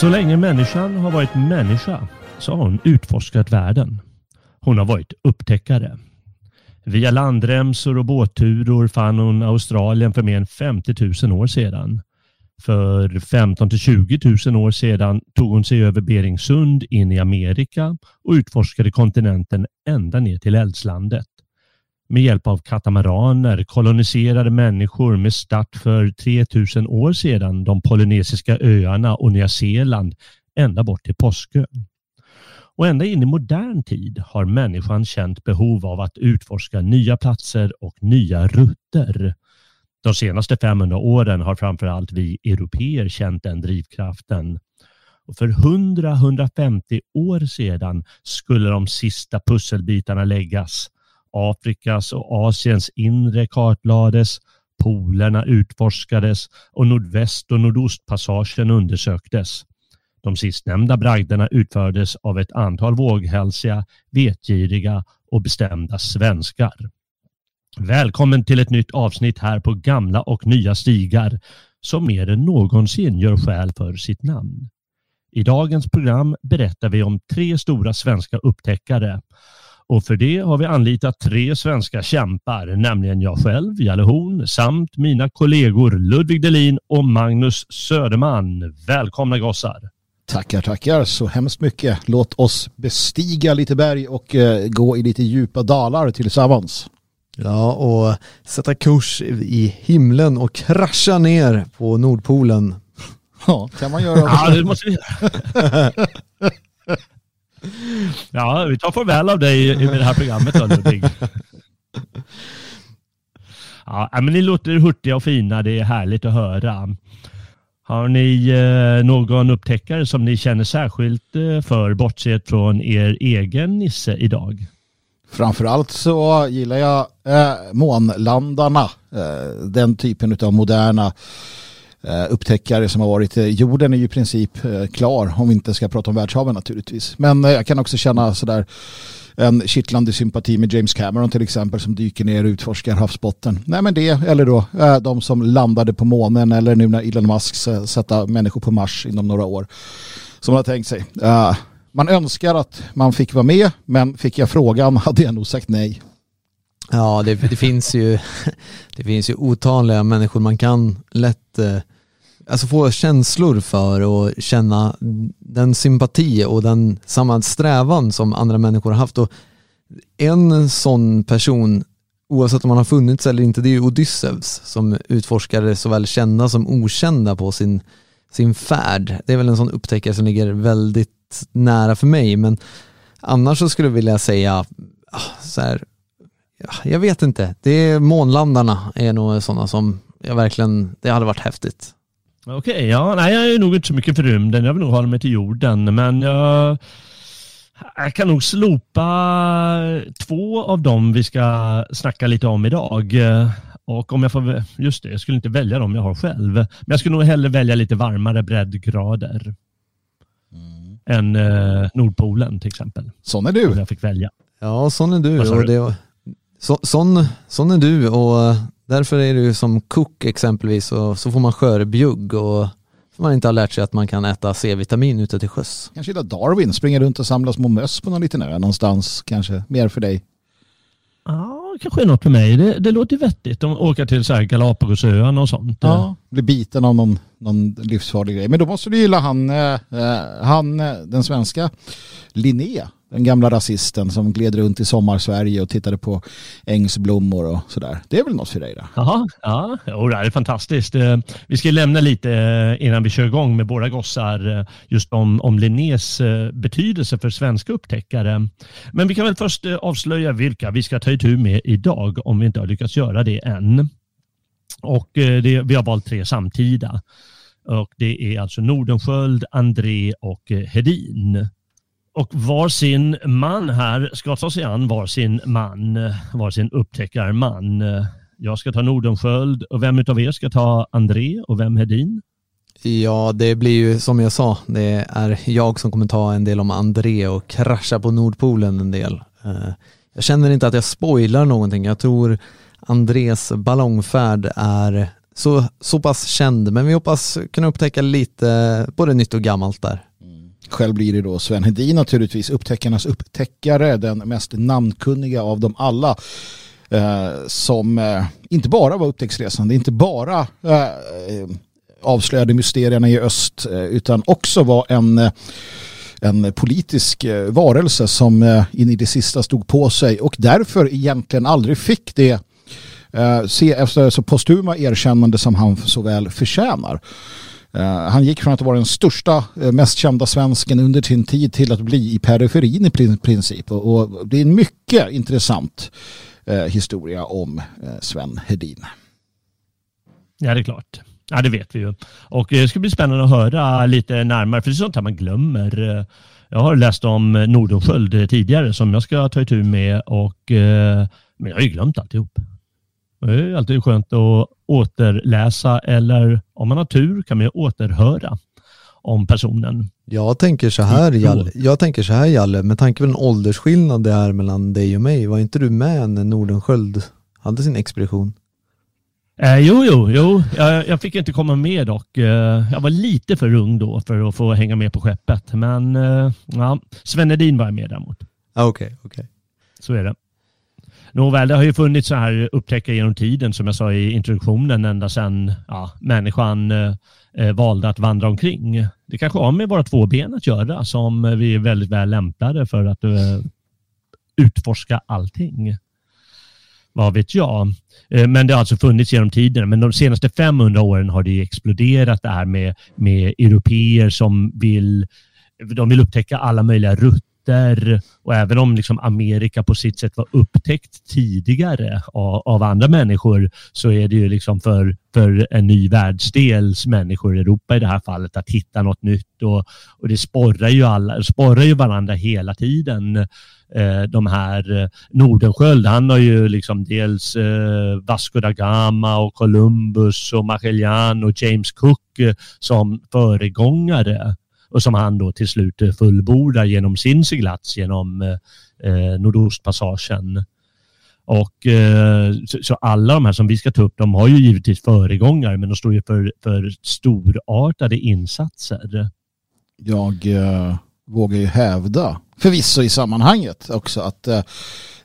Så länge människan har varit människa så har hon utforskat världen. Hon har varit upptäckare. Via landremsor och båtturor fann hon Australien för mer än 50 000 år sedan. För 15 till 20 000 år sedan tog hon sig över Beringsund in i Amerika och utforskade kontinenten ända ner till Eldslandet. Med hjälp av katamaraner koloniserade människor med start för 3000 år sedan de polynesiska öarna och Nya Zeeland ända bort till Påskön. Och ända in i modern tid har människan känt behov av att utforska nya platser och nya rutter. De senaste 500 åren har framförallt vi europeer känt den drivkraften. Och för 100-150 år sedan skulle de sista pusselbitarna läggas. Afrikas och Asiens inre kartlades, polerna utforskades och nordväst och nordostpassagen undersöktes. De sistnämnda bragderna utfördes av ett antal våghälsiga, vetgiriga och bestämda svenskar. Välkommen till ett nytt avsnitt här på gamla och nya stigar som mer än någonsin gör skäl för sitt namn. I dagens program berättar vi om tre stora svenska upptäckare och för det har vi anlitat tre svenska kämpar, nämligen jag själv, Jalle Horn, samt mina kollegor Ludvig Delin och Magnus Söderman. Välkomna gossar! Tackar, tackar så hemskt mycket. Låt oss bestiga lite berg och eh, gå i lite djupa dalar tillsammans. Ja, och sätta kurs i himlen och krascha ner på Nordpolen. Ja, kan man göra. ja, det måste vi göra. Ja, vi tar farväl av dig i det här programmet då Ludvig. Ja, men ni låter hurtiga och fina. Det är härligt att höra. Har ni eh, någon upptäckare som ni känner särskilt eh, för bortsett från er egen Nisse idag? Framförallt så gillar jag eh, månlandarna. Eh, den typen av moderna Eh, upptäckare som har varit. Eh, jorden är ju i princip eh, klar om vi inte ska prata om världshaven naturligtvis. Men jag kan också känna sådär en kittlande sympati med James Cameron till exempel som dyker ner och utforskar havsbotten. Nej men det, eller då de som landade på månen eller nu när Elon Musk ska sätta människor på Mars inom några år. Som man har tänkt sig. Man önskar att man fick vara med men fick jag frågan hade jag nog sagt nej. Ja, det, det, finns ju, det finns ju otaliga människor man kan lätt eh, alltså få känslor för och känna den sympati och den samma strävan som andra människor har haft. Och en sån person, oavsett om han har funnits eller inte, det är ju Odysseus som utforskade såväl kända som okända på sin, sin färd. Det är väl en sån upptäckare som ligger väldigt nära för mig, men annars så skulle jag vilja säga ah, så här, jag vet inte, det är månlandarna är nog sådana som jag verkligen, det hade varit häftigt. Okej, okay, ja, nej jag är nog inte så mycket för rymden. Jag vill nog hålla mig till jorden, men jag, jag kan nog slopa två av dem vi ska snacka lite om idag. Och om jag får, just det, jag skulle inte välja dem jag har själv. Men jag skulle nog hellre välja lite varmare breddgrader. Mm. Än eh, Nordpolen till exempel. Sån är du. Om jag fick välja. Ja, sån är du. Och det, så, sån, sån är du och Därför är ju som kock exempelvis och så får man skörbjugg och får man inte har lärt sig att man kan äta C-vitamin ute till sjöss. Kanske gillar Darwin, springer runt och samlar små möss på någon liten ö någonstans kanske, mer för dig. Ja, kanske något för mig. Det, det låter vettigt att åka till så här Galapagosöarna och sånt. Ja, bli biten av någon, någon livsfarlig grej. Men då måste du gilla han, eh, eh han eh, den svenska Linné den gamla rasisten som gled runt i sommarsverige och tittade på ängsblommor och sådär. Det är väl något för dig då? Jaha, ja, jo, det är fantastiskt. Eh, vi ska lämna lite eh, innan vi kör igång med våra gossar eh, just om, om Linnés betydelse för svenska upptäckare. Men vi kan väl först avslöja vilka vi ska ta itu med idag om vi inte har lyckats göra det än. Och det, vi har valt tre samtida. Och det är alltså Nordenskjöld, André och Hedin. Och var sin man här ska ta sig an var sin man, var sin upptäckarman. Jag ska ta Nordenskjöld och vem av er ska ta André och vem Hedin? Ja, det blir ju som jag sa, det är jag som kommer ta en del om André och krascha på Nordpolen en del. Eh, jag känner inte att jag spoilar någonting. Jag tror Andrés ballongfärd är så, så pass känd, men vi hoppas kunna upptäcka lite både nytt och gammalt där. Själv blir det då Sven Hedin naturligtvis, upptäckarnas upptäckare, den mest namnkunniga av dem alla. Eh, som eh, inte bara var upptäcktsresande, inte bara eh, avslöjade mysterierna i öst, eh, utan också var en eh, en politisk eh, varelse som eh, in i det sista stod på sig och därför egentligen aldrig fick det eh, se efter så postuma erkännande som han så väl förtjänar. Eh, han gick från att vara den största, eh, mest kända svensken under sin tid till att bli i periferin i princip. Och det är en mycket intressant eh, historia om Sven Hedin. Ja, det är klart. Ja, det vet vi ju. Och det ska bli spännande att höra lite närmare, för det är sånt här man glömmer. Jag har läst om Nordenskjöld tidigare som jag ska ta itu med, och, men jag har ju glömt alltihop. Det är alltid skönt att återläsa eller om man har tur kan man ju återhöra om personen. Jag tänker så här Jalle, jag tänker så här Jalle, med tanke på den åldersskillnad det är mellan dig och mig, var inte du med när Nordenskjöld hade sin expedition? Eh, jo, jo, jo. Jag, jag, fick inte komma med dock. Eh, jag var lite för ung då för att få hänga med på skeppet. Men eh, ja, Sven Edin var jag med däremot. Okej, okay, okej. Okay. Så är det. Nåväl, det har ju funnits så här upptäckare genom tiden som jag sa i introduktionen ända sedan ja, människan eh, eh, valde att vandra omkring. Det kanske har med våra två ben att göra som vi är väldigt väl lämpade för att eh, utforska allting. Vad vet jag? Eh, men det har alltså funnits genom tiden. Men de senaste 500 åren har det exploderat det här med, med europeer som vill de vill upptäcka alla möjliga rutter myter och även om liksom Amerika på sitt sätt var upptäckt tidigare av, av, andra människor så är det ju liksom för, för en ny världsdels människor, Europa i det här fallet, att hitta något nytt och, och det sporrar ju, alla, sporrar ju varandra hela tiden. Eh, de här eh, Nordenskjöld, han har ju liksom dels eh, Vasco da Gama och Columbus och Magellan och James Cook eh, som föregångare och som han då till slut eh, fullbordar genom sin seglats genom eh, eh, Nordostpassagen. Och eh, så, så, alla de här som vi ska ta upp, de har ju givetvis föregångare, men de står ju för, för storartade insatser. Jag eh, vågar ju hävda, förvisso i sammanhanget också, att eh,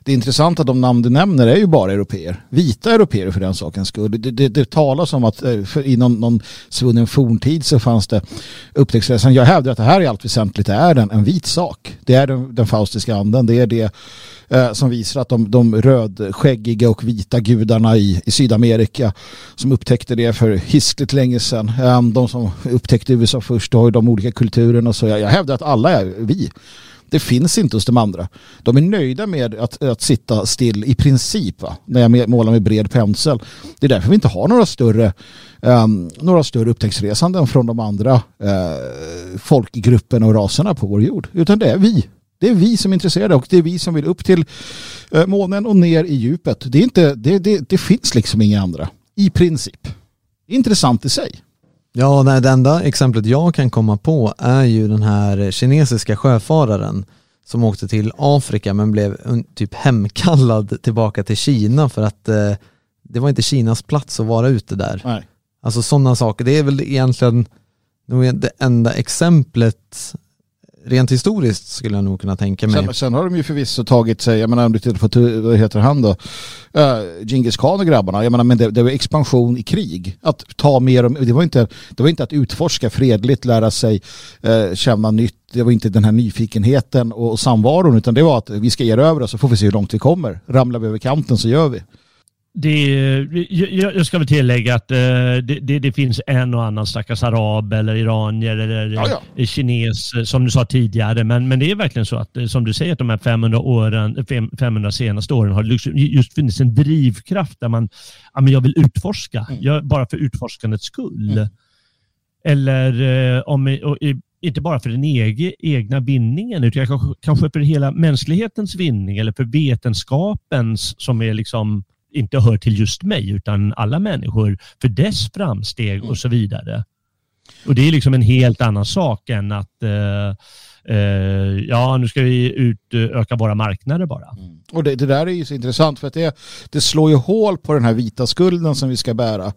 det intressanta att de namn du nämner är ju bara europeer. Vita europeer för den sakens skull. Det, det, det talas om att eh, för i någon, någon svunnen forntid så fanns det upptäcktsresan. Jag hävdar att det här i allt väsentligt är en, en vit sak. Det är den, den faustiska anden. Det är det eh, som visar att de, de rödskäggiga och vita gudarna i, i Sydamerika som upptäckte det för hiskligt länge sedan. Eh, de som upptäckte USA först och de olika kulturerna. Så jag, jag hävdar att alla är vi. Det finns inte hos de andra. De är nöjda med att, att sitta still i princip va? när jag målar med bred pensel. Det är därför vi inte har några större, um, några större upptäcktsresanden från de andra eh, uh, folkgrupperna och raserna på vår jord. Utan det är vi. Det är vi som är intresserade och det är vi som vill upp till uh, månen och ner i djupet. Det, är inte, det, det, det finns liksom inga andra. I princip. Intressant i sig. Ja, nej, det enda exemplet jag kan komma på är ju den här kinesiska sjöfararen som åkte till Afrika men blev typ hemkallad tillbaka till Kina för att eh, det var inte Kinas plats att vara ute där. Nej. Alltså sådana saker, det är väl egentligen nog det enda exemplet rent historiskt skulle jag nog kunna tänka mig. Sen, sen har de ju förvisso tagit sig, jag menar om du tittar på, vad heter han då, uh, Genghis khan och grabbarna, jag menar men det, det var expansion i krig. Att ta mer, det var inte, det var inte att utforska fredligt, lära sig uh, känna nytt, det var inte den här nyfikenheten och, och samvaron utan det var att vi ska erövra så får vi se hur långt vi kommer. Ramlar vi över kanten så gör vi. Det, jag ska väl tillägga att eh, det, det, det, finns en och annan stackars arab eller iranier eller ja, ja. kines eh, som du sa tidigare. Men, men det är verkligen så att eh, som du säger att de här 500, åren, 500 senaste åren har just funnits en drivkraft där man ja, men jag vill utforska, mm. jag, bara för utforskandets skull. Mm. Eller om, inte bara för den egna vinningen utan kanske, kanske för hela mänsklighetens vinning eller för vetenskapens som är liksom inte hör till just mig utan alla människor för dess framsteg och så vidare. Och det är liksom en helt annan sak än att eh, eh, ja, nu ska vi utöka våra marknader bara. Mm. Och det, det, där är ju så intressant för att det, det slår ju hål på den här vita skulden som vi ska bära.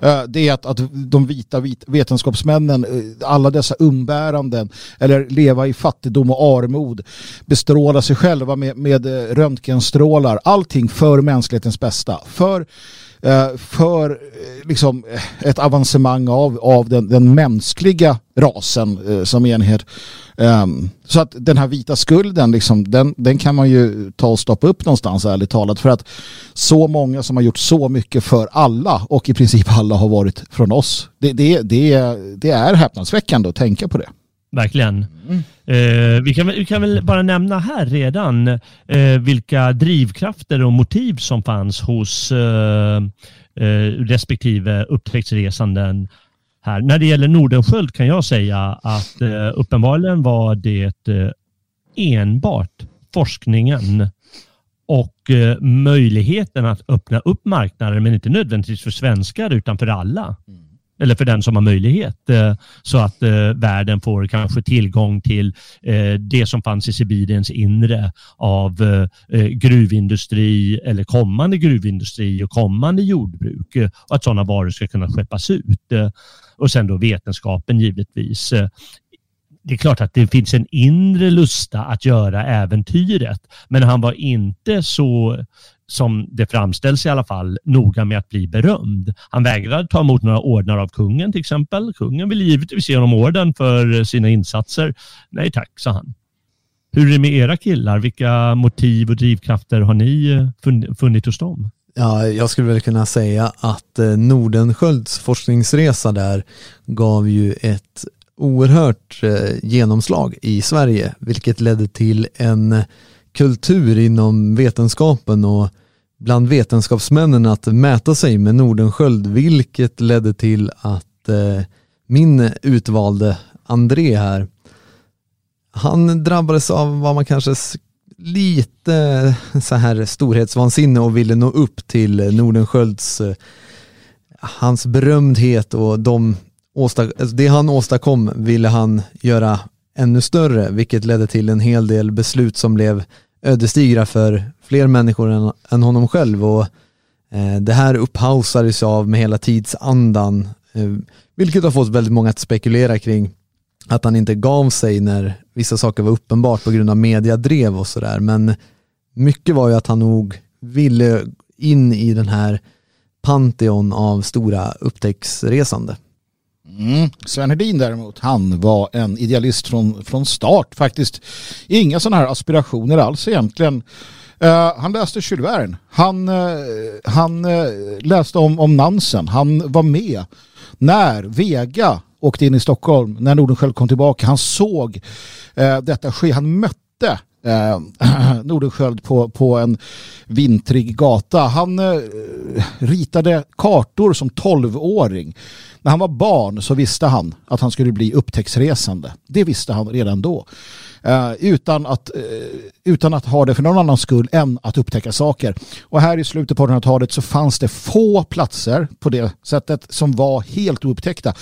Eh, det är att, att de vita vit, vetenskapsmännen, eh, alla dessa umbäranden, eller leva i fattigdom och armod, bestråla sig själva med, med eh, röntgenstrålar, allting för mänsklighetens bästa. För Eh, för eh, liksom eh, ett avancemang av, av den, den mänskliga rasen som enhet. Um, ehm, så att den här vita skulden, liksom, den, den kan man ju ta och stoppa upp någonstans ärligt talat. För att så många som har gjort så mycket för alla och i princip alla har varit från oss. Det, det, det, det är häpnadsväckande att tänka på det. Verkligen. Mm. Eh, vi, kan, vi kan väl bara nämna här redan eh, vilka drivkrafter och motiv som fanns hos eh, eh respektive upptäcktsresanden här. När det gäller Nordenskjöld kan jag säga att eh, uppenbarligen var det eh, enbart forskningen och möjligheten att öppna upp marknader, men inte nödvändigtvis för svenskar utan för alla. Mm. Eller för den som har möjlighet. Eh, så att eh, världen får kanske tillgång till eh, det som fanns i Sibiriens inre av gruvindustri eller kommande gruvindustri och kommande jordbruk. och att sådana varor ska kunna skeppas ut. och sen då vetenskapen givetvis det är klart att det finns en inre lusta att göra äventyret, men han var inte så som det framställs i alla fall, noga med att bli berömd. Han vägrade ta emot några ordnar av kungen till exempel. Kungen ville givetvis ge honom orden för sina insatser. Nej tack, sa han. Hur är det med era killar? Vilka motiv och drivkrafter har ni eh, funnit hos dem? Ja, jag skulle väl kunna säga att eh, Nordenskölds forskningsresa där gav ju ett oerhört eh, genomslag i Sverige, vilket ledde till en kultur inom vetenskapen och bland vetenskapsmännen att mäta sig med Nordenskjöld, vilket ledde till att eh, min utvalde André här, han drabbades av vad man kanske lite så här storhetsvansinne och ville nå upp till Nordenskölds eh, hans berömdhet och de alltså det han åstadkom ville han göra ännu större, vilket ledde till en hel del beslut som blev ödesdigra för fler människor än, än honom själv. Och, eh, det här upphausades av med hela tidsandan, eh, vilket har fått väldigt många att spekulera kring att han inte gav sig när vissa saker var uppenbart på grund av mediadrev och sådär. Men mycket var ju att han nog ville in i den här Pantheon av stora upptäcktsresande. Mm. Sven Hedin däremot, han var en idealist från, från start faktiskt. Inga sådana här aspirationer alls egentligen. Uh, han läste Jules Verne. Han, uh, han uh, läste om, om Nansen. Han var med när Vega åkte in i Stockholm, när Nordenskiöld kom tillbaka. Han såg detta ske. Han mötte eh, Nordenskiöld på, på en vintrig gata. Han eh, ritade kartor som tolvåring. När han var barn så visste han att han skulle bli upptäcktsresande. Det visste han redan då. Eh, utan, att, eh, utan att ha det för någon annan skull än att upptäcka saker. Och här i slutet på 1800-talet så fanns det få platser på det sättet som var helt oupptäckta.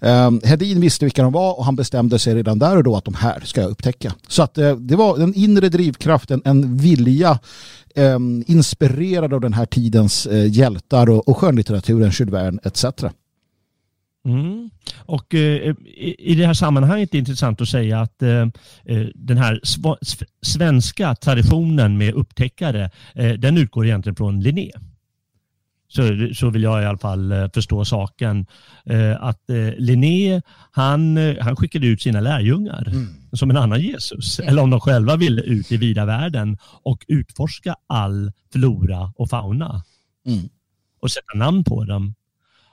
Um, Hedin visste vilka de var och han bestämde sig redan där och då att de här ska jag upptäcka. Så att uh, det var den inre drivkraften, en vilja um, inspirerad av den här tidens uh, hjältar och, och skönlitteraturen, Jules Verne etc. Mm. Och eh, i, det här sammanhanget är det intressant att säga att eh, eh den här svenska traditionen med upptäckare, eh, den utgår egentligen från Linné. Så, så vill jag i alla fall eh, förstå saken. Eh, att Linné, han, han skickade ut sina lärjungar mm. som en annan Jesus. Eller om de själva ville ut i vida världen och utforska all flora och fauna. Mm. Och sätta namn på dem.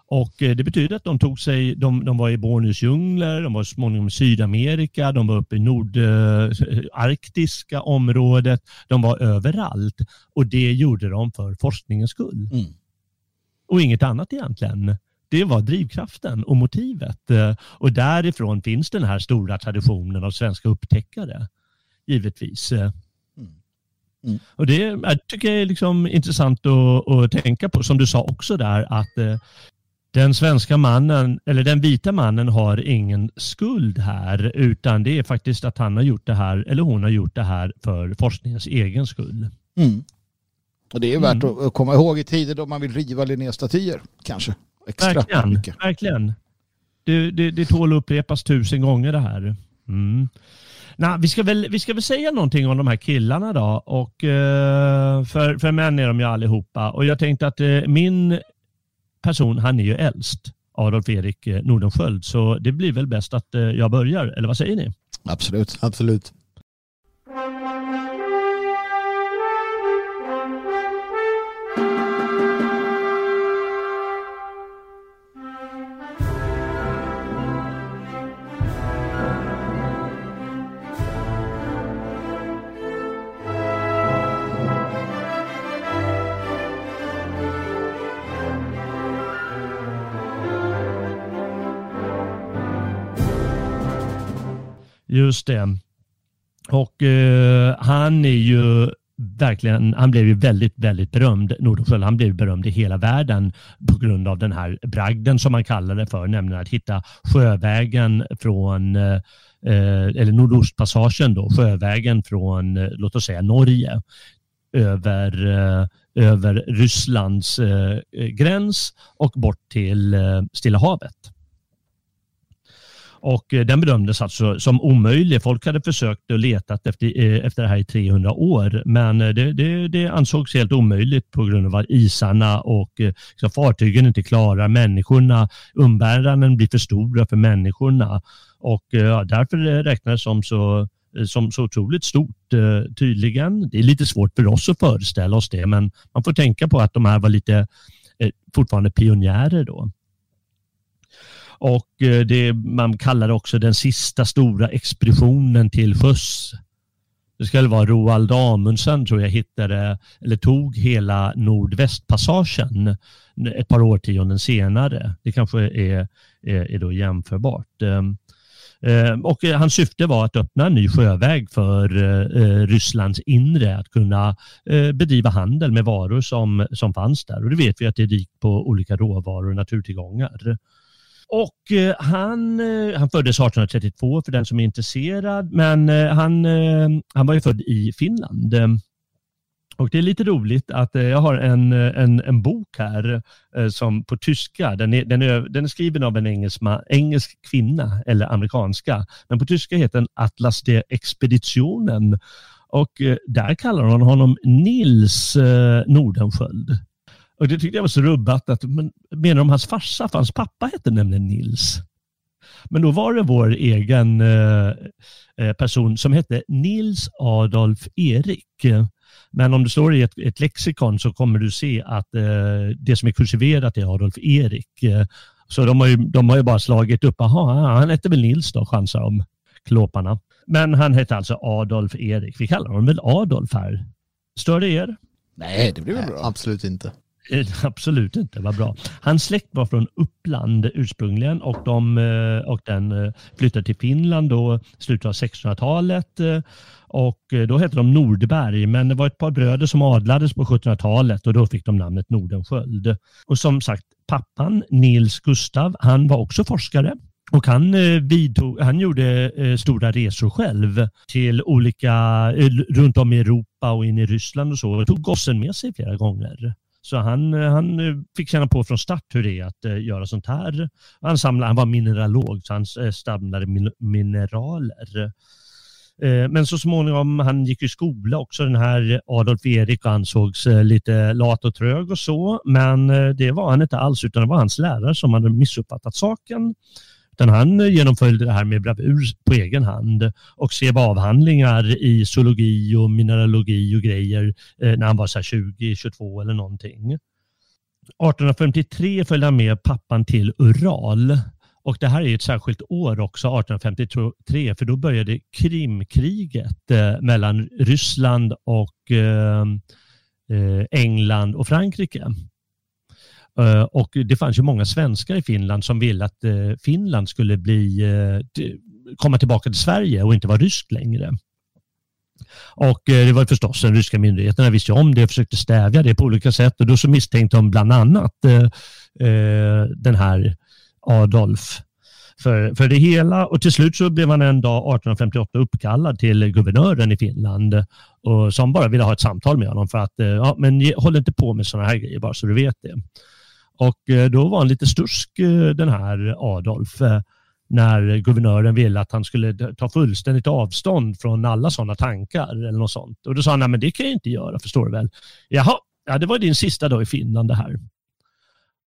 Och eh, det betyder att de tog sig, de, de var i Borneos djungler, de var småningom i Sydamerika, de var uppe i nordarktiska området, de var överallt. Och det gjorde de för forskningens skull. Mm. Och inget annat egentligen. Det var drivkraften och motivet. Eh, och därifrån finns den här stora traditionen av svenska upptäckare. Givetvis. Mm. Mm. Och Det jag tycker jag är liksom intressant att, att, tänka på, som du sa också där, att eh, den svenska mannen, eller den vita mannen har ingen skuld här utan det är faktiskt att han har gjort det här, eller hon har gjort det här för forskningens egen skull. Mm. Och det är värt mm. att komma ihåg i tider då man vill riva Linnéstatyer kanske. Extra verkligen, mycket. verkligen. Det, det, det tål att upprepas tusen gånger det här. Mm. Nah, vi, ska väl, vi ska väl säga någonting om de här killarna då. Och, uh, för, för män är de ju allihopa. Och jag tänkte att uh, min person, han är ju äldst, Adolf Erik eh, Nordenskjöld. Så det blir väl bäst att eh, jag börjar, eller vad säger ni? Absolut. Absolut. Just det. Och eh, han är ju verkligen, han blev ju väldigt, väldigt berömd, Nordenskiöld. Han blev berömd i hela världen på grund av den här bragden som man kallar det för, nämligen att hitta sjövägen från, eh, eh eller Nordostpassagen då, sjövägen från, eh, låt oss säga Norge, över, eh, över Rysslands eh, eh gräns och bort till eh, Stilla havet. Och eh, den bedömdes alltså som omöjlig. Folk hade försökt och letat efter, eh, efter det här i 300 år, men eh, det, det, det ansågs helt omöjligt på grund av att isarna och så fartygen inte klarar människorna. Umbäranden blir för stora för människorna och ja, därför räknas det som så som så otroligt stort tydligen. Det är lite svårt för oss att föreställa oss det, men man får tänka på att de här var lite fortfarande pionjärer då. Och eh, det, man kallar det också den sista stora expeditionen till sjöss. Det skulle vara Roald Amundsen tror jag hittade, eller tog hela Nordvästpassagen ett par årtionden senare. Det kanske är, är, är då jämförbart. Ehm, ehm, och hans syfte var att öppna en ny sjöväg för eh, Rysslands inre, att kunna eh, bedriva handel med varor som, som fanns där. Och det vet vi att det är rikt på olika råvaror och naturtillgångar. Och eh, han, eh, han föddes 1832 för den som är intresserad, men eh, han, han var ju född i Finland. Och det är lite roligt att jag har en, en, en bok här som på tyska, den är, den är, den är skriven av en engelsk, engelsk kvinna eller amerikanska, men på tyska heter den Atlas de Expeditionen och där kallar hon honom Nils Nordenskjöld. Och det tyckte jag var så rubbat. Att, men, menar de hans farsa? För hans pappa hette nämligen Nils. Men då var det vår egen eh, eh, person som hette Nils Adolf Erik. Men om du står i ett, ett lexikon så kommer du se att eh, det som är kursiverat är Adolf Erik. Så de har ju, de har ju bara slagit upp, aha, han hette väl Nils då, chansar de, klåparna. Men han hette alltså Adolf Erik. Vi kallar honom väl Adolf här. Stör det er? Nej, det blir väl bra. Absolut inte. Absolut inte, vad bra. Hans släkt var från Uppland ursprungligen och, de, eh, och den eh, flyttade till Finland då slutet av 1600-talet eh, och då hette de Nordberg men det var ett par bröder som adlades på 1700-talet och då fick de namnet Nordenskjöld. Och som sagt, pappan Nils Gustav, han var också forskare och han, vidtog, han gjorde stora resor själv till olika, runt om i Europa och in i Ryssland och så. Och tog gossen med sig flera gånger. Så han, eh, han eh, fick känna på från start hur det är att eh, göra sånt här. Han, samlade, han var mineralog, så han samlade mineraler. Men så småningom, han gick i skola också, den här Adolf Erik ansågs lite lat och trög och så. Men det var han inte alls, utan det var hans lärare som hade missuppfattat saken. Utan han genomförde det här med bravur på egen hand och skrev avhandlingar i zoologi och mineralogi och grejer eh, när han var 20, 22 eller någonting. 1853 följde han med pappan till Ural och det här är ett särskilt år också, 1853, för då började Krimkriget eh, mellan Ryssland och eh, England och Frankrike. Eh, och det fanns ju många svenskar i Finland som ville att eh, Finland skulle bli, eh, komma tillbaka till Sverige och inte vara ryskt längre. Och det var förstås den ryska myndigheterna visste om det och försökte stävja det på olika sätt och då så misstänkte de bland annat den här Adolf för, för det hela och till slut så blev han en dag 1858 uppkallad till guvernören i Finland och som bara ville ha ett samtal med honom för att ja, men håll inte på med sådana här grejer bara så du vet det. Och eh, då var han lite stursk eh, den här Adolf eh, när guvernören ville att han skulle ta fullständigt avstånd från alla sådana tankar eller något sånt. Och då sa han, nej men det kan jag inte göra, förstår du väl? Jaha, ja, det var din sista dag i Finland det här.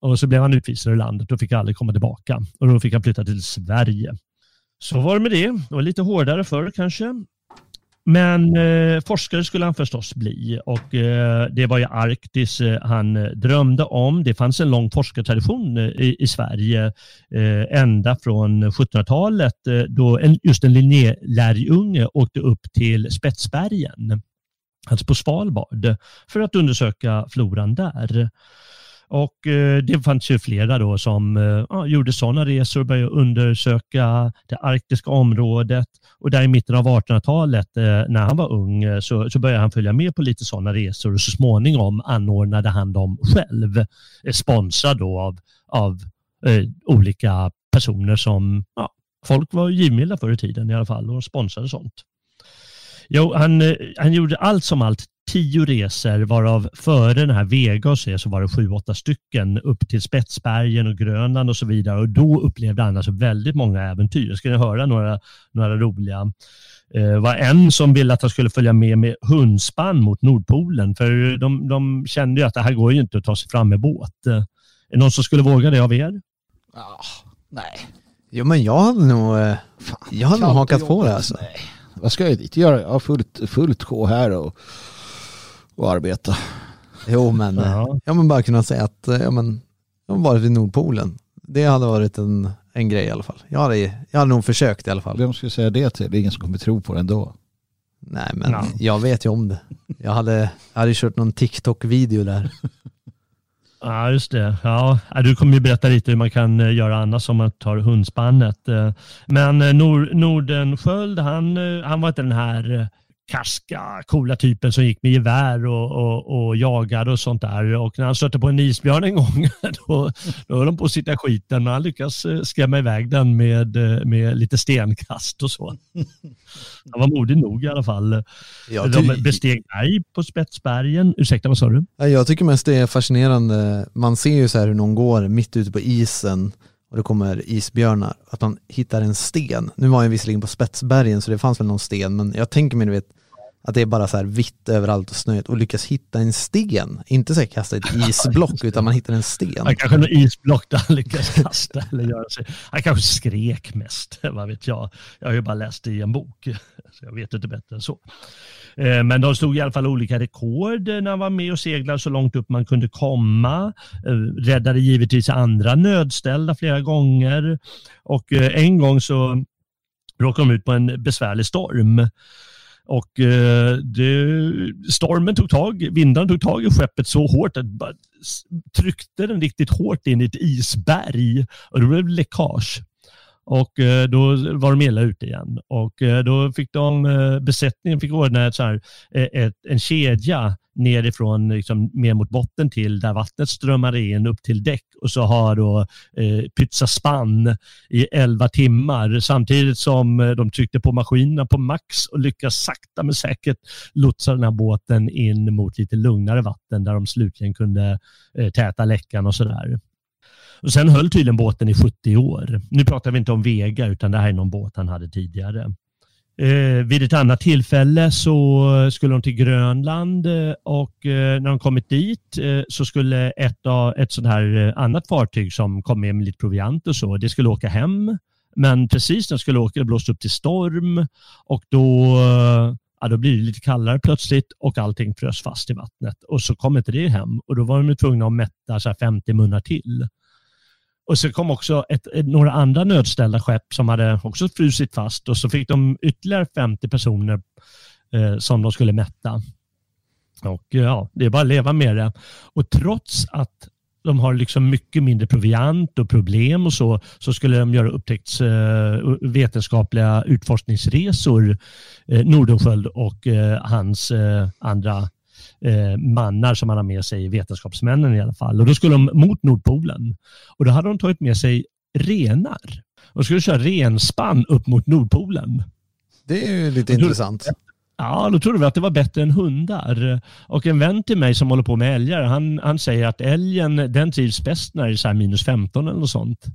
Och så blev han utvisad ur landet och fick aldrig komma tillbaka. Och då fick han flytta till Sverige. Så var det med det. Det var lite hårdare förr kanske. Men eh, forskare skulle han förstås bli och eh, det var ju Arktis eh, han drömde om. Det fanns en lång forskartradition eh, i, i, Sverige eh, ända från 1700-talet eh, då en, just en linjälärjunge åkte upp till Spetsbergen, alltså på Svalbard, för att undersöka floran där. Och eh, det fanns ju flera då som eh, ja, gjorde sådana resor och började undersöka det arktiska området. Och där i mitten av 1800-talet eh, när han var ung så, så började han följa med på lite sådana resor och så småningom anordnade han dem själv. Sponsrad då av, av olika personer som ja, folk var givmilda förr i tiden i alla fall och sponsrade sånt. Jo, han, han gjorde allt som allt tio resor varav före den här Vegas så var det sju, åtta stycken upp till Spetsbergen och Grönland och så vidare och då upplevde han alltså väldigt många äventyr. Jag ska höra några, några roliga. Det eh, var en som ville att han skulle följa med med hundspann mot Nordpolen för de, de kände ju att det här går ju inte att ta sig fram med båt. Är det någon som skulle våga det av er? Oh, nej. Jo men jag hade nog, eh, Fan, jag hade nog hakat på det alltså. Nej. Vad ska jag dit göra? Jag har fullt, fullt sjå här och och arbeta. Jo, men, ja. ja, men bara kunna säga att ja, men, jag har varit vid Nordpolen. Det hade varit en, en grej i alla fall. Jag hade, jag hade nog försökt i alla fall. Vem skulle säga det till? Det är ingen som kommer tro på det ändå. Nej, men ja. jag vet ju om det. Jag hade, jag hade kört någon TikTok-video där. Ja, just det. Ja, du kommer ju berätta lite hur man kan eh, göra annars om man tar hundspannet. Eh, men eh, Nord Nordenskjöld, han, han var inte den här karska, coola typen som gick med gevär och, och, och jagade och sånt där. Och när han stötte på en isbjörn en gång, då, då höll de på att sitta i skiten, men han lyckas eh, skrämma iväg den med, eh, med lite stenkast och så. Han var modig nog i alla fall. Ja, de besteg berg på Spetsbergen. Ursäkta, vad sa du? Jag tycker mest det är fascinerande. Man ser ju så här hur någon går mitt ute på isen och det kommer isbjörnar, att man hittar en sten. Nu var jag visserligen på Spetsbergen så det fanns väl någon sten, men jag tänker mig du vet, att det är bara så här vitt överallt och snöigt och lyckas hitta en sten. Inte så här kasta ett isblock utan man hittar en sten. Han kanske något isblock där han lyckas kasta eller göra sig. Han kanske skrek mest, vad vet jag. Jag har ju bara läst det i en bok, så jag vet inte bättre än så. Eh, men de stod i alla fall olika rekord eh, när han var med och seglade så långt upp man kunde komma. Eh, räddade givetvis andra nödställda flera gånger och en gång så råkade de ut på en besvärlig storm. Och det, stormen tog tag, vindarna tog tag i skeppet så hårt att tryckte den riktigt hårt in i ett isberg och det blev läckage. Och eh, då var de illa ute igen. Och eh, då fick de, eh, besättningen fick ordna ett så här, ett, en kedja nerifrån liksom, mer mot botten till där vattnet strömmade in upp till däck och så har då eh, pytsa spann i 11 timmar samtidigt som de tryckte på maskinerna på max och lyckas sakta men säkert lotsa den här båten in mot lite lugnare vatten där de slutligen kunde eh, täta läckan och sådär. Och sen höll tydligen båten i 70 år. Nu pratar vi inte om Vega utan det här är någon båt han hade tidigare. Eh, vid ett annat tillfälle så skulle de till Grönland eh, och eh, när de kommit dit eh, så skulle ett, av, ett sånt här eh, annat fartyg som kom med med lite proviant och så, det skulle åka hem. Men precis när de skulle åka det blåste upp till storm och då, eh, ja, då blir det lite kallare plötsligt och allting frös fast i vattnet och så kom inte det hem och då var de tvungna att mätta så 50 munnar till. Och så kom också ett, några andra nödställda skepp som hade också frusit fast och så fick de ytterligare 50 personer eh, som de skulle mätta. Och eh, ja, det är bara att leva med det. Och trots att de har liksom mycket mindre proviant och problem och så, så skulle de göra upptäckts eh, vetenskapliga utforskningsresor, eh, Nordenskjöld och eh, hans eh, andra eh, mannar som han har med sig, vetenskapsmännen i alla fall. Och då skulle de mot Nordpolen. Och då hade de tagit med sig renar. Och skulle köra renspann upp mot Nordpolen. Det är ju lite intressant. Ja, då trodde vi att det var bättre än hundar. Och en vän till mig som håller på med älgar, han, han säger att älgen den trivs bäst när det är så minus 15 eller något sånt.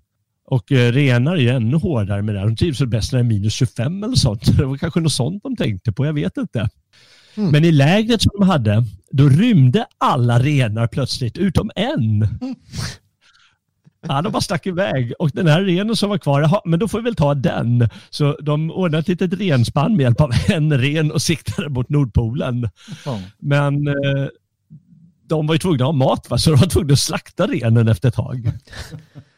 Och eh, renar är ju ännu hårdare med det. De trivs väl bäst när det är minus 25 eller sånt. Det var kanske något sånt de tänkte på, jag vet inte. Mm. Men i lägret som de hade, då rymde alla renar plötsligt, utom en. Mm. Ja, de bara stack iväg och den här renen som var kvar, jaha, men då får vi väl ta den. Så de ordnade ett litet renspann med hjälp av en ren och siktade mot Nordpolen. Mm. Men eh, de var ju tvungna att ha mat, va? så de var tvungna att slakta renen efter ett tag.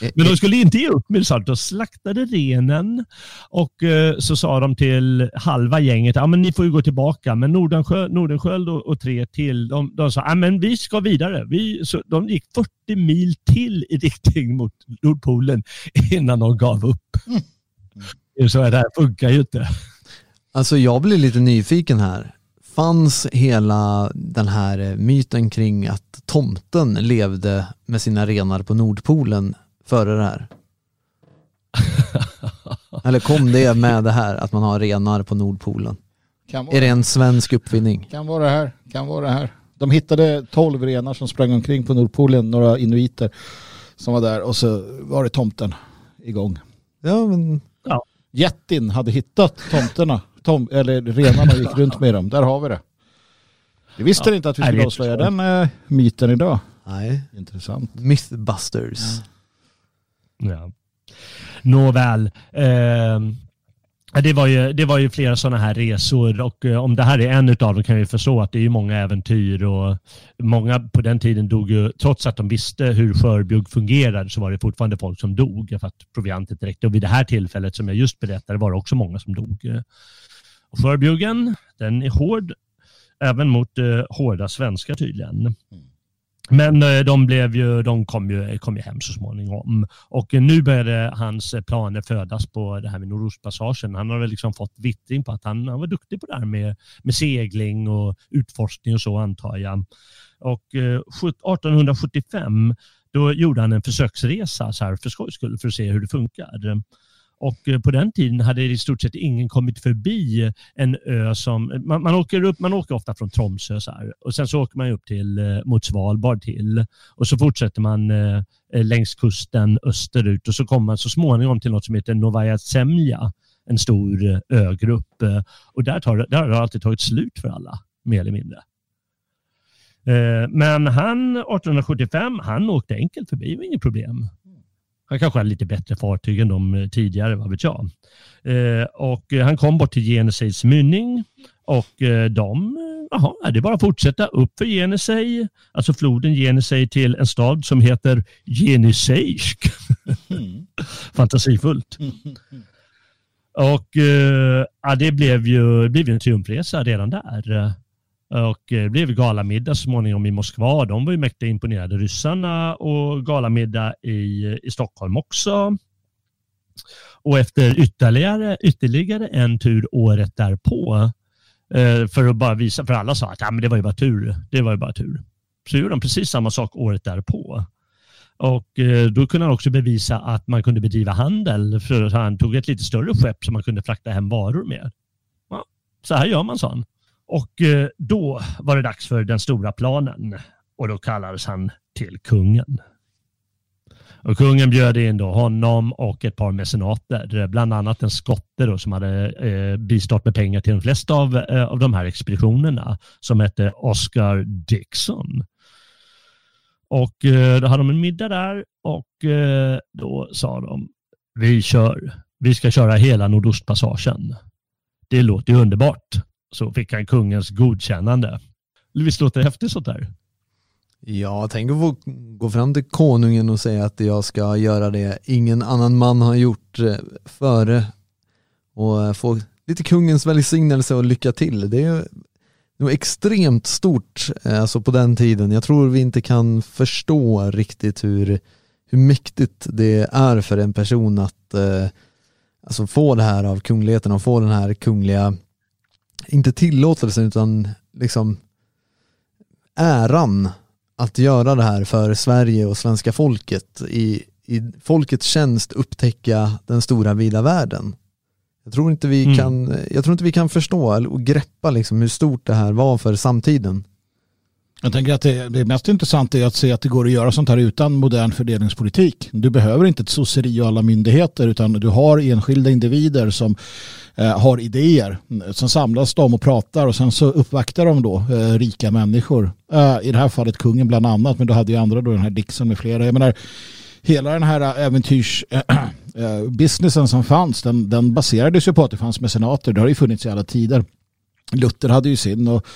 Eh, Men de eh. skulle inte ge upp minsann. De slaktade renen och eh, så sa de till halva gänget, ja men ni får ju gå tillbaka. Men Nordenskö, Nordenskjöld och, och, tre till, de, de sa, ja men vi ska vidare. Vi, så de gick 40 mil till i riktning mot Nordpolen innan de gav upp. Mm. Så det här funkar ju inte. Alltså jag blir lite nyfiken här. Fanns hela den här myten kring att tomten levde med sina renar på Nordpolen före det här? Eller kom det med det här att man har renar på Nordpolen? är det en svensk uppfinning? Kan vara det här. Kan vara det här. De hittade tolv renar som sprang omkring på Nordpolen, några inuiter som var där och så var det tomten igång. Ja, men... Ja. Jättin hade hittat tomterna, tom, eller renarna gick runt med dem. Där har vi det. Vi visste ja. inte att vi skulle avslöja den äh, myten idag. Nej. Intressant. Mythbusters. Ja. Ja. Nåväl. Eh, det var, ju, det var ju flera sådana här resor och eh, om det här är en av dem kan vi förstå att det är många äventyr och många på den tiden dog ju, trots att de visste hur skörbjugg fungerade så var det fortfarande folk som dog för att proviantet räckte och vid det här tillfället som jag just berättade var det också många som dog. Och skörbjuggen, den är hård även mot eh, hårda svenskar tydligen. Mm. Men eh, de, blev ju, de kom, ju, kom ju hem så småningom. Och nu började hans eh, planer födas på det här med Nordostpassagen. Han har väl liksom fått vittring på att han, han var duktig på det här med, med segling och utforskning och så antar jag. Och eh, 1875 då gjorde han en försöksresa så här för skojs skull för att se hur det funkar. Och eh, på den tiden hade i stort sett ingen kommit förbi en ö som, man, man åker, upp, man åker ofta från Tromsö så här, och sen så åker man upp till, eh, mot Svalbard till och så fortsätter man eh, eh, längs kusten österut och så kommer man så småningom till något som heter Novaja Zemlja, en stor eh, ögrupp. Och där, tar, där har det alltid tagit slut för alla, mer eller mindre. Men han, 1875, han åkte enkelt förbi, det var inget problem. Han kanske hade lite bättre fartyg än de eh, tidigare, vad vet jag. Eh, och eh, han kom bort till Genesejs mynning och eh, de, eh, jaha, det är bara att fortsätta upp för Genesej, alltså floden Genesej till en stad som heter Genesejsk. Mm. Fantasifullt. Mm. Och ja, det blev ju, det blev en triumfresa redan där. Och eh, det blev galamiddag så småningom i Moskva. De var ju mäktigt imponerade, ryssarna, och galamiddag i, i Stockholm också. Och efter ytterligare, ytterligare en tur året därpå, eh, för att bara visa, för alla sa att ja, men det var ju bara tur, det var ju bara tur. Så gjorde de precis samma sak året därpå. Och eh, då kunde han också bevisa att man kunde bedriva handel för han tog ett lite större skepp som man kunde frakta hem varor med. Ja, så här gör man, sa han. Och eh, då var det dags för den stora planen och då kallades han till kungen. Och kungen bjöd in då honom och ett par mecenater, bland annat en skotte då, som hade eh, bistått med pengar till de flesta av, eh, av de här expeditionerna som hette Oscar Dixon. Och eh, då hade de en middag där och eh, då sa de vi kör, vi ska köra hela Nordostpassagen. Det låter ju underbart. Så fick han kungens godkännande. Visst låter det häftigt sånt där? Ja, tänk att få gå fram till konungen och säga att jag ska göra det ingen annan man har gjort eh, före och eh, få lite kungens välsignelse och lycka till. Det är nog extremt stort eh, alltså på den tiden. Jag tror vi inte kan förstå riktigt hur, hur mäktigt det är för en person att alltså få det här av kungligheten och få den här kungliga, inte tillåtelsen utan liksom äran att göra det här för Sverige och svenska folket i, i folkets tjänst upptäcka den stora vida världen. Jag tror inte vi, mm. kan, jag tror inte vi kan förstå och greppa liksom hur stort det här var för samtiden. Jag tänker att det, det mest intressanta är att se att det går att göra sånt här utan modern fördelningspolitik. Du behöver inte ett sosseri och alla myndigheter utan du har enskilda individer som eh, har idéer. Sen samlas de och pratar och sen så uppvaktar de då eh, rika människor. Eh, I det här fallet kungen bland annat men då hade ju andra då den här Dixon med flera. Jag menar hela den här eh, äventyrsbusinessen eh, eh, som fanns den, den baserades ju på att det fanns mecenater. Det har ju funnits i alla tider. Luther hade ju sin och,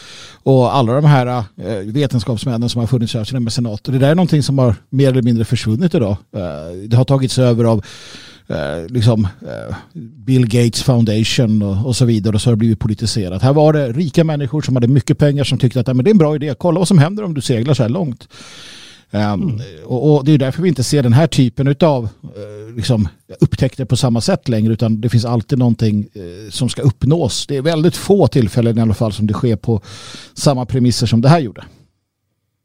och alla de här äh, vetenskapsmännen som har funnits här, sina mecenater. Det där är någonting som har mer eller mindre försvunnit idag. Äh, det har tagits över av äh, liksom, Bill Gates Foundation och, och, så vidare och så har det blivit politiserat. Här var det rika människor som hade mycket pengar som tyckte att men det är en bra idé. Kolla vad som händer om du seglar så här långt. Mm. Och, och, det är därför vi inte ser den här typen av uh, liksom, upptäckter på samma sätt längre utan det finns alltid någonting uh, som ska uppnås. Det är väldigt få tillfällen i alla fall som det sker på samma premisser som det här gjorde.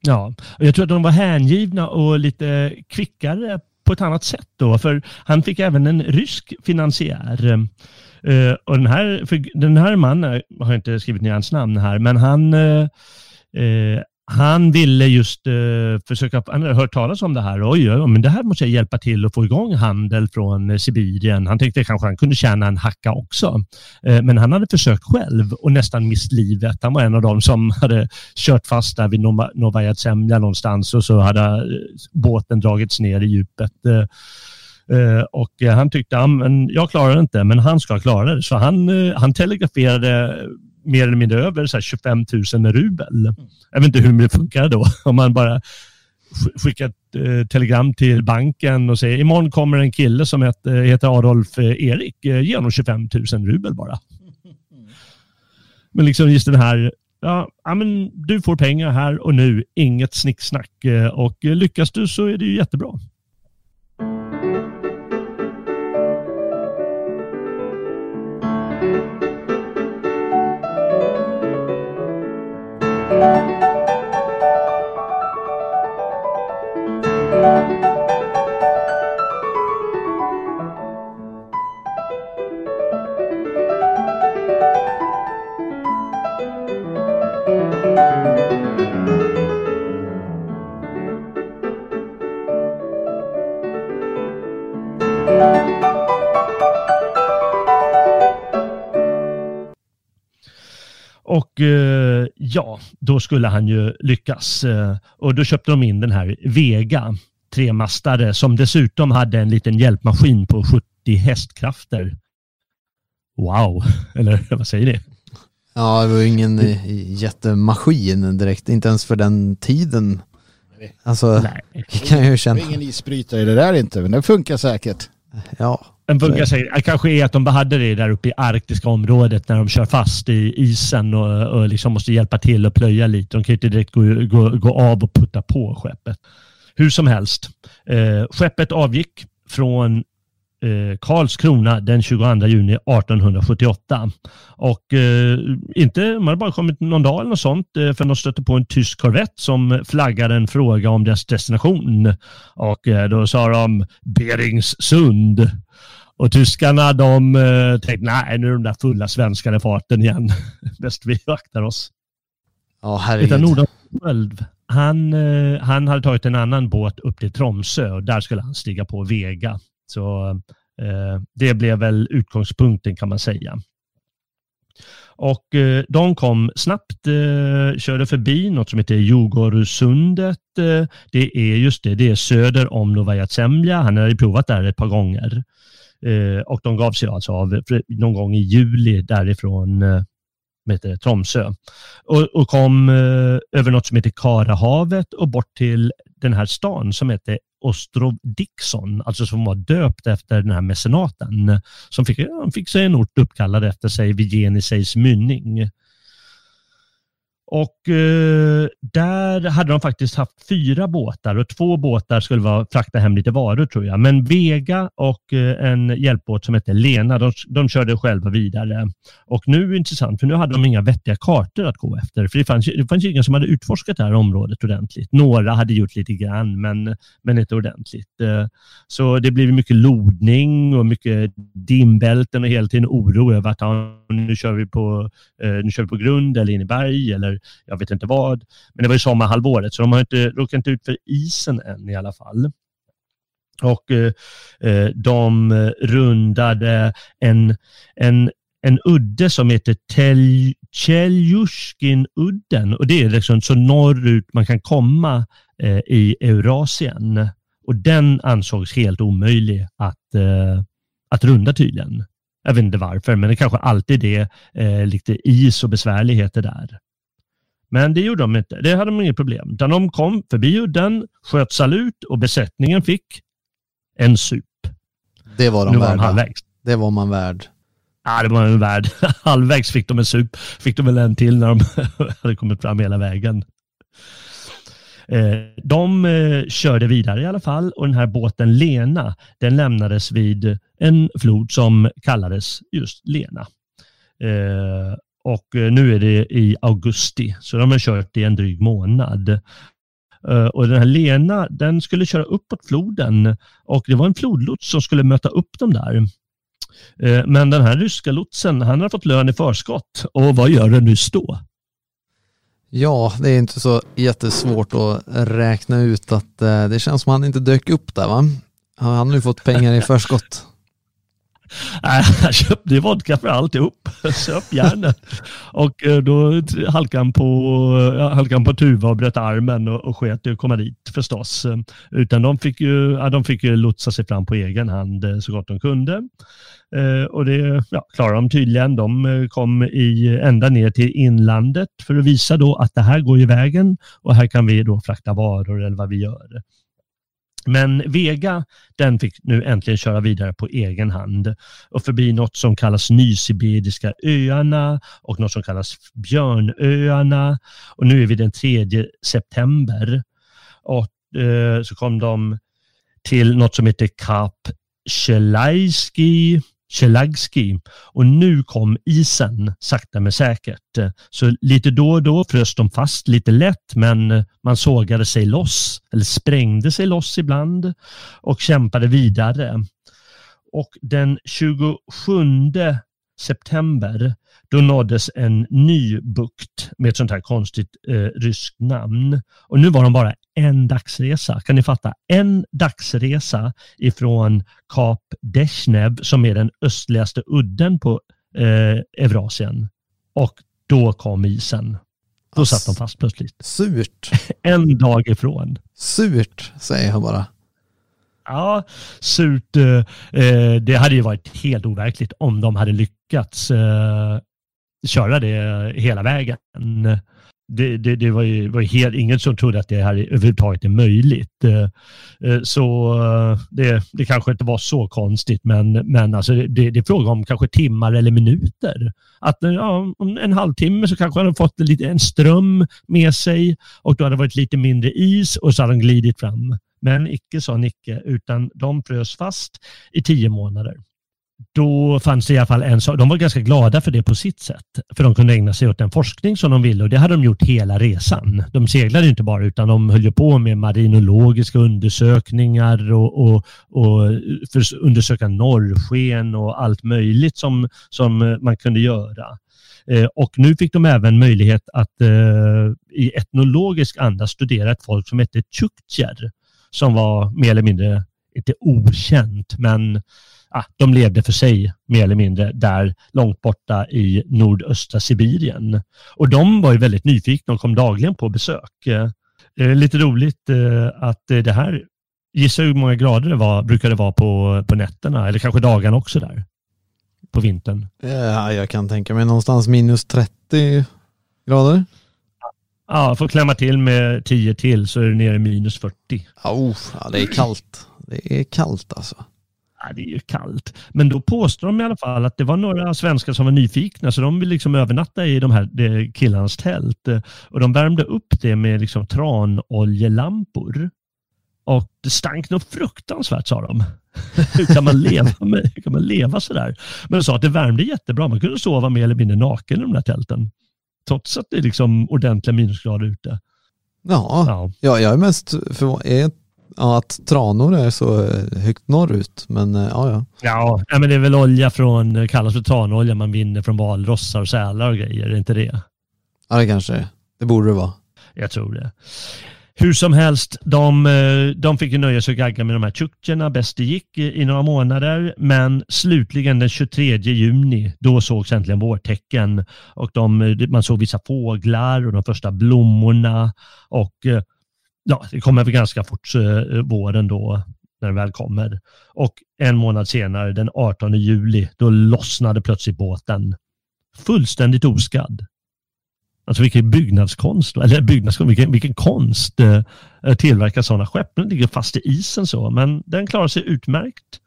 Ja, jag tror att de var hängivna och lite kvickare på ett annat sätt då, för han fick även en rysk finansiär. Uh, och den här, den här mannen, jag har inte skrivit ner hans namn här, men han han ville just uh, försöka, han hade hört talas om det här. Oj, oj, men det här måste jag hjälpa till att få igång handel från uh, Sibirien. Han tänkte kanske han kunde tjäna en hacka också. Uh, men han hade försökt själv och nästan mist livet. Han var en av dem som hade kört fast där vid Novaja Zemlja någonstans och så hade båten dragits ner i djupet. och han tyckte, ja, men jag klarar det inte, men han ska klara det. Så han, han telegraferade mer eller mindre över så 25 000 rubel. Jag vet inte hur det funkar då. Om man bara skickar ett eh, telegram till banken och säger imorgon kommer en kille som heter, heter Adolf eh, Erik. Eh, ge honom 25 000 rubel bara. Men liksom just den här, ja, men du får pengar här och nu, inget snicksnack. Och lyckas du så är det ju jättebra. Música Och eh, ja, då skulle han ju lyckas. Eh, och då köpte de in den här Vega tremastare som dessutom hade en liten hjälpmaskin på 70 hästkrafter. Wow, eller vad säger ni? Ja, det var ingen eh, jättemaskin direkt, inte ens för den tiden. Alltså, Nej. kan jag ju känna. Det är ingen isbrytare det där inte, men det funkar säkert. Ja, en funkar säkert. Kanske är att de hade det där uppe i arktiska området när de kör fast i isen och, och liksom måste hjälpa till och plöja lite. De kan inte direkt gå, gå, gå av och putta på skeppet. Hur som helst, eh, skeppet avgick från eh, Karlskrona den 22 juni 1878. Och eh, inte, man hade bara kommit någon dag eller något sånt eh, förrän de stötte på en tysk korvett som flaggade en fråga om deras destination. Och eh, då sa de Beringssund. Och tyskarna de eh, tänkte, nej nu är de där fulla svenskarna i farten igen. Bäst vi aktar oss. Ja, herregud. Utan själv, han, eh, han hade tagit en annan båt upp till Tromsö och där skulle han stiga på Vega. Så eh, det blev väl utgångspunkten kan man säga. Och eh, de kom snabbt, eh, körde förbi något som heter Djurgårdssundet. Eh, det är just det, det är söder om Novaja Zemlja. Han hade provat där ett par gånger. Eh, och de gav sig alltså av någon gång i juli därifrån eh, heter det, Tromsö och, och kom eh, över något som heter Karahavet och bort till den här stan som heter Ostrov Dixon, alltså som var döpt efter den här mecenaten som fick, han fick sig en ort uppkallad efter sig vid Genisejs mynning. Och eh, där hade de faktiskt haft fyra båtar och två båtar skulle vara frakta hem lite varor tror jag. Men Vega och eh, en hjälpbåt som hette Lena, de, de körde själva vidare. Och nu är det intressant, för nu hade de inga vettiga kartor att gå efter. För det fanns, det fanns ingen som hade utforskat det här området ordentligt. Några hade gjort lite grann, men, men inte ordentligt. Eh, så det blev mycket lodning och mycket dimbälten och hela tiden oro över att ja, nu, kör vi på, eh, nu kör vi på grund eller in i berg eller jag vet inte vad. Men det var ju sommarhalvåret så de har inte råkat inte ut för isen än i alla fall. Och eh, eh de rundade en, en, en udde som heter Tjeljuskin-udden och det är liksom så norrut man kan komma eh, i Eurasien. Och den ansågs helt omöjlig att, eh, att runda tydligen. Jag vet inte varför, men det kanske alltid är eh, lite is och besvärligheter där. Men det gjorde de inte. Det hade de inget problem. Utan de kom förbi udden, sköt salut och besättningen fick en sup. Det var de nu värda. Var halvvägs. Det var man värd. Ja, det var en värd. halvvägs fick de en sup. Fick de väl en till när de hade kommit fram hela vägen. Eh, de eh, körde vidare i alla fall och den här båten Lena, den lämnades vid en flod som kallades just Lena. Och eh, nu är det i augusti, så de har kört i en dryg månad. Eh, och den här Lena, den skulle köra uppåt floden och det var en flodlots som skulle möta upp dem där. Eh, men den här ryska lotsen, han har fått lön i förskott och vad gör den nu då? Ja, det är inte så jättesvårt att räkna ut att det känns som att han inte dök upp där va? Han har ju fått pengar i förskott. Han köpte vodka för alltihop, söp järnet. Och eh, då halkade han på, halkade han på tuva och bröt armen och, och sket i att komma dit förstås. Eh, utan de fick, ju, ja, de fick ju lotsa sig fram på egen hand eh, så gott de kunde. Och det ja, klarade de tydligen. De kom i, ända ner till inlandet för att visa då att det här går ju vägen och här kan vi då frakta varor eller vad vi gör. Men Vega, den fick nu äntligen köra vidare på egen hand och förbi något som kallas Nysibiriska öarna och något som kallas Björnöarna. Och nu är vi den 3 september. Och eh, så kom de till något som heter Kap Chelaiski Chelagski och nu kom isen sakta men säkert. Så lite då och då frös de fast lite lätt men man sågade sig loss eller sprängde sig loss ibland och kämpade vidare. Och den 27 september då nåddes en ny bukt med ett sånt här konstigt eh, ryskt namn. Och nu var de bara en dagsresa. Kan ni fatta? En dagsresa ifrån Kap Deshnev som är den östligaste udden på eh, Eurasien. Och då kom isen. Då satt de fast plötsligt. Surt. en dag ifrån. Surt, säger jag bara. Ja, surt. Eh, eh, det hade ju varit helt overkligt om de hade lyckats eh, köra det hela vägen. Det, det, det var ju var helt, ingen som trodde att det här överhuvudtaget är möjligt. Eh, eh, så eh, det, det kanske inte var så konstigt, men, men alltså det, det är fråga om kanske timmar eller minuter. Att ja, om en halvtimme så kanske han hade fått lite, en ström med sig och då hade det varit lite mindre is och så hade han glidit fram Men icke sa Nicke, utan de frös fast i tio månader. Då fanns det i alla fall en sak, de var ganska glada för det på sitt sätt. För de kunde ägna sig åt den forskning som de ville och det hade de gjort hela resan. De seglade inte bara utan de höll på med marinologiska undersökningar och, och, och för att undersöka norrsken och allt möjligt som, som man kunde göra. Eh, och nu fick de även möjlighet att eh, i etnologisk anda studera ett folk som hette Tjuktjer som var mer eller mindre, inte okänt, men ah, de levde för sig mer eller mindre där långt borta i nordöstra Sibirien. Och de var ju väldigt nyfikna och kom dagligen på besök. Eh, lite roligt eh, att det här, gissa hur många grader det var, brukar det vara på, på nätterna eller kanske dagarna också där på vintern? Ja, jag kan tänka mig någonstans minus 30 grader. Ja, får klämma till med 10 till så är det nere i minus 40. Oh, ja, det är kallt. Det är kallt alltså. Ja, det är ju kallt. Men då påstår de i alla fall att det var några svenskar som var nyfikna så de ville liksom övernatta i de här killarnas tält. Och de värmde upp det med liksom tranoljelampor. Och det stank nog fruktansvärt sa de. hur, kan man leva med, hur kan man leva sådär? Men de sa att det värmde jättebra. Man kunde sova mer eller mindre naken i de där tälten. Trots att det är liksom ordentliga minusgrader ute. Ja, ja. ja jag är mest förvånad. Ja, att tranor är så högt norrut, men eh, ja, ja. Ja, men det är väl olja från, kallas för tranolja man vinner från valrossar och sälar och grejer, är det inte det? Ja, det kanske är. Det borde det vara. Jag tror det. Hur som helst, de, eh, de fick ju nöja sig och gagga med de här tjuktjerna bäst det gick i några månader. Men slutligen den 23 juni, då sågs äntligen vårtecken. Och de, man såg vissa fåglar och de första blommorna. Och eh, ja, det kommer väl ganska fort eh, eh, våren då när den väl kommer. Och en månad senare, den 18 juli, då lossnade plötsligt båten. Fullständigt oskadd. Alltså vilken byggnadskonst, eller byggnadskonst, vilken, vilken konst eh, tillverkar sådana skepp. Den ligger fast i isen så, men den klarade sig utmärkt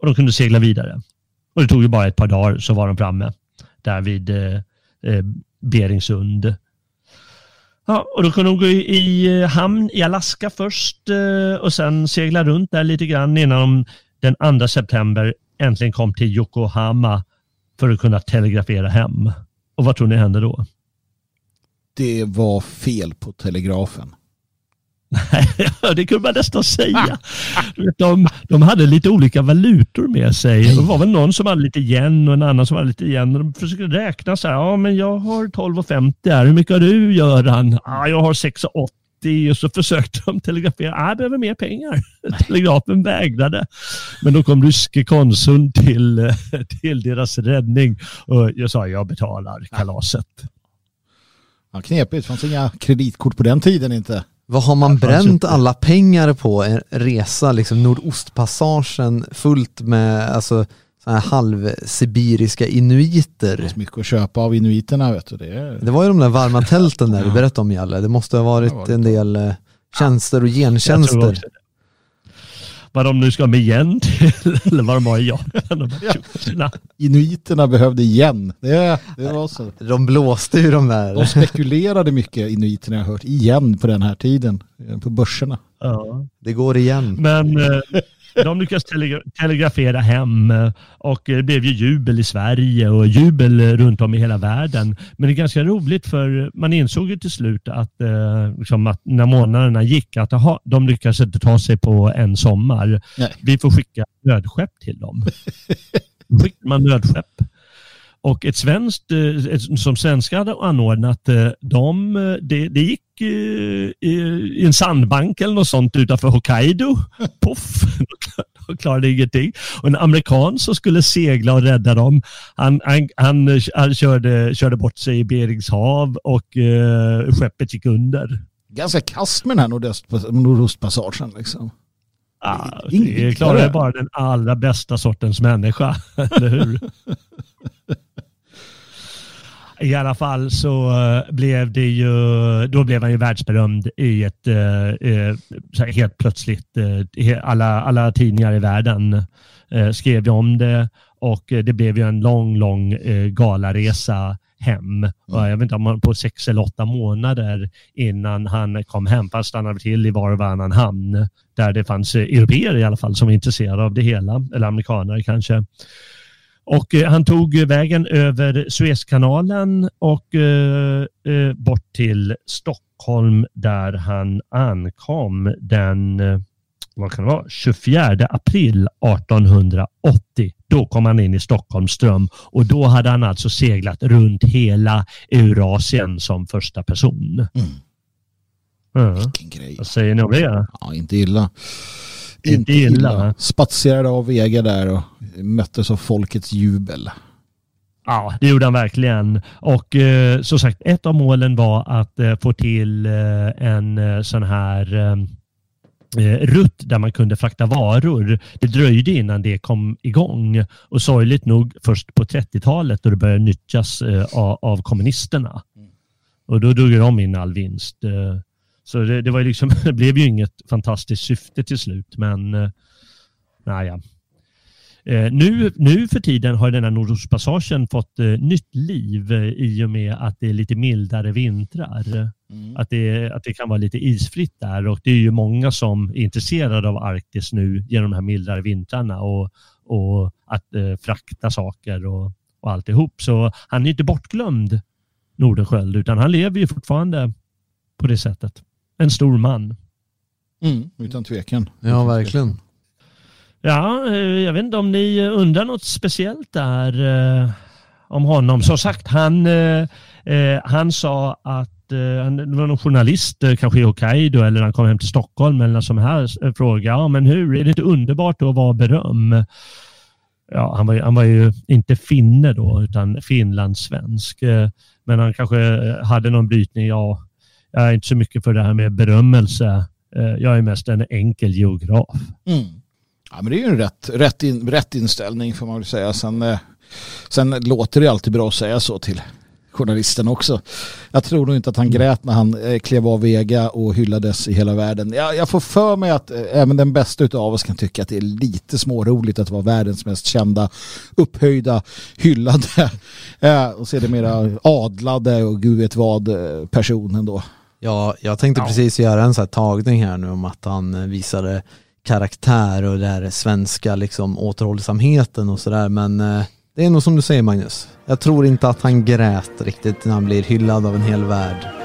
och de kunde segla vidare. Och det tog ju bara ett par dagar så var de framme där vid eh, eh Beringsund. Ja, och då kunde de gå i, i eh, hamn i Alaska först eh, och sen segla runt där lite grann innan de den 2 september äntligen kom till Yokohama för att kunna telegrafera hem. Och vad tror ni hände då? det var fel på telegrafen. Nej, det kunde man nästan säga. De, de hade lite olika valutor med sig. Det var väl någon som hade lite yen och en annan som hade lite yen. De försökte räkna så här. Ja, men jag har 12,50 här. Hur mycket har du Göran? Ja, jag har 6,80 och så försökte de telegrafera. Ja, jag behöver mer pengar. Telegrafen vägrade. Men då kom ryske konsuln till, till deras räddning och jag sa jag betalar kalaset. Ja, knepigt, det fanns inga kreditkort på den tiden inte. Vad har man bränt alla pengar på? En resa, liksom Nordostpassagen fullt med alltså, så här halvsibiriska inuiter. Det finns mycket att köpa av inuiterna vet du. Det, är... det var ju de där varma tälten där du berättade om Jalle. Det måste ha varit en del eh, tjänster och gentjänster vad de nu ska med igen till, eller vad de har i Japan. Ja. Inuiterna behövde igen. Det, det var så. De blåste ju de där. De spekulerade mycket, inuiterna jag har hört, igen på den här tiden, på börserna. Ja. Det går igen. Men eh, de lyckades telegrafera hem eh, och det blev ju jubel i Sverige och jubel runt om i hela världen. Men det är ganska roligt för man insåg ju till slut att, eh, liksom att när månaderna gick att aha, de lyckades inte ta sig på en sommar. Nej. Vi får skicka nödskepp till dem. Skickar man nödskepp och ett svenskt, eh, ett, som svenska hade anordnat, de, det, det gick i, i, en sandbank eller något sånt utanför Hokkaido. Poff, de klarade ingenting. Och en amerikan som skulle segla och rädda dem, han, han, han, han körde, körde bort sig i Berings hav och uh, skeppet gick under. Ganska kast med den här nordöst, nordostpassagen liksom. Ja, det klarar bara den allra bästa sortens människa, eller hur? I alla fall så eh, blev det ju, då blev han ju världsberömd i ett, eh, eh helt plötsligt, eh, alla, alla tidningar i världen skrev ju om det och det blev ju en lång, lång galaresa hem. Och jag vet inte om han på sex eller åtta månader innan han kom hem. Han stannade till i var och varannan hamn där det fanns europeer i alla fall som var intresserade av det hela, eller amerikanare kanske. Och eh, han tog vägen över Suezkanalen och eh, eh, bort till Stockholm där han ankom den eh, vad kan det vara, 24 april 1880. Då kom han in i Stockholms ström och då hade han alltså seglat runt hela Eurasien som första person. Mm. Ja. Vilken grej. Vad säger ni om det? Ja, inte illa. Inte illa. Spatserade av Vega där och möttes av folkets jubel. Ja, det gjorde han verkligen. Och eh, som sagt, ett av målen var att eh, få till eh, en eh, sån här eh, eh, rutt där man kunde frakta varor. Det dröjde innan det kom igång och sorgligt nog först på 30-talet då det började nyttjas eh, av, av kommunisterna. Och då drog de in all vinst. Så det, det, var liksom, det blev ju inget fantastiskt syfte till slut, men eh, naja. Eh, nu, nu för tiden har den här Nordostpassagen fått eh, nytt liv eh, i och med att det är lite mildare vintrar. Mm. Att, det, att det kan vara lite isfritt där och det är ju många som är intresserade av Arktis nu genom de här mildare vintrarna och, och att eh, frakta saker och, och alltihop. Så han är inte bortglömd, Nordenskjöld, utan han lever ju fortfarande på det sättet. En stor man. Mm, utan tvekan. Ja, verkligen. Ja, eh, jag vet inte om ni undrar något speciellt där eh, om honom. Som sagt, han, eh, eh, han sa att eh, han det var någon journalist, eh, kanske i Hokkaido eller han kom hem till Stockholm eller någon som här eh, frågade, ja men hur, är det inte underbart att vara beröm? Ja, han var, ju- han var ju inte finne då, utan finlandssvensk. Eh, Men han kanske eh, hade någon brytning, ja, jag är inte så mycket för det här med berömmelse. Eh, Jag är mest en enkel geograf. Mm. Ja, men det är ju en rätt, rätt, in, rätt inställning får man väl säga. Sen, eh, sen låter det alltid bra att säga så till journalisten också. Jag tror nog inte att han grät när han eh, klev av Vega och hyllades i hela världen. Jag, jag får för mig att även den bästa av oss kan tycka att det är lite småroligt att vara världens mest kända, upphöjda, hyllade och sedermera adlade och gud vet vad personen då. Ja, jag tänkte Ja. precis göra en sån här tagning här nu om att han eh, visade karaktär och det här svenska liksom återhållsamheten och sådär men eh, det är nog som du säger Magnus. Jag tror inte att han grät riktigt när han blir hyllad av en hel värld.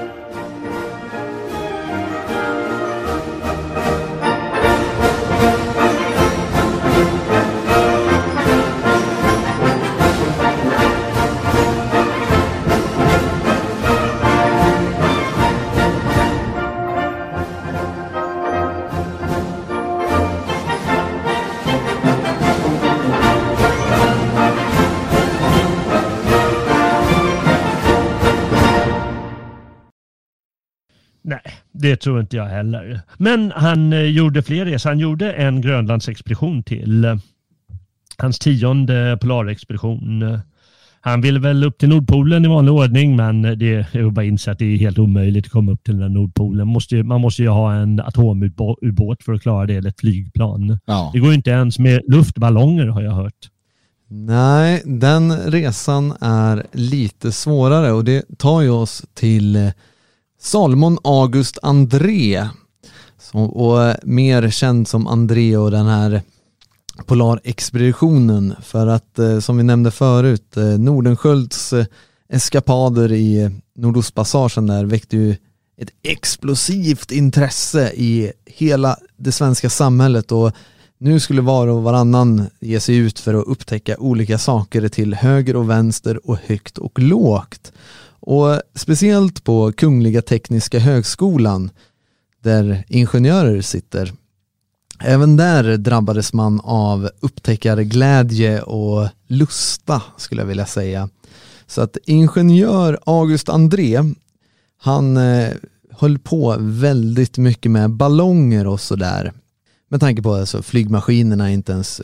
Det tror inte jag heller. Men han eh, gjorde fler resor. Han gjorde en Grönlandsexpedition till. Eh, Hans tionde polarexpedition. Han ville väl upp till Nordpolen i vanlig ordning, men det är bara inse att det är helt omöjligt att komma upp till den Nordpolen. Man måste ju, man måste ju ha en atomubåt för att klara det, eller ett flygplan. Ja. Det går ju inte ens med luftballonger har jag hört. Nej, den resan är lite svårare och det tar ju oss till eh, Salomon August André. Som, och eh, mer känd som André och den här polarexpeditionen. För att eh, som vi nämnde förut eh, Nordenskölds eskapader i Nordostpassagen där väckte ju ett explosivt intresse i hela det svenska samhället. Och nu skulle var och varannan ge sig ut för att upptäcka olika saker till höger och vänster och högt och lågt. Och speciellt på Kungliga Tekniska Högskolan där ingenjörer sitter. Även där drabbades man av upptäckarglädje och lusta skulle jag vilja säga. Så att ingenjör August André, han eh, höll på väldigt mycket med ballonger och sådär. Med tanke på att alltså, flygmaskinerna inte ens,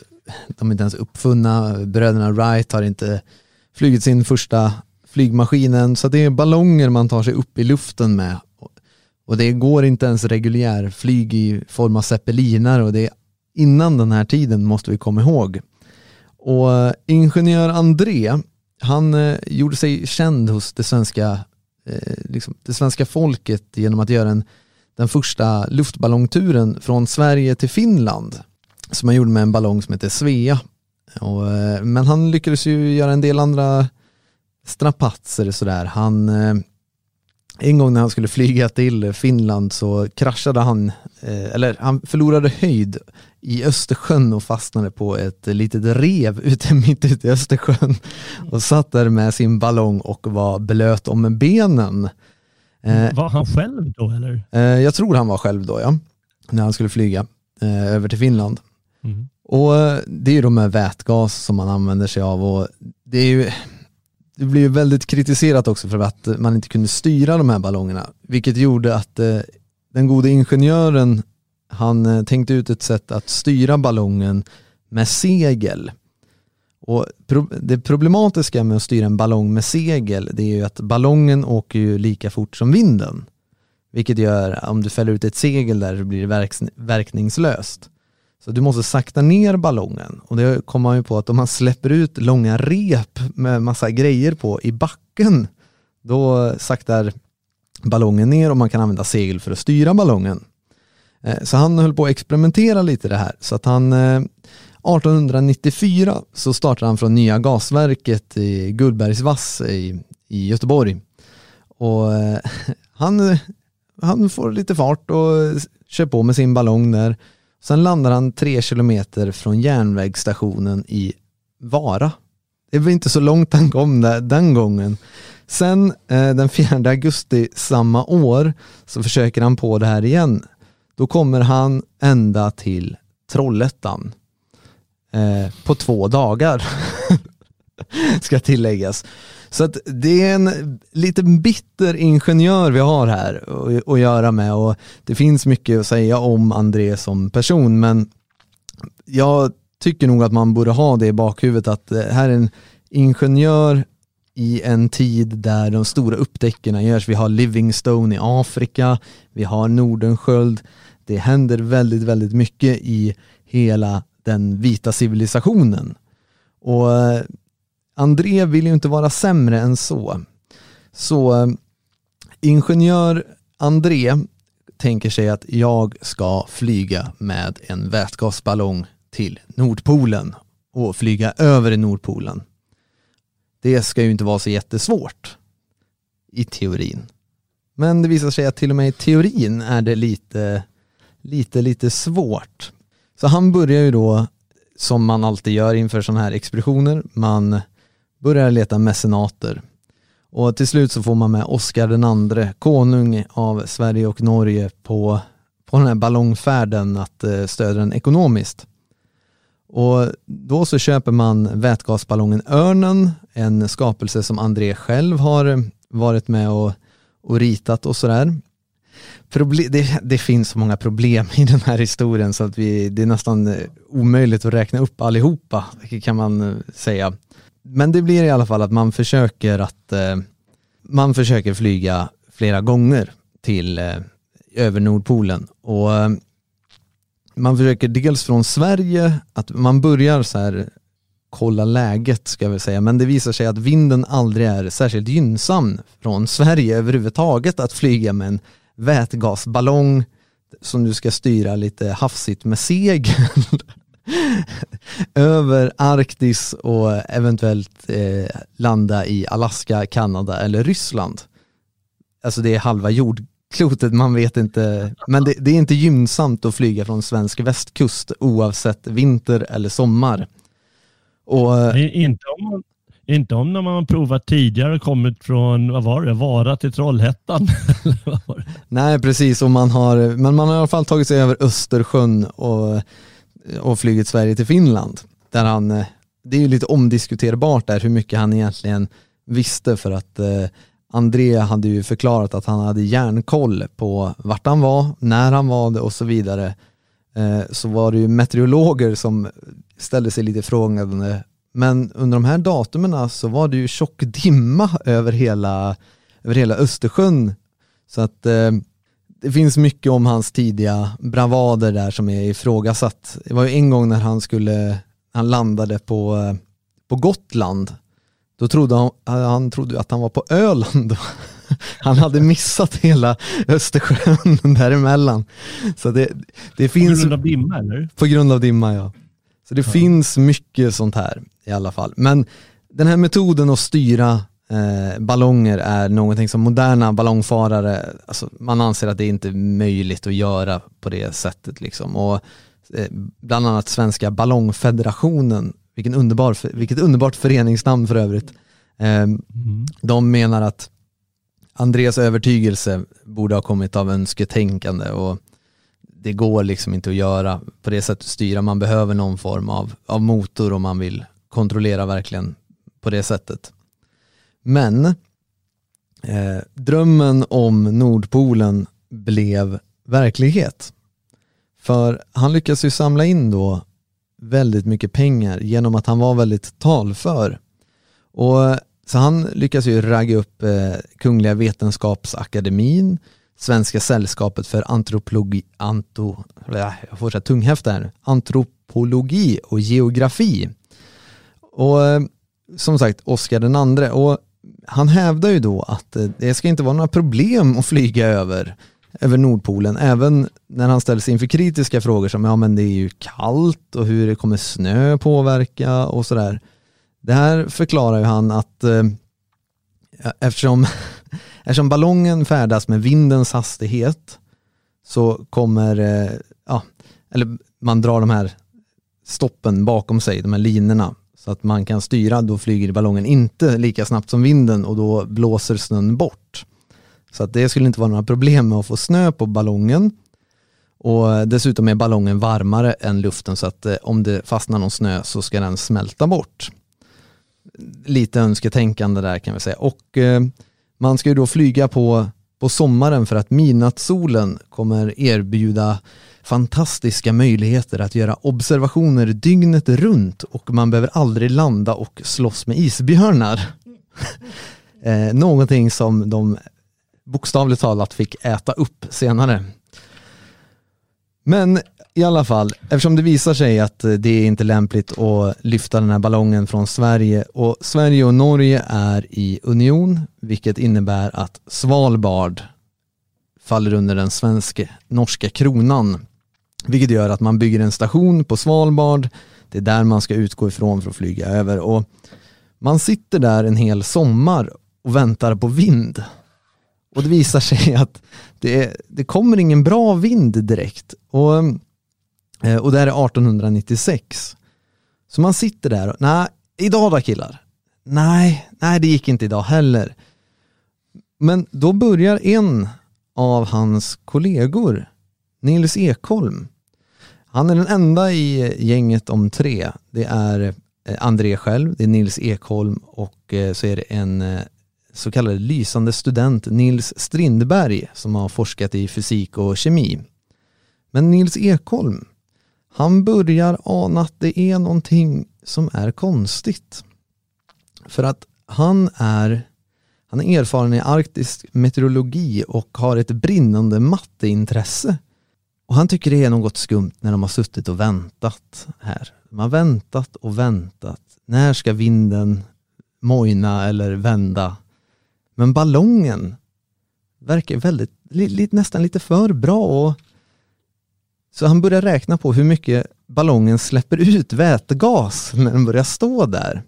de är inte ens uppfunna, bröderna Wright har inte flugit sin första flygmaskinen, så det är ballonger man tar sig upp i luften med. Och det går inte ens reguljär flyg i form av zeppeliner och det är innan den här tiden måste vi komma ihåg. Och eh, ingenjör André, han eh, gjorde sig känd hos det svenska, eh, liksom, det svenska folket genom att göra en, den första luftballongturen från Sverige till Finland som han gjorde med en ballong som heter Svea. Och, men han lyckades ju göra en del andra strapatser sådär. Han, eh, en gång när han skulle flyga till Finland så kraschade han, eh, eller han förlorade höjd i Östersjön och fastnade på ett litet rev ute mitt ute i Östersjön och satt där med sin ballong och var blöt om benen. Eh, var han själv då eller? Jag tror han var själv då ja, när han skulle flyga över till Finland. Mm. Och det är ju de här vätgas som man använder sig av och det är ju det blev väldigt kritiserat också för att man inte kunde styra de här ballongerna, vilket gjorde att eh, den gode ingenjören han eh, tänkte ut ett sätt att styra ballongen med segel. Och det problematiska med att styra en ballong med segel det är ju att ballongen åker ju lika fort som vinden. Vilket gör, om du fäller ut ett segel där så blir det verkningslöst. Så du måste sakta ner ballongen och det kommer man ju på att om man släpper ut långa rep med massa grejer på i backen då saktar ballongen ner och man kan använda segel för att styra ballongen. Eh, så han höll på att experimentera lite det här så att han eh, 1894 så startade han från nya gasverket i Gullbergsvass i, i Göteborg. Och eh, han, han får lite fart och kör på med sin ballong där Sen landar han tre kilometer från järnvägsstationen i Vara. Det var inte så långt han kom där, den gången. Sen eh, den 4 augusti samma år så försöker han på det här igen. Då kommer han ända till Trollhättan eh, på två dagar. Ska tilläggas. Så att det är en lite bitter ingenjör vi har här att göra med och det finns mycket att säga om André som person men jag tycker nog att man borde ha det i bakhuvudet att eh, här är en ingenjör i en tid där de stora upptäckterna görs. Vi har Livingstone i Afrika, vi har Nordenskjöld. Det händer väldigt, väldigt mycket i hela den vita civilisationen. Och eh, André vill ju inte vara sämre än så. Så eh, ingenjör André tänker sig att jag ska flyga med en vätgasballong till Nordpolen och flyga över Nordpolen. Det ska ju inte vara så jättesvårt i teorin. Men det visar sig att till och med i teorin är det lite, lite, lite svårt. Så han börjar ju då, som man alltid gör inför sådana här expeditioner, man börjar leta mecenater. Och till slut så får man med Oscar den andre, konung av Sverige och Norge på, på den här ballongfärden att eh, stödja den ekonomiskt. Och då så köper man vätgasballongen Örnen, en skapelse som André själv har varit med och, och ritat och sådär. Proble det, det, finns så många problem i den här historien så att vi, det är nästan eh, omöjligt att räkna upp allihopa kan man eh, säga men det blir i alla fall att man försöker att eh, man försöker flyga flera gånger till eh, över Nordpolen och eh, man försöker dels från Sverige, att man börjar så här kolla läget ska jag väl säga, men det visar sig att vinden aldrig är särskilt gynnsam från Sverige överhuvudtaget att flyga med en vätgasballong som du ska styra lite hafsigt med segel. över Arktis och eventuellt eh, landa i Alaska, Kanada eller Ryssland. Alltså det är halva jordklotet, man vet inte, men det, det, är inte gynnsamt att flyga från svensk västkust oavsett vinter eller sommar. Och, inte, om man, inte om när man har provat tidigare kommit från, vad var det, Vara till Trollhättan? Nej precis, och man har, men man har i alla fall tagit sig över Östersjön och och flugit Sverige till Finland. Där han, eh, det är ju lite omdiskuterbart där hur mycket han egentligen visste för att eh, André hade ju förklarat att han hade järnkoll på vart han var, när han var det och så vidare. Eh, så var det ju meteorologer som ställde sig lite frågande. Men under de här datumen så var det ju tjock dimma över hela, över hela Östersjön. Så att eh, det finns mycket om hans tidiga bravader där som är ifrågasatt. Det var ju en gång när han skulle, han landade på, på Gotland då trodde han, han trodde att han var på Öland. Han hade missat hela Östersjön däremellan. Så det, det finns, På grund av dimma eller? På grund av dimma ja. Så det ja. finns mycket sånt här i alla fall. Men den här metoden att styra eh, ballonger är någonting som moderna ballongfarare, alltså man anser att det inte är möjligt att göra på det sättet. Liksom. Och, eh, bland annat Svenska ballongfederationen, vilken underbar, vilket underbart föreningsnamn för övrigt. Eh, mm. De menar att Andreas övertygelse borde ha kommit av önsketänkande och det går liksom inte att göra på det sättet styra. Man behöver någon form av, av motor om man vill kontrollera verkligen på det sättet. Men eh, drömmen om Nordpolen blev verklighet. För han lyckas ju samla in då väldigt mycket pengar genom att han var väldigt talför. Och så han lyckas ju ragga upp eh, Kungliga Vetenskapsakademin, Svenska sällskapet för antropologi, anto, äh, jag får så här, antropologi och geografi. Och eh, som sagt, Oscar den andre. Och han hävdar ju då att eh, det ska inte vara några problem att flyga över, över Nordpolen, även när han ställs inför kritiska frågor som ja men det är ju kallt och hur det kommer snö påverka och sådär. Det här förklarar ju han att eh, eftersom, eftersom ballongen färdas med vindens hastighet så kommer, eh, ja, eller man drar de här stoppen bakom sig, de här linorna, så att man kan styra, då flyger ballongen inte lika snabbt som vinden och då blåser snön bort. Så att det skulle inte vara några problem med att få snö på ballongen. Och dessutom är ballongen varmare än luften så att eh, om det fastnar någon snö så ska den smälta bort lite önsketänkande där kan vi säga. Och eh, man ska ju då flyga på, på sommaren för att midnattssolen kommer erbjuda fantastiska möjligheter att göra observationer dygnet runt och man behöver aldrig landa och slåss med isbjörnar. eh, någonting som de bokstavligt talat fick äta upp senare. Men i alla fall, eftersom det visar sig att det är inte lämpligt att lyfta den här ballongen från Sverige och Sverige och Norge är i union, vilket innebär att Svalbard faller under den svenska norska kronan, vilket gör att man bygger en station på Svalbard. Det är där man ska utgå ifrån för att flyga över och man sitter där en hel sommar och väntar på vind. Och det visar sig att det, det kommer ingen bra vind direkt. Och eh, och det här är 1896. Så man sitter där och, nej, idag då killar? Nej, nej det gick inte idag heller. Men då börjar en av hans kollegor, Nils Ekholm, han är den enda i gänget om tre. Det är eh, André själv, det är Nils Ekholm och eh, så är det en eh, så kallad lysande student, Nils Strindberg, som har forskat i fysik och kemi. Men Nils Ekholm, han börjar ana att det är någonting som är konstigt. För att han är, han är erfaren i arktisk meteorologi och har ett brinnande matteintresse. Och han tycker det är något skumt när de har suttit och väntat här. De har väntat och väntat. När ska vinden mojna eller vända? Men ballongen verkar väldigt, li, nästan lite för bra och så han börjar räkna på hur mycket ballongen släpper ut vätgas när den börjar stå där.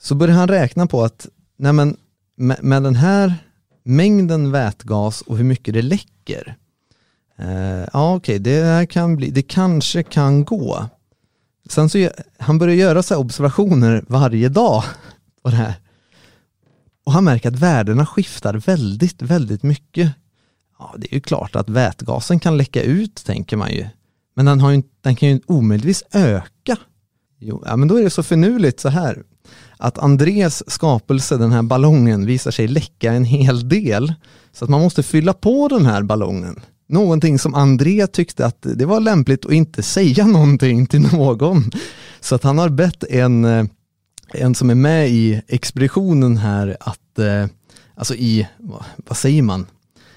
Så börjar han räkna på att nej men, med, med den här mängden vätgas och hur mycket det läcker. Eh, ja okej, okay, det, kan bli, det kanske kan gå. Sen så han börjar göra så observationer varje dag på det här. Och han märker att värdena skiftar väldigt, väldigt mycket Ja, det är ju klart att vätgasen kan läcka ut, tänker man ju. Men den, har ju, den kan ju omöjligtvis öka. Jo, ja, men då är det så finurligt så här, att Andres skapelse, den här ballongen, visar sig läcka en hel del. Så att man måste fylla på den här ballongen. Någonting som André tyckte att det var lämpligt att inte säga någonting till någon. Så att han har bett en, eh, en som är med i expeditionen här att, eh, alltså i, vad säger man,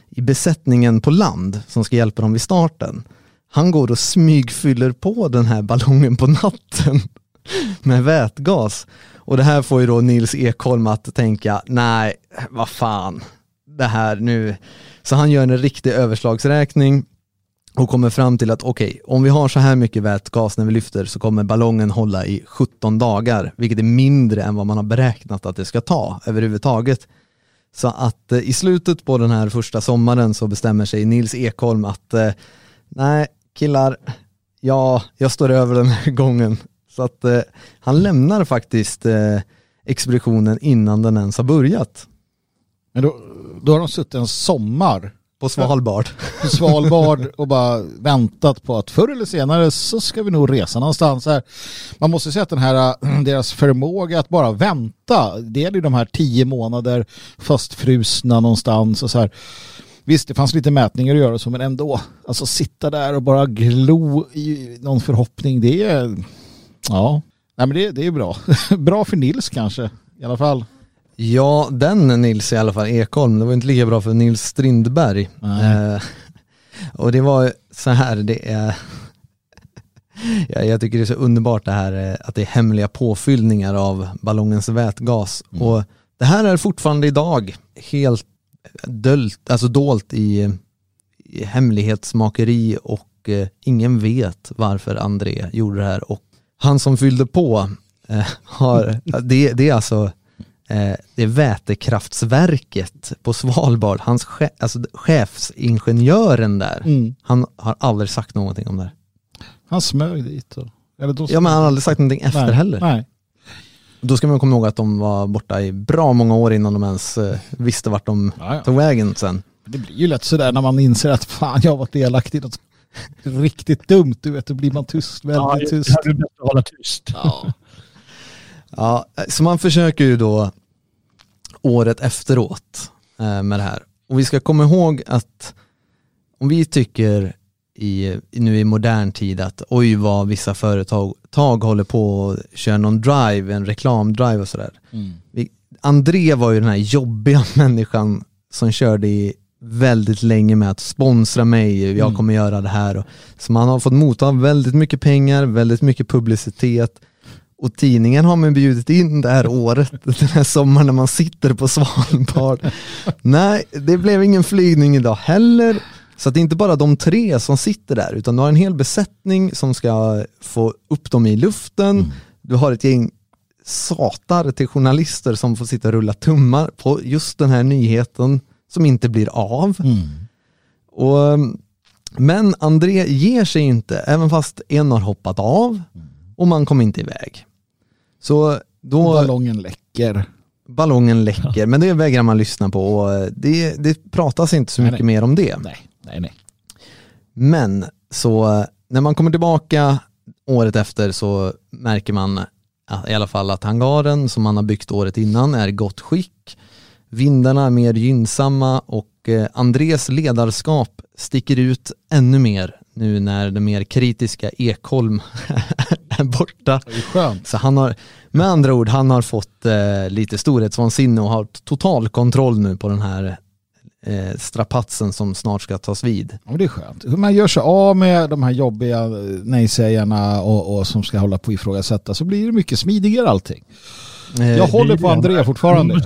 i besättningen på land som ska hjälpa dem vid starten. Han går och smygfyller på den här ballongen på natten. med vätgas. Och det här får ju då Nils Ekholm att tänka, nej, vad fan, det här nu. Så han gör en riktig överslagsräkning och kommer fram till att okej, okay, om vi har så här mycket vätgas när vi lyfter så kommer ballongen hålla i 17 dagar, vilket är mindre än vad man har beräknat att det ska ta överhuvudtaget. Så att eh, i slutet på den här första sommaren så bestämmer sig Nils Ekholm att eh, nej, killar, ja, jag står över den här gången. Så att eh, han lämnar faktiskt eh, expeditionen innan den ens har börjat. Men då, då har de suttit en sommar på Svalbard. På Svalbard och bara väntat på att förr eller senare så ska vi nog resa någonstans här. Man måste säga att den här, deras förmåga att bara vänta, det är ju de här tio månader fastfrusna någonstans och så här. Visst, det fanns lite mätningar att göra så, men ändå. Alltså sitta där och bara glo i någon förhoppning, det är, ja, nej men det, det är bra. bra för Nils kanske, i alla fall. Ja, den Nils i alla fall, Ekholm, det var inte lika bra för Nils Strindberg. Eh, och det var så här, det är ja, jag tycker det är så underbart det här eh, att det är hemliga påfyllningar av ballongens vätgas. Mm. Och det här är fortfarande idag helt dölt, alltså dolt i, i hemlighetsmakeri och eh, ingen vet varför André gjorde det här. Och han som fyllde på eh, har, det, det är alltså det är vätekraftsverket på Svalbard, hans che alltså chefsingenjören där, mm. han har aldrig sagt någonting om det här. Han smög dit. Och, eller då ja men han har aldrig sagt någonting efter nej, heller. Nej. Då ska man komma ihåg att de var borta i bra många år innan de ens eh, visste vart de ja, ja. tog vägen sen. Det blir ju lätt sådär när man inser att fan jag har varit delaktig i något riktigt dumt, du vet, då blir man tyst, väldigt ja, tyst. Ja, det är bäst att hålla tyst. Ja. ja, så man försöker ju då året efteråt eh, med det här. Och vi ska komma ihåg att om vi tycker i, nu i modern tid att oj vad vissa företag tag håller på och kör någon drive, en reklamdrive och sådär. Mm. André var ju den här jobbiga människan som körde i väldigt länge med att sponsra mig, jag mm. kommer göra det här. Så man har fått motta väldigt mycket pengar, väldigt mycket publicitet och tidningen har man bjudit in det här året, den här sommaren när man sitter på Svalbard. Nej, det blev ingen flygning idag heller. Så det är inte bara de tre som sitter där, utan du har en hel besättning som ska få upp dem i luften. Mm. Du har ett gäng satar till journalister som får sitta och rulla tummar på just den här nyheten som inte blir av. Mm. Och, men André ger sig inte, även fast en har hoppat av och man kommer inte iväg. Så då... Ballongen läcker. Ballongen läcker, men det vägrar man lyssna på och det, det pratas inte så nej, mycket nej. mer om det. Nej, nej, nej. Men så när man kommer tillbaka året efter så märker man i alla fall att hangaren som man har byggt året innan är i gott skick. Vindarna är mer gynnsamma och eh, Andres ledarskap sticker ut ännu mer nu när det mer kritiska Ekholm är borta. Det är skönt. Så han har, med andra ord, han har fått eh, lite storhetsvansinne och har total kontroll nu på den här eh, strapatsen som snart ska tas vid. Ja, det är skönt. Hur man gör sig av med de här jobbiga eh, nej-sägarna och, och, som ska hålla på och ifrågasätta så blir det mycket smidigare allting. Eh, Jag håller på André fortfarande.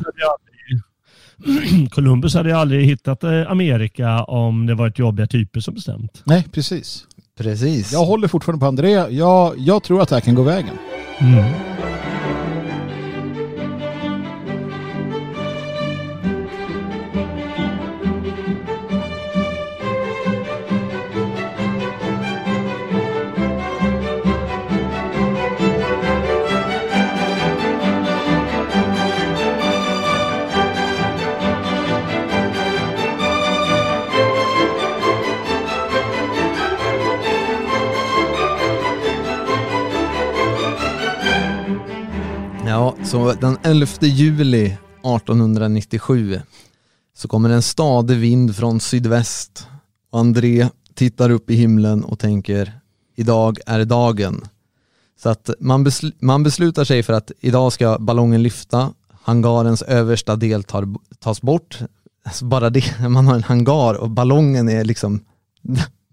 Columbus hade aldrig hittat eh, Amerika om det varit jobbiga typer som bestämt. Nej, precis. Precis. Jag håller fortfarande på André. Jag, jag tror att det här kan gå vägen. Mm. Så den 11 juli 1897 så kommer en stadig vind från sydväst och André tittar upp i himlen och tänker idag är dagen. Så att man, besl man beslutar sig för att idag ska ballongen lyfta, hangarens översta del tar, tas bort. Alltså bara det, man har en hangar och ballongen är liksom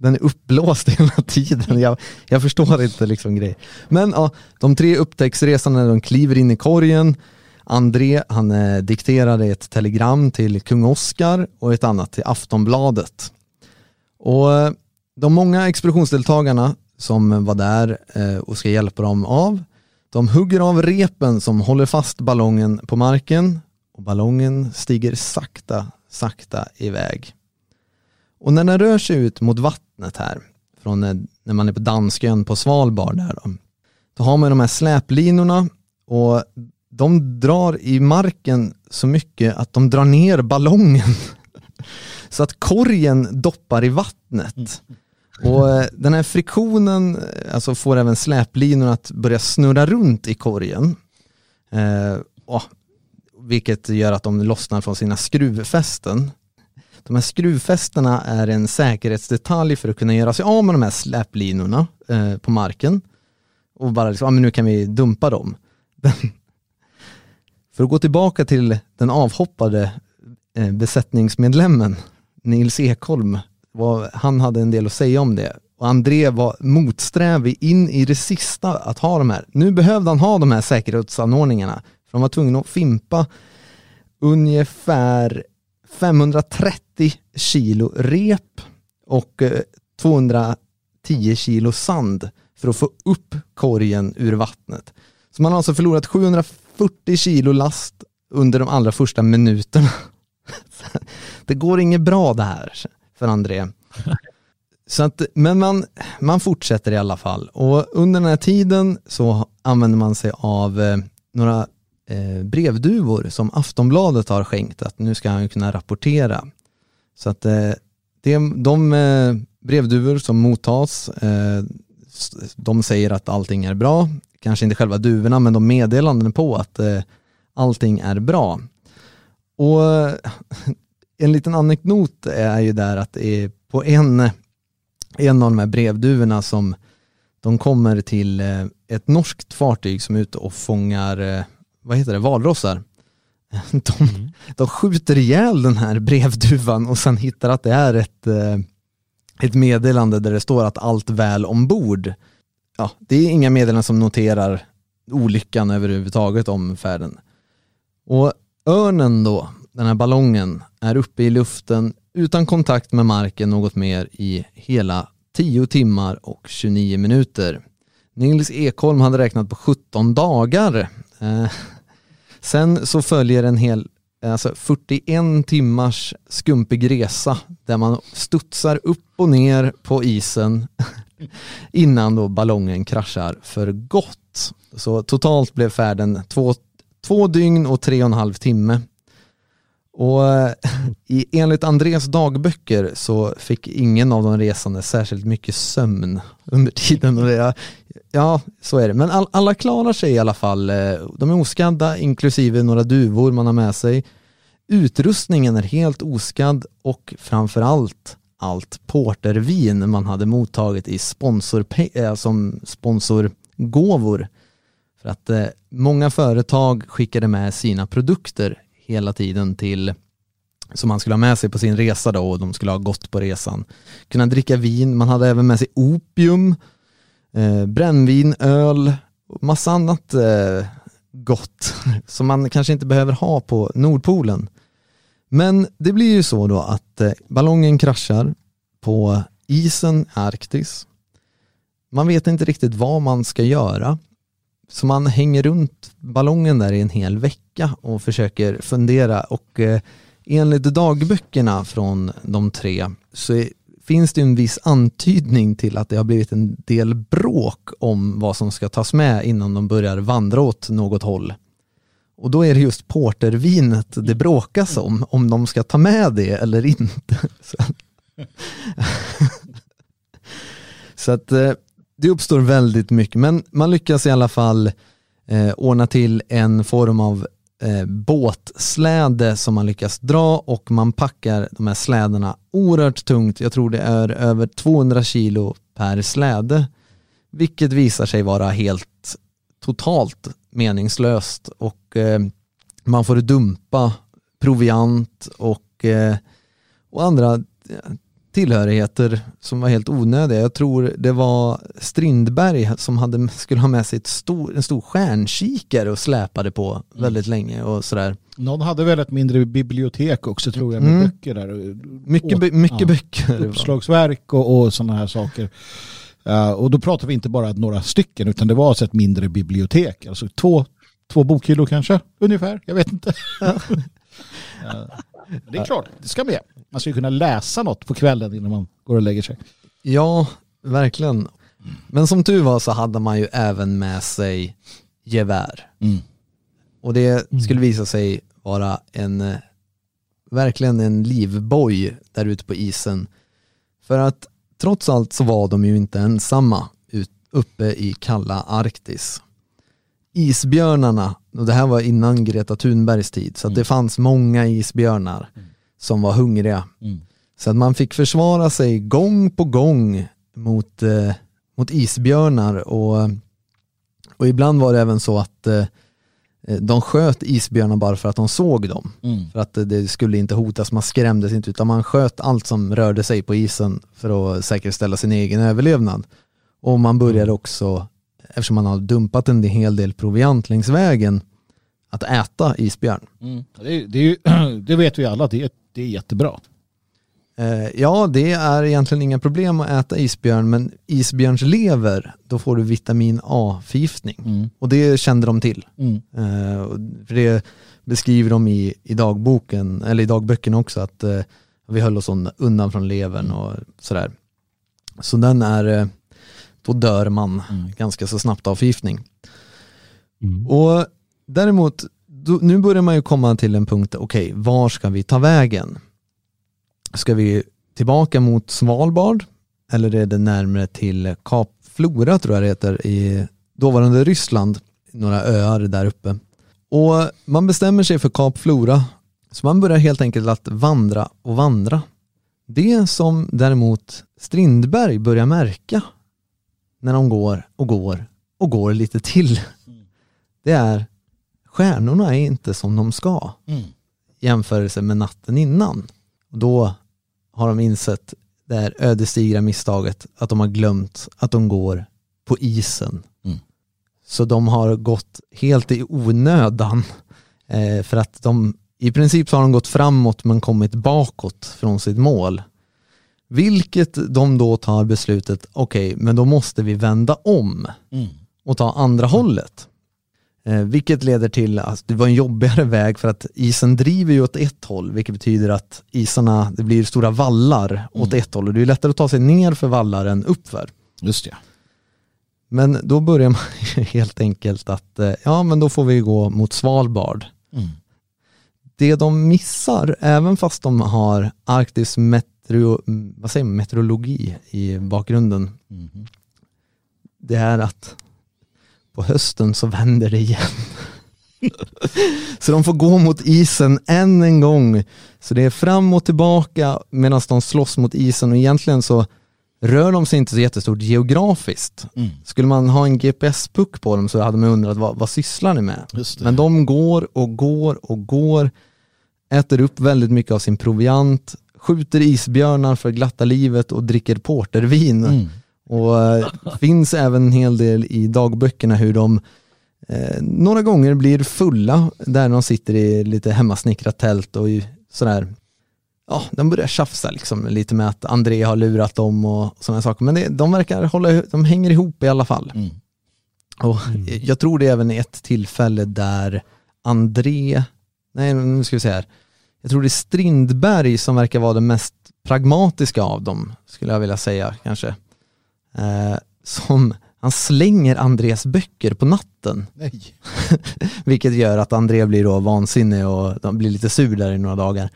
den är uppblåst hela tiden. Jag, jag förstår inte liksom grejen. Men ja, de tre upptäcktsresande de kliver in i korgen. André han eh, dikterade ett telegram till kung Oscar och ett annat till Aftonbladet. Och eh, de många expeditionsdeltagarna som var där eh, och ska hjälpa dem av, de hugger av repen som håller fast ballongen på marken och ballongen stiger sakta, sakta iväg. Och när den rör sig ut mot vattnet här, från eh, när man är på Danskön på Svalbard där då, då har man de här släplinorna och de drar i marken så mycket att de drar ner ballongen så att korgen doppar i vattnet. Och eh, den här friktionen eh, alltså får även släplinorna att börja snurra runt i korgen. Eh, åh, vilket gör att de lossnar från sina skruvfästen. De här skruvfästena är en säkerhetsdetalj för att kunna göra sig av med de här släplinorna eh, på marken. Och bara liksom, ja, men nu kan vi dumpa dem. för att gå tillbaka till den avhoppade eh, besättningsmedlemmen Nils Ekholm, var, han hade en del att säga om det. Och André var motsträvig in i det sista att ha de här. Nu behövde han ha de här säkerhetsanordningarna, för de var tvungna att fimpa ungefär 530 kilo rep och eh, 210 kilo sand för att få upp korgen ur vattnet. Så man har alltså förlorat 740 kilo last under de allra första minuterna. Det går inget bra det här för André. Så att, men man, man fortsätter i alla fall och under den här tiden så använder man sig av eh, några Eh, brevduvor som Aftonbladet har skänkt att nu ska han kunna rapportera. Så att eh, det, de eh, brevduvor som mottas, eh, de säger att allting är bra. Kanske inte själva duvorna men de meddelanden på att eh, allting är bra. Och eh, en liten anekdot är ju där att det är på en, en av de här brevduvorna som de kommer till eh, ett norskt fartyg som är ute och fångar, vad heter det, valrossar. De, mm. de skjuter ihjäl den här brevduvan och sen hittar att det är ett, eh, ett meddelande där det står att allt väl ombord. Ja, det är inga meddelanden som noterar olyckan överhuvudtaget om färden. Och örnen då, den här ballongen, är uppe i luften utan kontakt med marken något mer i hela 10 timmar och 29 minuter. Nils Ekholm hade räknat på 17 dagar. Eh, sen så följer en hel alltså 41 timmars skumpig resa där man studsar upp och ner på isen innan då ballongen kraschar för gott. Så totalt blev färden två, två dygn och tre och en halv timme. Och eh, i, enligt Andreas dagböcker så fick ingen av de resande särskilt mycket sömn under tiden. Och det, ja, så är det. Men all, alla klarar sig i alla fall. Eh, de är oskadda, inklusive några duvor man har med sig. Utrustningen är helt oskadd och framförallt allt portervin man hade mottagit i sponsor, äh, som sponsorgåvor. För att eh, många företag skickade med sina produkter hela tiden till som man skulle ha med sig på sin resa då och de skulle ha gått på resan. Kunna dricka vin, man hade även med sig opium, eh, brännvin, öl och massa annat eh, gott som man kanske inte behöver ha på Nordpolen. Men det blir ju så då att eh, ballongen kraschar på isen Arktis. Man vet inte riktigt vad man ska göra. Så man hänger runt ballongen där i en hel vecka och försöker fundera och eh, enligt dagböckerna från de tre så är, finns det en viss antydning till att det har blivit en del bråk om vad som ska tas med innan de börjar vandra åt något håll. Och då är det just portervinet det bråkas om, om de ska ta med det eller inte. Så, så att eh, det uppstår väldigt mycket, men man lyckas i alla fall eh, ordna till en form av eh, båtsläde som man lyckas dra och man packar de här släderna oerhört tungt. Jag tror det är över 200 kilo per släde, vilket visar sig vara helt totalt meningslöst och eh, man får dumpa proviant och, eh, och andra eh, tillhörigheter som var helt onödiga. Jag tror det var Strindberg som hade, skulle ha med sig stor, en stor stjärnkikare och släpade på väldigt länge och sådär. Någon hade väl ett mindre bibliotek också tror jag med Mm. böcker där. Mycket, Åt- mycket ja. böcker. Uppslagsverk och, och sådana här saker. Eh, och då pratar vi inte bara några stycken utan det var alltså ett mindre bibliotek. Alltså två, två bokhyllor kanske, ungefär. Jag vet inte. Ja. Det är klart, det ska med. Man ska ju kunna läsa något på kvällen innan man går och lägger sig. Ja, verkligen. Men som tur var så hade man ju även med sig gevär. Och det skulle visa sig vara en, eh, verkligen en livboj där ute på isen. För att trots allt så var de ju inte ensamma ut, uppe i kalla Arktis. Isbjörnarna, och det här var innan Greta Thunbergs tid, så att det fanns många isbjörnar som var hungriga. Så att man fick försvara sig gång på gång mot, eh, mot isbjörnar och, och ibland var det även så att eh, de sköt isbjörnar bara för att de såg dem. För att eh, det skulle inte hotas, man skrämdes inte utan man sköt allt som rörde sig på isen för att säkerställa sin egen överlevnad. Och man började också, eftersom man hade dumpat en hel del proviant längs vägen, att äta isbjörn. Det, är- det, ju, det vet vi alla, det är, det är jättebra. Eh, Ja, det är egentligen inga problem att äta isbjörn, men isbjörns lever, då får du vitamin A-förgiftning. Och det kände de till. Eh, och För det beskriver de i, i dagboken, eller i dagböckerna också, att eh, vi höll oss un- undan från levern och sådär. Så den är, eh, då dör man ganska så snabbt av förgiftning. Mm. Och däremot, då, nu börjar man ju komma till en punkt, okej, var ska vi ta vägen? Ska vi tillbaka mot Svalbard? Eller är det närmare till Kap Flora tror jag det heter i dåvarande Ryssland, några öar där uppe. Och man bestämmer sig för Kap Flora, så man börjar helt enkelt att vandra och vandra. Det som däremot Strindberg börjar märka när de går och går och går lite till, det är stjärnorna är inte som de ska i jämförelse med natten innan. Och då har de insett det här ödesdigra misstaget att de har glömt att de går på isen. Mm. Så de har gått helt i onödan eh, för att de i princip så har de gått framåt men kommit bakåt från sitt mål. Vilket de då tar beslutet, okej, men då måste vi vända om och ta andra hållet. Eh, vilket leder till att det var en jobbigare väg för att isen driver ju åt ett håll, vilket betyder att isarna, det blir stora vallar åt ett håll och det är lättare att ta sig ner för vallar än uppför. Just det. Men då börjar man helt enkelt att, eh, ja men då får vi gå mot Svalbard. Det de missar, även fast de har Arktis metro, vad säger man, meteorologi i bakgrunden, det är att på hösten så vänder det igen. så de får gå mot isen än en gång. Så det är fram och tillbaka medan de slåss mot isen och egentligen så rör de sig inte så jättestort geografiskt. Skulle man ha en GPS-puck på dem så hade man undrat vad, vad sysslar ni med? Men de går och går och går, äter upp väldigt mycket av sin proviant, skjuter isbjörnar för glatta livet och dricker portervin. Och eh, finns även en hel del i dagböckerna hur de eh, några gånger blir fulla där de sitter i lite hemmasnickrat tält och i sådär Ja, de börjar tjafsa liksom lite med att André har lurat dem och sådana saker. Men det, de verkar hålla, de hänger ihop i alla fall. Och jag tror det är även ett tillfälle där André, nej nu ska vi se här. Jag tror det är Strindberg som verkar vara den mest pragmatiska av dem, skulle jag vilja säga kanske. Eh, som, han slänger Andrés böcker på natten, Nej. vilket gör att André blir då vansinnig och blir lite sur där i några dagar.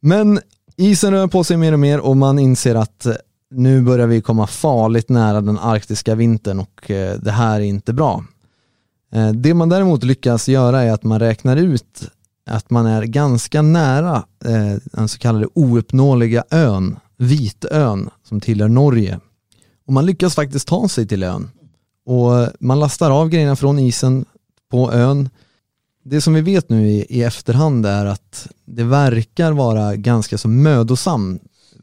Men isen rör på sig mer och mer och man inser att eh, nu börjar vi komma farligt nära den arktiska vintern och eh, det här är inte bra. Eh, Det man däremot lyckas göra är att man räknar ut att man är ganska nära eh, den så kallade ouppnåeliga ön, Vitön, som tillhör Norge. Och man lyckas faktiskt ta sig till ön. Och man lastar av grejerna från isen på ön. Det som vi vet nu i, i efterhand är att det verkar vara ganska så mödosam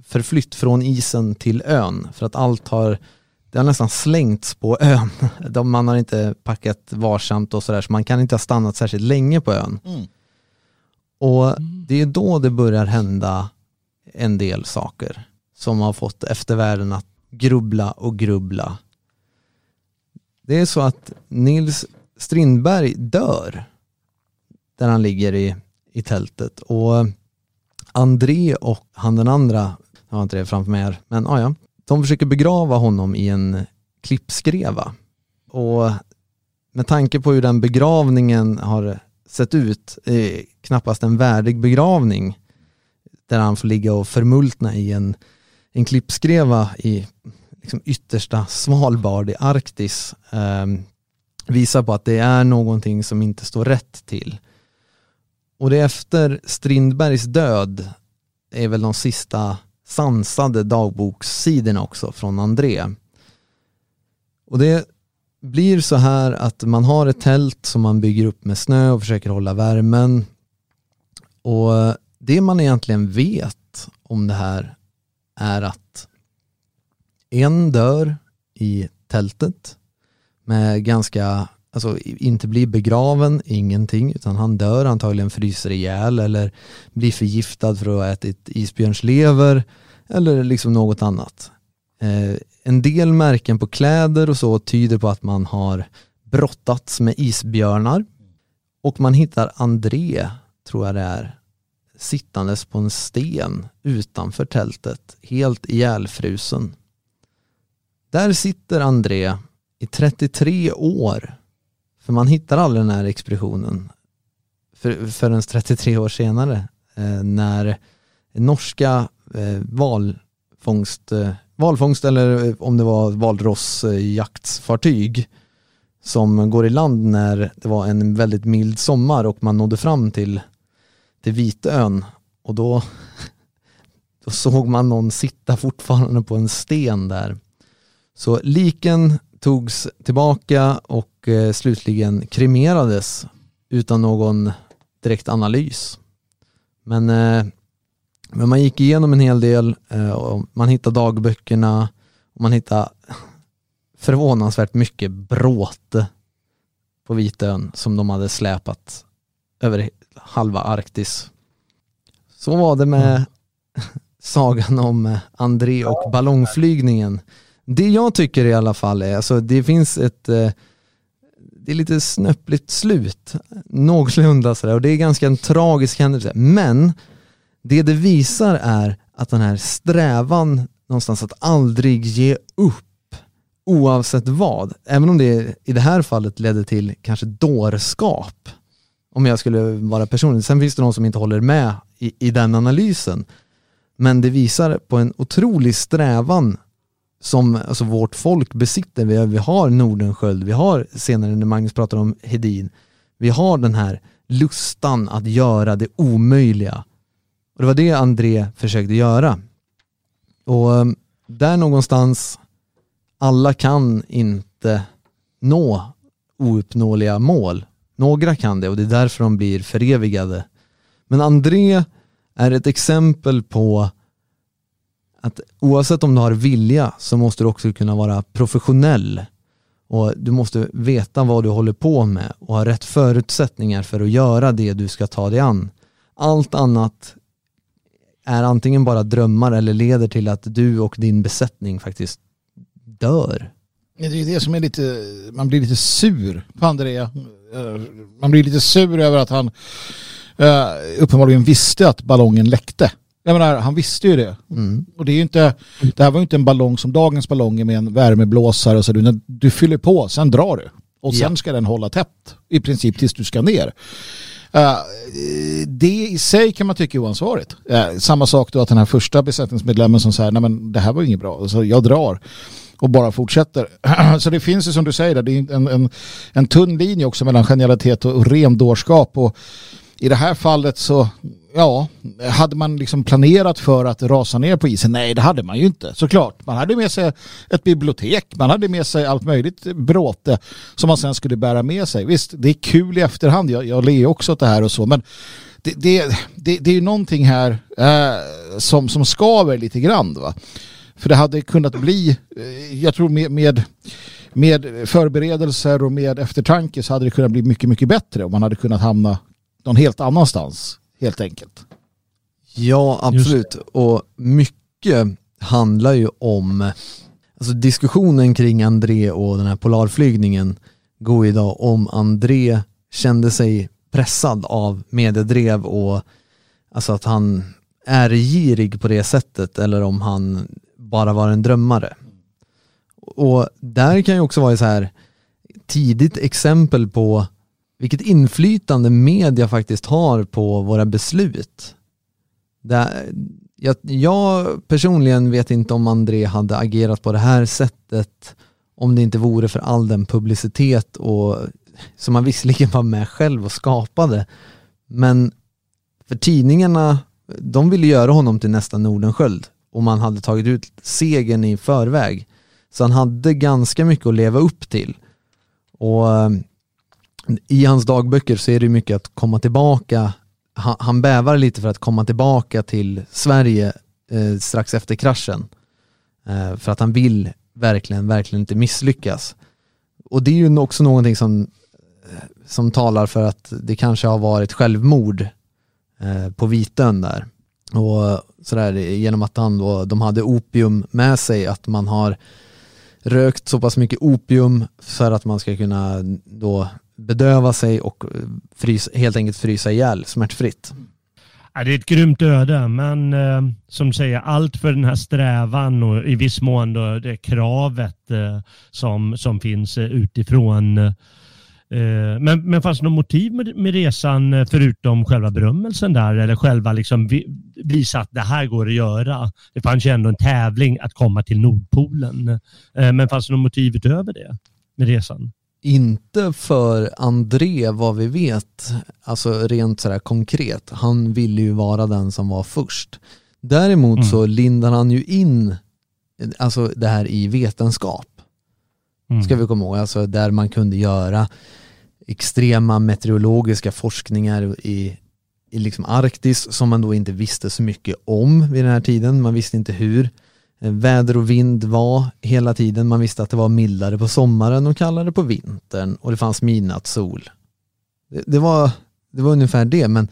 förflytt från isen till ön för att allt har det har nästan slängts på ön. De, man har inte packat varsamt och sådär så man kan inte ha stannat särskilt länge på ön. Mm. Och det är då det börjar hända en del saker som har fått eftervärlden att grubbla och grubbla. Det är så att Nils Strindberg dör där han ligger i, i tältet och André och han den andra, jag har inte det framför mig här, men ah, ja, de försöker begrava honom i en klippskreva. Och med tanke på hur den begravningen har sett ut, eh, knappast en värdig begravning, där han får ligga och förmultna i en, en klippskreva i liksom yttersta Svalbard i Arktis, eh, visar på att det är någonting som inte står rätt till. Och det är efter Strindbergs död är väl de sista sansade dagbokssidorna också från André. Och det blir så här att man har ett tält som man bygger upp med snö och försöker hålla värmen. Och det man egentligen vet om det här är att en dör i tältet med ganska, alltså inte blir begraven, ingenting, utan han dör antagligen fryser ihjäl eller blir förgiftad för att ha ätit isbjörnslever eller liksom något annat. Eh, en del märken på kläder och så tyder på att man har brottats med isbjörnar och man hittar André, tror jag det är, sittandes på en sten utanför tältet, helt ihjälfrusen. Där sitter André i 33 år, för man hittar aldrig den här expeditionen för, förrän 33 år senare, eh, när norska eh, valfångst, eh, valfångst eller eh, om det var valrossjaktsfartyg som går i land när det var en väldigt mild sommar och man nådde fram till, till Vitön och då, då såg man någon sitta fortfarande på en sten där. Så liken togs tillbaka och eh, slutligen kremerades utan någon direkt analys. Men eh, men man gick igenom en hel del eh, och man hittade dagböckerna och man hittade förvånansvärt mycket bråte på Vitön som de hade släpat över halva Arktis. Så var det med mm. sagan om eh, André och ballongflygningen. Det jag tycker i alla fall är, alltså det finns ett eh, det är lite snöpligt slut, någorlunda sådär och det är ganska en tragisk händelse. Men det det visar är att den här strävan någonstans att aldrig ge upp oavsett vad, även om det i det här fallet ledde till kanske dårskap, om jag skulle vara personlig. Sen finns det någon som inte håller med i, i den analysen. Men det visar på en otrolig strävan som alltså vårt folk besitter. Vi, vi har Nordenskjöld, vi har senare när Magnus pratar om Hedin, vi har den här lustan att göra det omöjliga och det var det André försökte göra. Och eh, där någonstans, alla kan inte nå ouppnåeliga mål. Några kan det och det är därför de blir förevigade. Men André är ett exempel på att oavsett om du har vilja så måste du också kunna vara professionell och du måste veta vad du håller på med och ha rätt förutsättningar för att göra det du ska ta dig an. Allt annat är antingen bara drömmar eller leder till att du och din besättning faktiskt dör. Det är det som är lite, man blir lite sur på Andrea. Eh, man blir lite sur över att han uh, uppenbarligen visste att ballongen läckte. Jag menar, han visste ju det. Mm. Och det är ju inte, det här var ju inte en ballong som dagens ballonger med en värmeblåsare och så du, du fyller på, sen drar du. Och sen ja. ska den hålla tätt i princip tills du ska ner. Eh, det i sig kan man tycka är oansvarigt. Eh, samma sak då att den här första besättningsmedlemmen som säger nej men det här var inget bra, alltså, jag drar och bara fortsätter. så det finns ju som du säger, det är en, en, en tunn linje också mellan genialitet och, och ren dårskap och i det här fallet så, ja, hade man liksom planerat för att rasa ner på isen? Nej, det hade man ju inte, såklart. Man hade med sig ett bibliotek, man hade med sig allt möjligt bråte som man sen skulle bära med sig. Visst, det är kul i efterhand, jag, jag ler också åt det här och så, men det, det, det, det är ju någonting här eh, som, som skaver lite grann. Va? För det hade kunnat bli, eh, jag tror med, med, med förberedelser och med eftertanke så hade det kunnat bli mycket, mycket bättre om man hade kunnat hamna någon helt annanstans helt enkelt. Ja, absolut. Och mycket handlar ju om, alltså diskussionen kring André och den här polarflygningen går idag om André kände sig pressad av mediedrev och alltså att han är girig på det sättet eller om han bara var en drömmare. Och där kan ju också vara så här tidigt exempel på vilket inflytande media faktiskt har på våra beslut. Där, jag, jag personligen vet inte om André hade agerat på det här sättet om det inte vore för all den publicitet och som han visserligen var med själv och skapade. Men för tidningarna, de ville göra honom till nästa Nordensköld och man hade tagit ut segern i förväg. Så han hade ganska mycket att leva upp till. Och i hans dagböcker så är det mycket att komma tillbaka. Han, han bävar lite för att komma tillbaka till Sverige eh, strax efter kraschen. Eh, för att han vill verkligen, verkligen inte misslyckas. Och det är ju också någonting som, eh, som talar för att det kanske har varit självmord eh, på Vitön där. Och sådär genom att han då, de hade opium med sig, att man har rökt så pass mycket opium för att man ska kunna då bedöva sig och eh, frys, helt enkelt frysa ihjäl smärtfritt. Ja, det är ett grymt öde, men eh, som säger allt för den här strävan och i viss mån då det kravet eh, som, som finns eh, utifrån. Eh, men, men fanns det något motiv med, med resan eh, förutom själva berömmelsen där eller själva liksom vi, visa att det här går att göra? Det fanns ju ändå en tävling att komma till Nordpolen. Eh, men fanns det något motiv utöver det med resan? Inte för André vad vi vet, alltså rent sådär konkret. Han ville ju vara den som var först. Däremot mm. så lindar han ju in alltså det här i vetenskap. Mm. Ska vi komma ihåg, alltså där man kunde göra extrema meteorologiska forskningar i, i liksom Arktis som man då inte visste så mycket om vid den här tiden. Man visste inte hur Eh, väder och vind var hela tiden. Man visste att det var mildare på sommaren och kallare på vintern och det fanns midnattssol. Det, det, var, det var ungefär det, men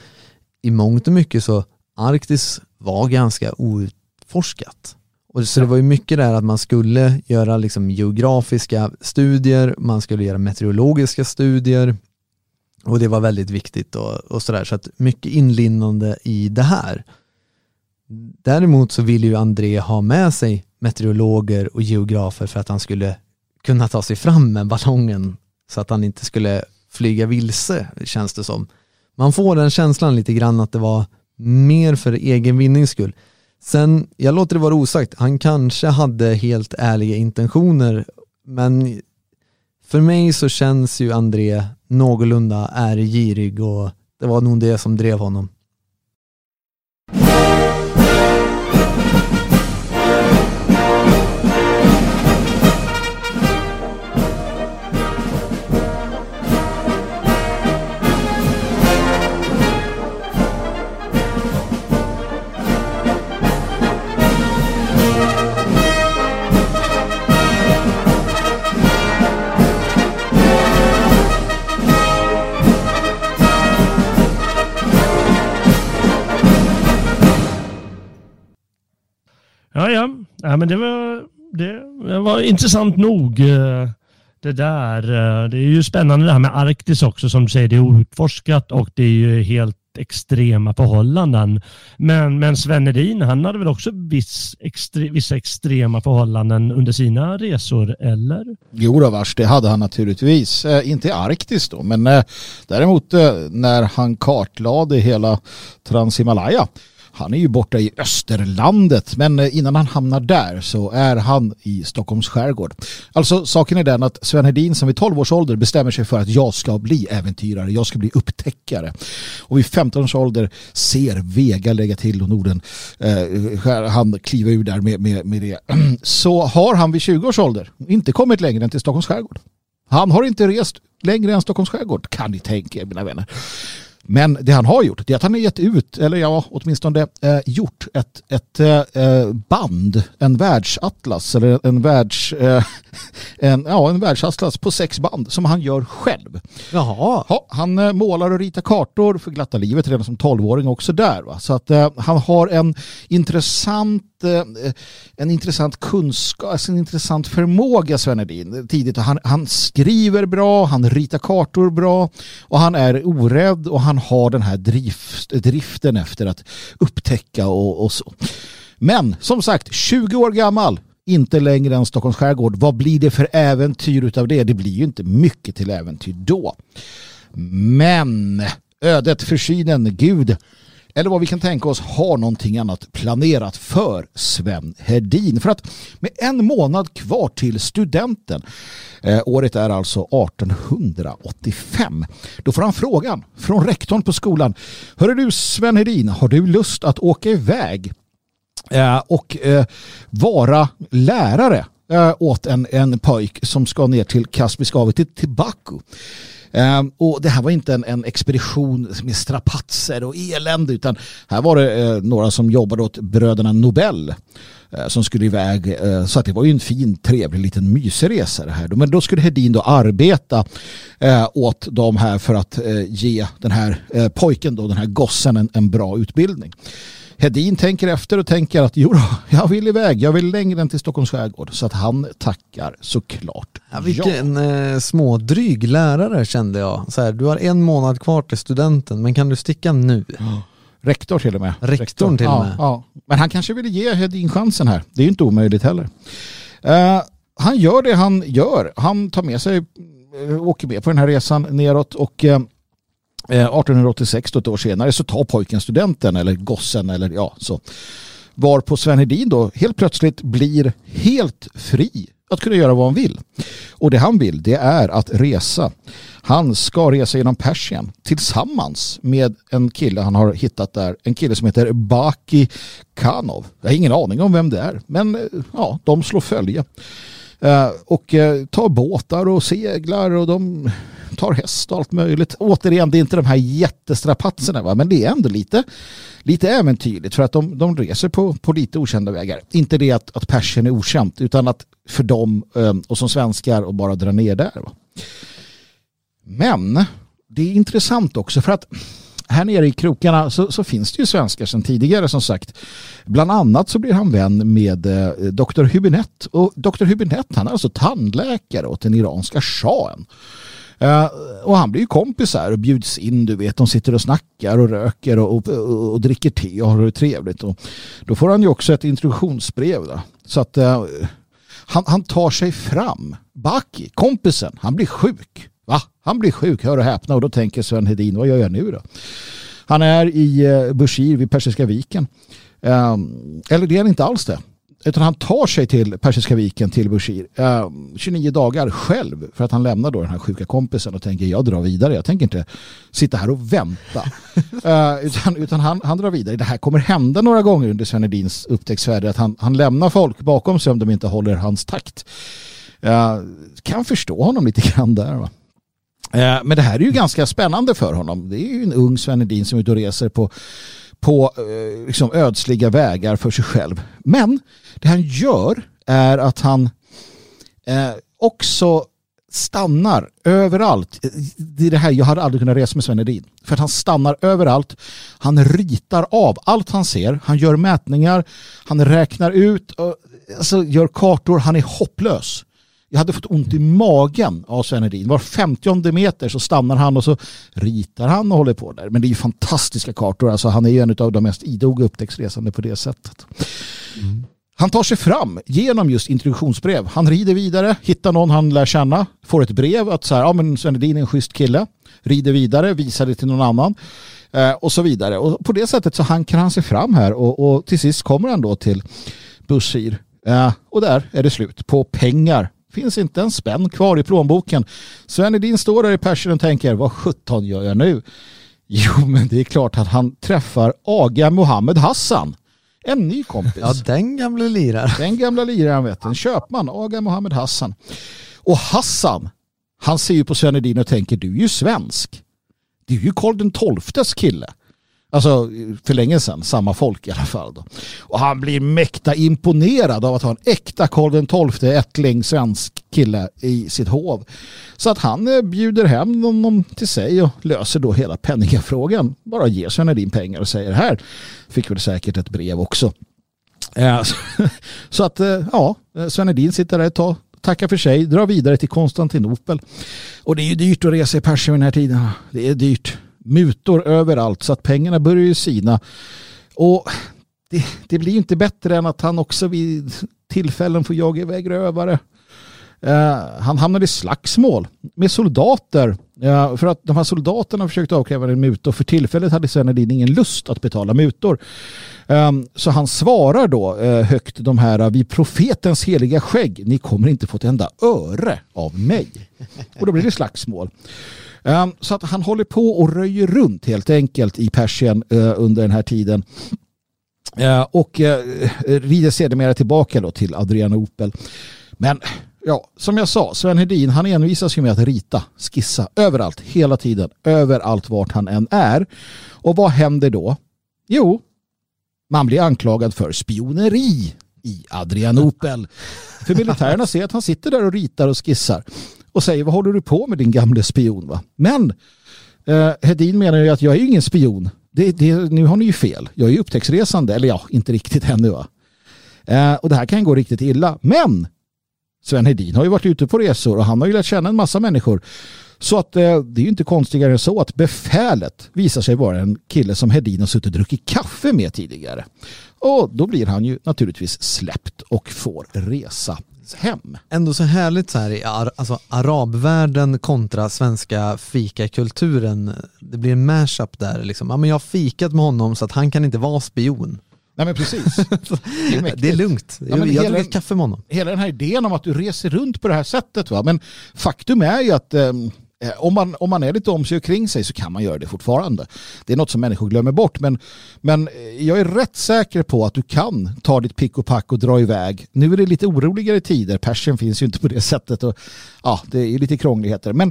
i mångt och mycket så Arktis var ganska outforskat. Och så det var ju mycket där att man skulle göra liksom geografiska studier, man skulle göra meteorologiska studier och det var väldigt viktigt och, och sådär. Så att mycket inlindande i det här. Däremot så vill ju André ha med sig meteorologer och geografer för att han skulle kunna ta sig fram med ballongen så att han inte skulle flyga vilse, känns det som. Man får den känslan lite grann att det var mer för egen vinnings skull. Sen, jag låter det vara osagt, han kanske hade helt ärliga intentioner, men för mig så känns ju André någorlunda ärgirig och det var nog det som drev honom. Ja. men det var, det, det var intressant nog. Eh, det där. Eh, det är ju spännande det här med Arktis också som du säger. Det är outforskat och det är ju helt extrema förhållanden. Men, men Sven Edin, han hade väl också viss extre, vissa extrema förhållanden under sina resor, eller? Jo då vars, det hade han naturligtvis. Eh, inte i Arktis då, men eh, däremot eh, när han kartlade hela Transhimalaya han är ju borta i Österlandet men eh, innan han hamnar där så är han i Stockholms skärgård. Alltså saken är den att Sven Hedin som vid 12 års ålder bestämmer sig för att jag ska bli äventyrare, jag ska bli upptäckare. Och vid 15 års ålder ser Vega lägga till och Norden, eh, han kliver ur där med, med, med det. Så har han vid 20 års ålder inte kommit längre än till Stockholms skärgård. Han har inte rest längre än Stockholms skärgård, kan ni tänka er mina vänner. Men det han har gjort det är att han har gett ut, eller ja, åtminstone eh, gjort ett, ett eh, band, en världsatlas eller en världs eh, en, ja, en världsatlas på sex band som han gör själv. Jaha. Ja, han eh, målar och ritar kartor för glatta livet redan som tolvåring också där. Va? Så att eh, han har en intressant eh, en intressant kunskap, alltså en intressant förmåga Sven Hedin tidigt. Han, han skriver bra, han ritar kartor bra och han är orädd och han har den här drift, driften efter att upptäcka och, och så. Men som sagt, 20 år gammal, inte längre än Stockholms skärgård. Vad blir det för äventyr utav det? Det blir ju inte mycket till äventyr då. Men ödet, försynen, Gud eller vad vi kan tänka oss har någonting annat planerat för Sven Hedin. För att med en månad kvar till studenten, eh, året är alltså 1885, då får han frågan från rektorn på skolan. Hörru du Sven Hedin, har du lust att åka iväg eh, och eh, vara lärare eh, åt en, en pojk som ska ner till Kaspiska havet, till Baku. Ehm, och det här var inte en, en, expedition med strapatser och elände utan här var det eh, några som jobbade åt bröderna Nobel eh, som skulle iväg. Eh, så att det var ju en fin, trevlig liten mysresa det här. Men då skulle Hedin då arbeta åt dem här för att ge den här pojken, då, den här gossen, en, en bra utbildning. Hedin tänker efter och tänker att jo jag vill iväg, jag vill längre än till Stockholms skärgård. Så att han tackar såklart. Ja, vilken ja. Eh, smådryg lärare kände jag. Så här, du har en månad kvar till studenten, men kan du sticka nu? Ja. Rektor till och med. Rektorn till och med. Ja, Men han kanske ville ge Hedin chansen här. Det är ju inte omöjligt heller. Uh, han gör det han gör. Han tar med sig, uh, åker med på den här resan neråt och uh, Eh, 1886, då ett år senare, så tar pojken studenten eller gossen eller ja, så. Var på Sven Hedin då helt plötsligt blir helt fri att kunna göra vad han vill. Och det han vill det är att resa. Han ska resa genom Persien tillsammans med en kille han har hittat där. En kille som heter Baki Kanov. Jag har ingen aning om vem det är. Men eh, ja, de slår följe. Eh, och tar båtar och seglar och de tar häst och allt möjligt. Återigen, det är inte de här jättestrapatserna va? men det är ändå lite, lite äventyrligt för att de, de reser på, på lite okända vägar. Inte det att, att Persien är okänt utan att för dem ehm, och som svenskar och bara dra ner där. Va? Men det är intressant också för att här nere i krokarna så, så, finns det ju svenskar sedan tidigare som sagt. Bland annat så blir han vän med eh, Dr. Hübinette och Dr. Hübinette han är alltså tandläkare åt den iranska shahen. Eh, och han blir ju kompisar och bjuds in, du vet, de sitter och snackar och röker och, och, och, och dricker te och har det trevligt. Och då får han ju också ett introduktionsbrev. Då. Så att eh, han, han tar sig fram. Baki, kompisen, han blir sjuk. Va? Han blir sjuk, hör och häpna. Och då tänker Sven Hedin, vad gör jag nu då? Han är i eh, Bushir vid Persiska viken. Eh, eller det är han inte alls det. Utan han tar sig till Persiska viken, till Bushir, uh, 29 dagar själv för att han lämnar då den här sjuka kompisen och tänker jag drar vidare. Jag tänker inte sitta här och vänta. uh, utan utan han, han drar vidare. Det här kommer hända några gånger under Sven Edins upptäcktsfärd att han, han lämnar folk bakom sig om de inte håller hans takt. Uh, kan förstå honom lite grann där. Va? Men det här är ju ganska spännande för honom. Det är ju en ung Sven Edin som är ute och reser på på eh, liksom ödsliga vägar för sig själv. Men det han gör är att han eh, också stannar överallt. Det är det här, jag hade aldrig kunnat resa med Sven Edin. För att han stannar överallt. Han ritar av allt han ser. Han gör mätningar. Han räknar ut. Eh, alltså gör kartor. Han är hopplös. Jag hade fått ont i magen av Sven Hedin. Var 50 meter så stannar han och så ritar han och håller på där. Men det är ju fantastiska kartor. Alltså, han är ju en av de mest idoga upptäcktsresande på det sättet. Mm. Han tar sig fram genom just introduktionsbrev. Han rider vidare, hittar någon han lär känna, får ett brev att så här, ja men Sven Hedin är en schysst kille. Rider vidare, visar det till någon annan eh, och så vidare. Och på det sättet så hankar han sig fram här och, och till sist kommer han då till Bushir. Eh, och där är det slut på pengar Finns inte en spänn kvar i plånboken. Sven Edin står där i Persien och tänker, vad sjutton gör jag nu? Jo, men det är klart att han träffar Aga Mohammed Hassan. En ny kompis. Ja, den gamla liraren. Den gamla liraren vet du. En köpman, Aga Mohammed Hassan. Och Hassan, han ser ju på Sven Edin och tänker, du är ju svensk. Det är ju Karl den XIIs kille. Alltså för länge sedan, samma folk i alla fall. Då. Och han blir mäkta imponerad av att ha en äkta Karl XII ättling svensk kille i sitt hov. Så att han eh, bjuder hem honom till sig och löser då hela penningafrågan. Bara ger Sven din pengar och säger här fick väl säkert ett brev också. Eh, så att eh, ja, Sven Hedin sitter där ett tag, tackar för sig, drar vidare till Konstantinopel. Och det är ju dyrt att resa i Persien den här tiden. Det är dyrt mutor överallt så att pengarna börjar ju sina. Och det, det blir inte bättre än att han också vid tillfällen får jaga iväg rövare. Uh, han hamnade i slagsmål med soldater uh, för att de här soldaterna försökte avkräva en mutor. För tillfället hade Svenedin ingen lust att betala mutor. Um, så han svarar då uh, högt de här vid profetens heliga skägg. Ni kommer inte få ett enda öre av mig. Och då blir det slagsmål. Ehm, så att han håller på och röjer runt helt enkelt i Persien eh, under den här tiden. Eh, och eh, rider sedermera tillbaka då till Adrianopel. Men ja, som jag sa, Sven Hedin han envisas ju med att rita, skissa överallt, hela tiden, överallt vart han än är. Och vad händer då? Jo, man blir anklagad för spioneri i Adrianopel. För militärerna ser att han sitter där och ritar och skissar och säger vad håller du på med din gamle spion? Va? Men eh, Hedin menar ju att jag är ju ingen spion. Det, det, nu har ni ju fel. Jag är ju upptäcktsresande. Eller ja, inte riktigt ännu. Va? Eh, och det här kan gå riktigt illa. Men Sven Hedin har ju varit ute på resor och han har ju lärt känna en massa människor. Så att eh, det är ju inte konstigare än så att befälet visar sig vara en kille som Hedin har suttit och druckit kaffe med tidigare. Och då blir han ju naturligtvis släppt och får resa hem. Ändå så härligt så här i alltså, arabvärlden kontra svenska fikakulturen. Det blir en mashup där liksom. Ja, men jag har fikat med honom så att han kan inte vara spion. Nej men precis. Det är, det är lugnt. Ja, jag jag druckit kaffe med honom. Hela den här idén om att du reser runt på det här sättet. Va? Men faktum är ju att Eh, Eh, om man, om man är lite om sig och kring sig så kan man göra det fortfarande. Det är något som människor glömmer bort. Men, men eh, jag är rätt säker på att du kan ta ditt pick och pack och dra iväg. Nu är det lite oroligare tider. Persen finns ju inte på det sättet. Och, ja, det är lite krångligheter. Men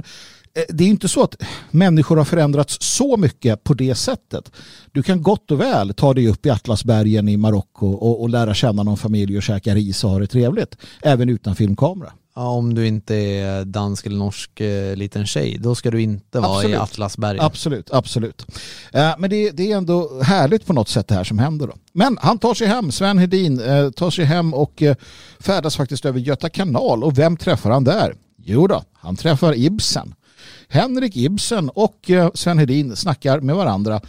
eh, det är inte så att människor har förändrats så mycket på det sättet. Du kan gott och väl ta dig upp i Atlasbergen i Marocko och, och lära känna någon familj och käka ris och ha det trevligt. Även utan filmkamera. Ja, om du inte är dansk eller norsk eh, liten tjej, då ska du inte vara absolut. i Atlasberg. Absolut, absolut. Eh, men det, det, är ändå härligt på något sätt det här som händer då. Men han tar sig hem, Sven Hedin eh, tar sig hem och färdas faktiskt över Göta kanal. Och vem träffar han där? Jo då, han träffar Ibsen. Henrik Ibsen och Sven Hedin snackar med varandra.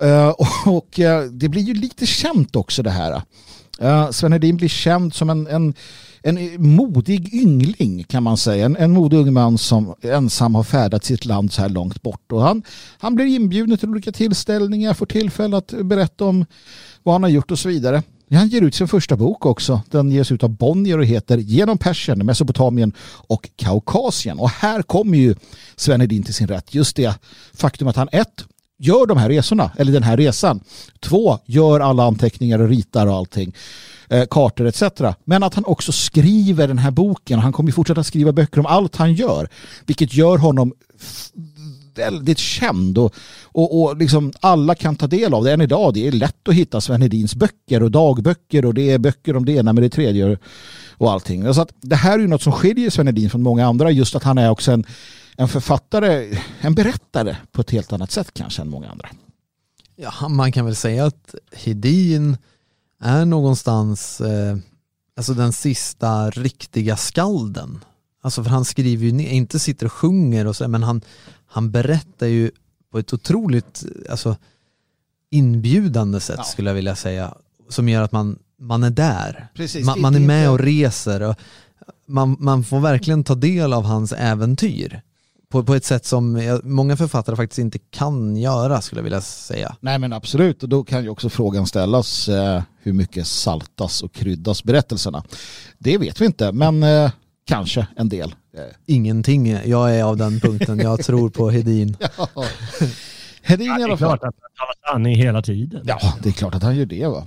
Och, det blir ju lite känt också det här. Sven Hedin blir känd som en, en en modig yngling kan man säga. En, en modig ung man som ensam har färdat sitt land så här långt bort. Och han, han blir inbjuden till olika tillställningar, får tillfälle att berätta om vad han har gjort och så vidare. Han ger ut sin första bok också. Den ges ut av Bonnier och heter Genom Persien, Mesopotamien och Kaukasien. Och här kommer ju Sven Hedin till sin rätt. Just det faktum att han ett gör de här resorna, eller den här resan. Två, gör alla anteckningar och ritar och allting eh, kartor etc. Men att han också skriver den här boken. Han kommer fortsätta skriva böcker om allt han gör. Vilket gör honom väldigt känd och, och, och liksom alla kan ta del av det än idag. Det är lätt att hitta Sven Hedins böcker och dagböcker och det är böcker om det ena med det tredje och allting. Så att det här är ju något som skiljer Sven Hedin från många andra just att han är också en, en författare, en berättare på ett helt annat sätt kanske än många andra. Ja, man kan väl säga att Hedin är någonstans eh, alltså den sista riktiga skalden. Alltså för han skriver ju ner, inte sitter och sjunger och så, men han, han berättar ju på ett otroligt alltså, inbjudande sätt ja. skulle jag vilja säga. Som gör att man, man är där. Precis, man, man är med och reser. Och man, man får verkligen ta del av hans äventyr på, på ett sätt som många författare faktiskt inte kan göra skulle jag vilja säga. Nej men absolut och då kan ju också frågan ställas eh, hur mycket saltas och kryddas berättelserna. Det vet vi inte men eh, kanske en del. Eh. Ingenting, jag är av den punkten, jag tror på Hedin. ja. Hedin ja, i alla fall. Det är klart att han talar sanning hela tiden. Ja, det är klart att han gör det va.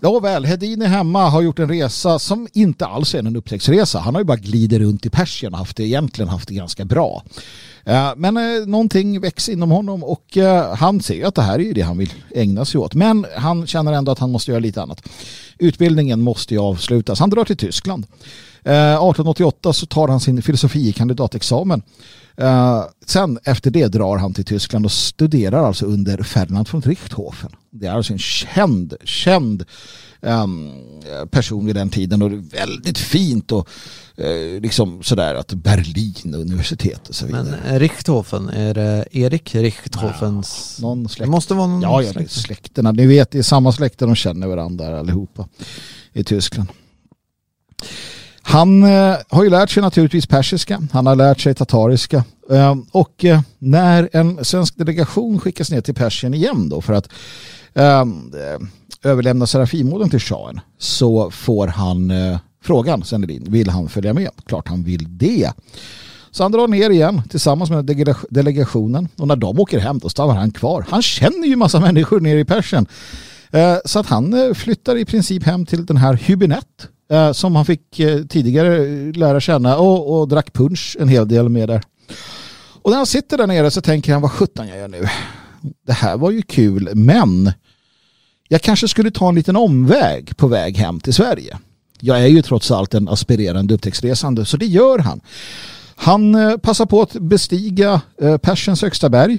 Nåväl, Hedin är hemma, har gjort en resa som inte alls är en upptäcktsresa. Han har ju bara glidit runt i Persien och haft det, egentligen haft det ganska bra. Eh, men eh, någonting växer inom honom och eh, han ser att det här är det han vill ägna sig åt. Men han känner ändå att han måste göra lite annat. Utbildningen måste ju avslutas. Han drar till Tyskland. Eh, 1888 så tar han sin filosofie kandidatexamen sen efter det drar han till Tyskland och studerar alltså under Ferdinand von Richthofen. Det är alltså en känd, känd um, person vid den tiden och väldigt fint och uh, liksom sådär att Berlin universitet och så vidare. Men eh, Richthofen, är det Erik Richthofens? Ja, någon släkt. Det måste vara någon ja, ja, släkt. släkterna. Ni vet, det är samma släkter de känner varandra allihopa i Tyskland. Han eh, har ju lärt sig naturligtvis persiska, han har lärt sig tatariska eh, och eh, när en svensk delegation skickas ner till Persien igen då för att ehm, eh, överlämna Serafimorden till shahen så får han eh, frågan, Senedin, vill han följa med? Klart han vill det. Så han drar ner igen tillsammans med delegationen och när de åker hem då stannar han kvar. Han känner ju massa människor nere i Persien. Eh, så att han eh, flyttar i princip hem till den här Hübinette eh, som han fick eh, tidigare lära känna och, och drack punch en hel del med där. Och när han sitter där nere så tänker han vad sjutton jag gör nu. Det här var ju kul men jag kanske skulle ta en liten omväg på väg hem till Sverige. Jag är ju trots allt en aspirerande upptäcktsresande så det gör han. Han eh, passar på att bestiga eh, Persiens högsta berg,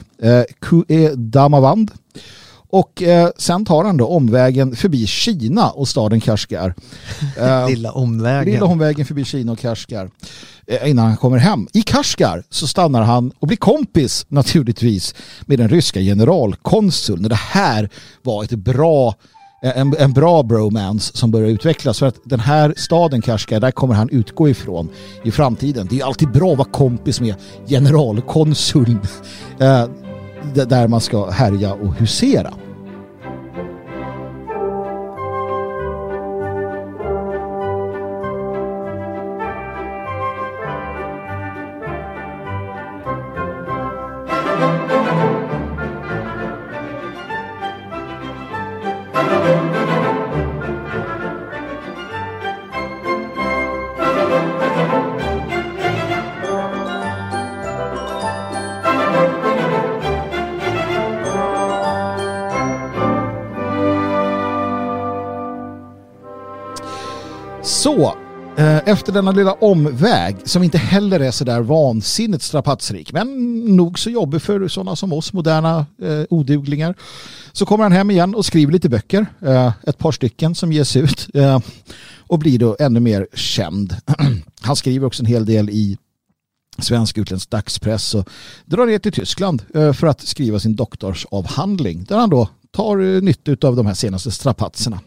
Kue Damavand. Och eh, sen tar han då omvägen förbi Kina och staden Kashgar. Eh, lilla omvägen. Lilla omvägen förbi Kina och Kashgar. Eh, innan han kommer hem. I Kashgar så stannar han och blir kompis naturligtvis med den ryska generalkonsuln. Det här var ett bra en, en bra bromance som börjar utvecklas. För att den här staden Kashgar, där kommer han utgå ifrån i framtiden. Det är alltid bra att vara kompis med generalkonsuln. Där man ska härja och husera. Efter denna lilla omväg som inte heller är sådär vansinnigt strapatsrik men nog så jobbig för sådana som oss moderna eh, oduglingar så kommer han hem igen och skriver lite böcker eh, ett par stycken som ges ut eh, och blir då ännu mer känd. han skriver också en hel del i svensk utländsk dagspress och drar ner till Tyskland eh, för att skriva sin doktorsavhandling där han då tar eh, nytta av de här senaste strapatserna.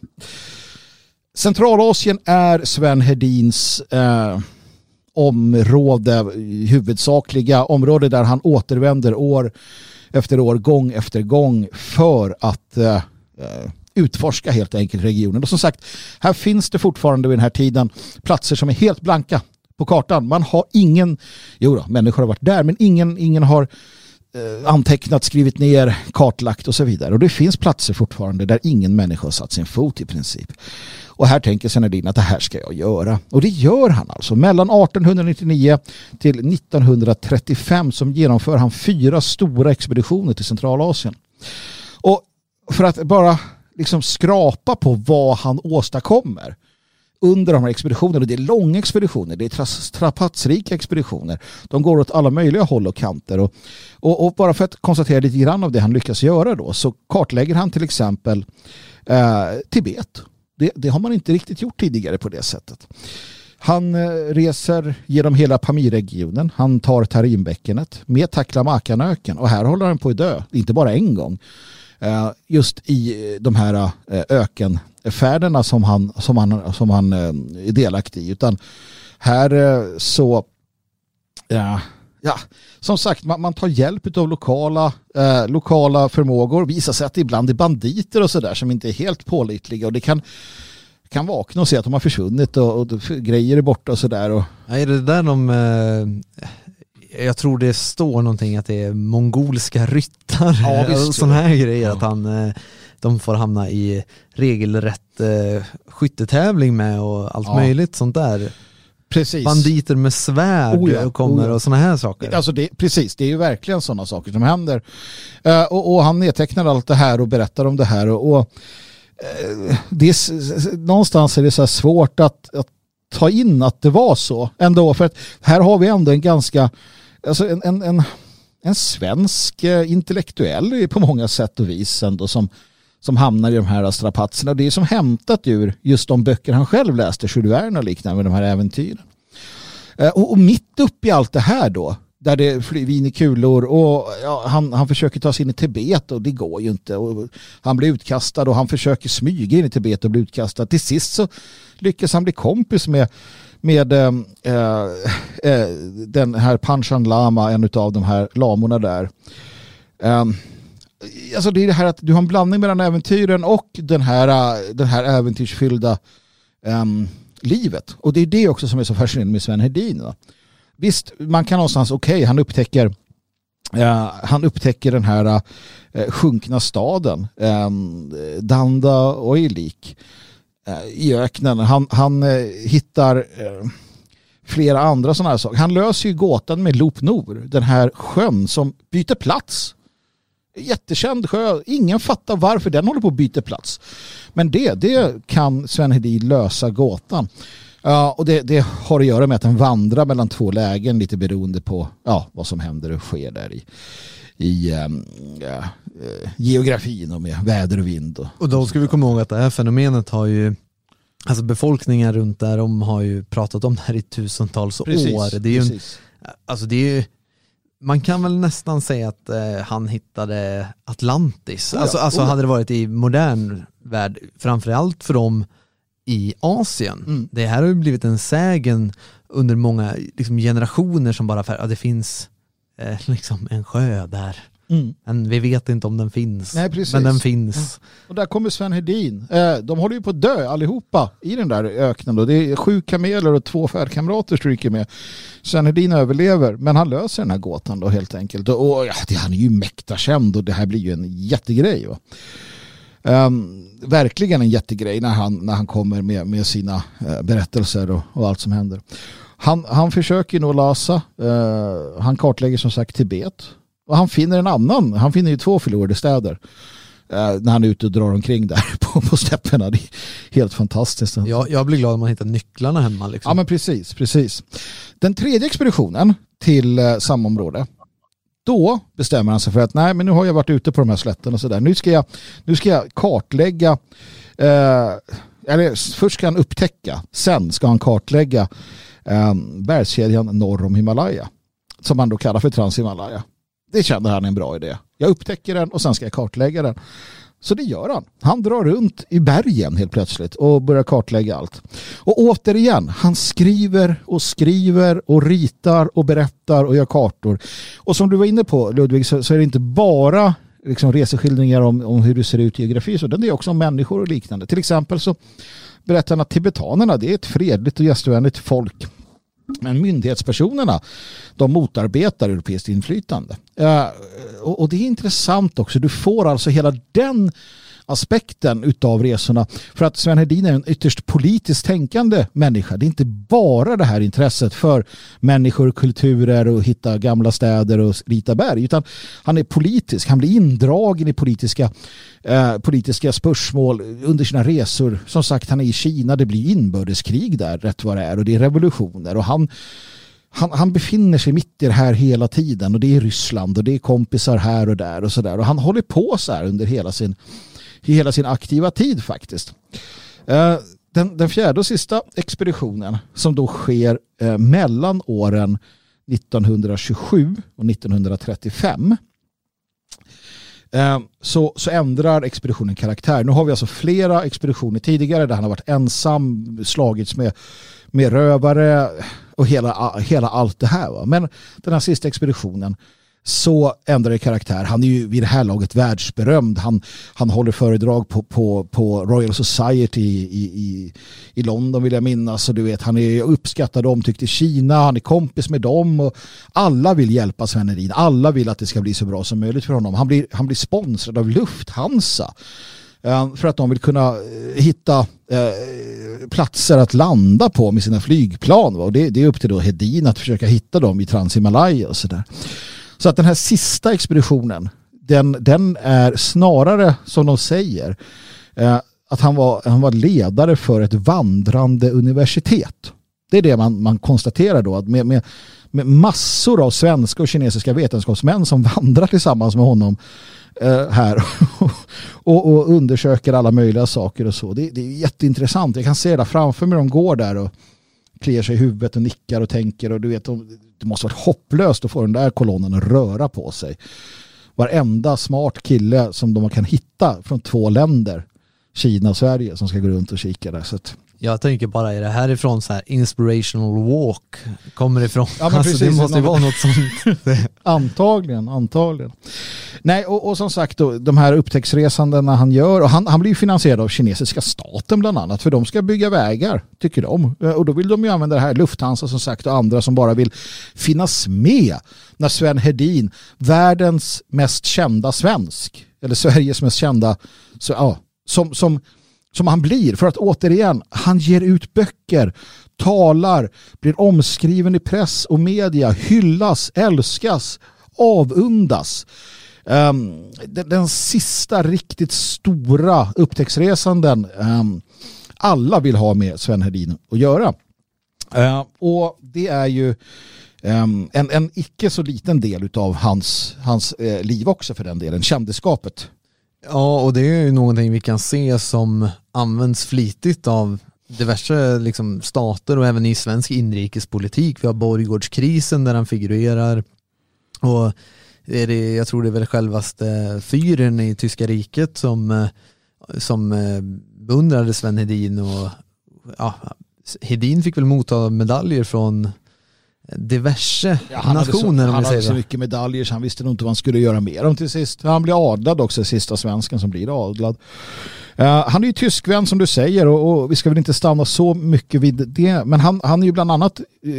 Centralasien är Sven Hedins eh, område, huvudsakliga område där han återvänder år efter år, gång efter gång för att eh, eh, utforska helt enkelt regionen. Och som sagt, här finns det fortfarande vid den här tiden platser som är helt blanka på kartan. Man har ingen, jo då, människor har varit där, men ingen, ingen har eh, antecknat, skrivit ner, kartlagt och så vidare. Och det finns platser fortfarande där ingen människa har satt sin fot i princip. Och här tänker Senedin att det här ska jag göra. Och det gör han alltså. Mellan 1899 till 1935 som genomför han fyra stora expeditioner till Centralasien. Och för att bara liksom skrapa på vad han åstadkommer under de här expeditionerna. Det är långa expeditioner, det är strapatsrika expeditioner. De går åt alla möjliga håll och kanter. Och, och, och, bara för att konstatera lite grann av det han lyckas göra då så kartlägger han till exempel eh, Tibet det, det, har man inte riktigt gjort tidigare på det sättet. Han eh, reser genom hela Pamirregionen. Han tar Tarimbäckenet med Taklamakanöken och här håller han på att dö, inte bara en gång. Eh, just i eh, de här ökenfärderna som han, som han, som han är delaktig i. Utan här så ja, ja, som sagt, man, man tar hjälp av lokala, eh, lokala förmågor. Visar sig att det ibland är banditer och sådär som inte är helt pålitliga. Och det kan, kan vakna och se att de har försvunnit och, och grejer är borta och sådär. Är det där de... Eh, jag tror det står någonting att det är mongolska ryttare ja, och sådana här grejer. Ja. Att han... Eh, de får hamna i regelrätt eh, skyttetävling med och allt Ja. möjligt sånt där. Precis. Banditer med svärd Oh ja, och kommer oh ja. och sådana här saker. Alltså det, precis, det är ju verkligen sådana saker som händer. Eh, och, och han nedtecknar allt det här och berättar om det här. Och, och eh, det är, någonstans är det så svårt att, att ta in att det var så ändå. För att här har vi ändå en ganska, alltså en, en, en, en svensk eh, intellektuell på många sätt och vis ändå som, som hamnar i de här strapatserna. Det är som hämtat ur just de böcker han själv läste, Jules och liknande med de här äventyren. Eh, och, och mitt upp i allt det här då, där det flyr vin i kulor och ja, han, han försöker ta sig in i Tibet och det går ju inte. Och han blir utkastad och han försöker smyga in i Tibet och bli utkastad. Till sist så lyckas han bli kompis med, med eh, eh, eh den här Panchan Lama, en av de här lamorna där. Um, alltså det är det här att du har en blandning mellan äventyren och den här, äh, den här äventyrsfyllda um, livet. Och det är det också som är så fascinerande med Sven Hedin. Va? Visst, man kan någonstans, okej, han upptäcker Uh, han upptäcker den här uh, sjunkna staden, um, Danda Oilik uh, i öknen. Han, han hittar flera andra sådana här saker. Han löser ju gåtan med Loop Nor, den här sjön som byter plats. Jättekänd sjö, ingen fattar varför den håller på att byta plats. Men det, det kan Sven Hedin lösa gåtan. Ja, och det, det har att göra med att den vandrar mellan två lägen lite beroende på ja, vad som händer och sker där i, i ehm, ja, eh, geografin och med väder och vind. Och, Och då ska vi komma ihåg att det här fenomenet har ju Alltså befolkningen runt där, de har ju pratat om det här i tusentals år. Det är ju precis. alltså det är ju, man kan väl nästan säga att eh, han hittade Atlantis. Oh alltså alltså oh ja. hade det varit i modern värld, framförallt för dem i Asien. Mm. Det här har ju blivit en sägen under många liksom, generationer som bara, för, ja, det finns eh, liksom en sjö där. Mm. Men vi vet inte om den finns. Nej, precis. Men den finns. Och där kommer Sven Hedin. Eh, de håller ju på att dö allihopa i den där öknen. Då. Det är sju kameler och två färdkamrater stryker med. Sven Hedin överlever, men han löser den här gåtan då helt enkelt. Och, ja, han är ju mäkta känd och det här blir ju en jättegrej. Va? Ehm, verkligen en jättegrej när han, när han kommer med, med sina eh, berättelser och, och allt som händer. Han, han försöker nog lösa, eh, han kartlägger som sagt Tibet. Och han finner en annan, han finner ju två förlorade städer eh, när han är ute och drar omkring där på, på stäpperna. Det är helt fantastiskt. Jag, jag blir glad om man hittar nycklarna hemma. Liksom. Ja men precis, precis. Den tredje expeditionen till eh, samma område. Då bestämmer han sig för att nej men nu har jag varit ute på de här slätterna och sådär. Nu ska jag, nu ska jag kartlägga eh, eller först ska han upptäcka, sen ska han kartlägga eh, bergskedjan norr om Himalaya. Som han då kallar för Transhimalaya. Det känner han är en bra idé. Jag upptäcker den och sen ska jag kartlägga den. Så det gör han. Han drar runt i bergen helt plötsligt och börjar kartlägga allt. Och återigen, han skriver och skriver och ritar och berättar och gör kartor. Och som du var inne på Ludvig så, så är det inte bara liksom reseskildringar om, om hur det ser ut i geografi så det är också om människor och liknande. Till exempel så berättar han att tibetanerna det är ett fredligt och gästvänligt folk. Men myndighetspersonerna de motarbetar europeiskt inflytande. Eh, och det är intressant också. Du får alltså hela den aspekten utav resorna. För att Sven Hedin är en ytterst politiskt tänkande människa. Det är inte bara det här intresset för människor, kulturer och hitta gamla städer och rita berg. Utan han är politisk. Han blir indragen i politiska, eh, politiska spörsmål under sina resor. Som sagt, han är i Kina. Det blir inbördeskrig där rätt vad det är. Och det är revolutioner. Och han han, han befinner sig mitt i det här hela tiden och det är Ryssland och det är kompisar här och där och sådär och han håller på så här under hela sin, i hela sin aktiva tid faktiskt. Eh, den, den fjärde och sista expeditionen som då sker eh, mellan åren 1927 och 1935 eh, så, så ändrar expeditionen karaktär. Nu har vi alltså flera expeditioner tidigare där han har varit ensam, slagits med, med rövare och hela, hela allt det här. Va? Men den här sista expeditionen så ändrar det karaktär. Han är ju vid det här laget världsberömd. Han, han håller föredrag på, på, på Royal Society i, i, i London vill jag minnas. Och du vet, han är uppskattad och omtyckt i Kina. Han är kompis med dem. Och alla vill hjälpa Sven Hedin. Alla vill att det ska bli så bra som möjligt för honom. Han blir, han blir sponsrad av Lufthansa. Eh, för att de vill kunna eh, hitta eh, platser att landa på med sina flygplan. Och det, det är upp till då Hedin att försöka hitta dem i Transhimalaya och sådär. Så att den här sista expeditionen, den, den är snarare som de säger, eh, att han var, han var ledare för ett vandrande universitet. Det är det man, man konstaterar då, att med, med, med massor av svenska och kinesiska vetenskapsmän som vandrar tillsammans med honom eh, här och, och, undersöker alla möjliga saker och så. Det, det, är jätteintressant. Jag kan se det framför mig. De går där och kliar sig i huvudet och nickar och tänker och du vet, det måste varit hopplöst att få den där kolonnen att röra på sig. Varenda smart kille som de kan hitta från två länder, Kina och Sverige, som ska gå runt och kika där. Så att, jag tänker bara, är det härifrån så här inspirational walk kommer ifrån? Ja, men alltså, precis, det måste ju vara något sånt. antagligen, antagligen. Nej, och, och, som sagt då, de här upptäcktsresandena han gör, och han, han blir finansierad av kinesiska staten bland annat, för de ska bygga vägar, tycker de. Och då vill de ju använda det här Lufthansa som sagt och andra som bara vill finnas med när Sven Hedin, världens mest kända svensk, eller Sveriges mest kända, så, ja, som, som som han blir. För att återigen, han ger ut böcker, talar, blir omskriven i press och media, hyllas, älskas, avundas. Um, den, den, sista riktigt stora upptäcktsresanden um, alla vill ha med Sven Hedin att göra. Uh, och det är ju um, en, en icke så liten del av hans, hans uh, liv också för den delen, kändisskapet. Ja, och det är ju någonting vi kan se som används flitigt av diverse liksom, stater och även i svensk inrikespolitik. Vi har Borgårdskrisen där han figurerar och är det, jag tror det är väl självaste fyren i tyska riket som, eh, som eh, beundrade Sven Hedin och ja, Hedin fick väl motta medaljer från diverse ja, nationer. Så, han hade så mycket medaljer så han visste nog inte vad han skulle göra med dem till sist. Han blev adlad också, sista svensken som blir adlad. Eh, han är ju tyskvän som du säger och, och, vi ska väl inte stanna så mycket vid det. Men han, han är ju bland annat eh,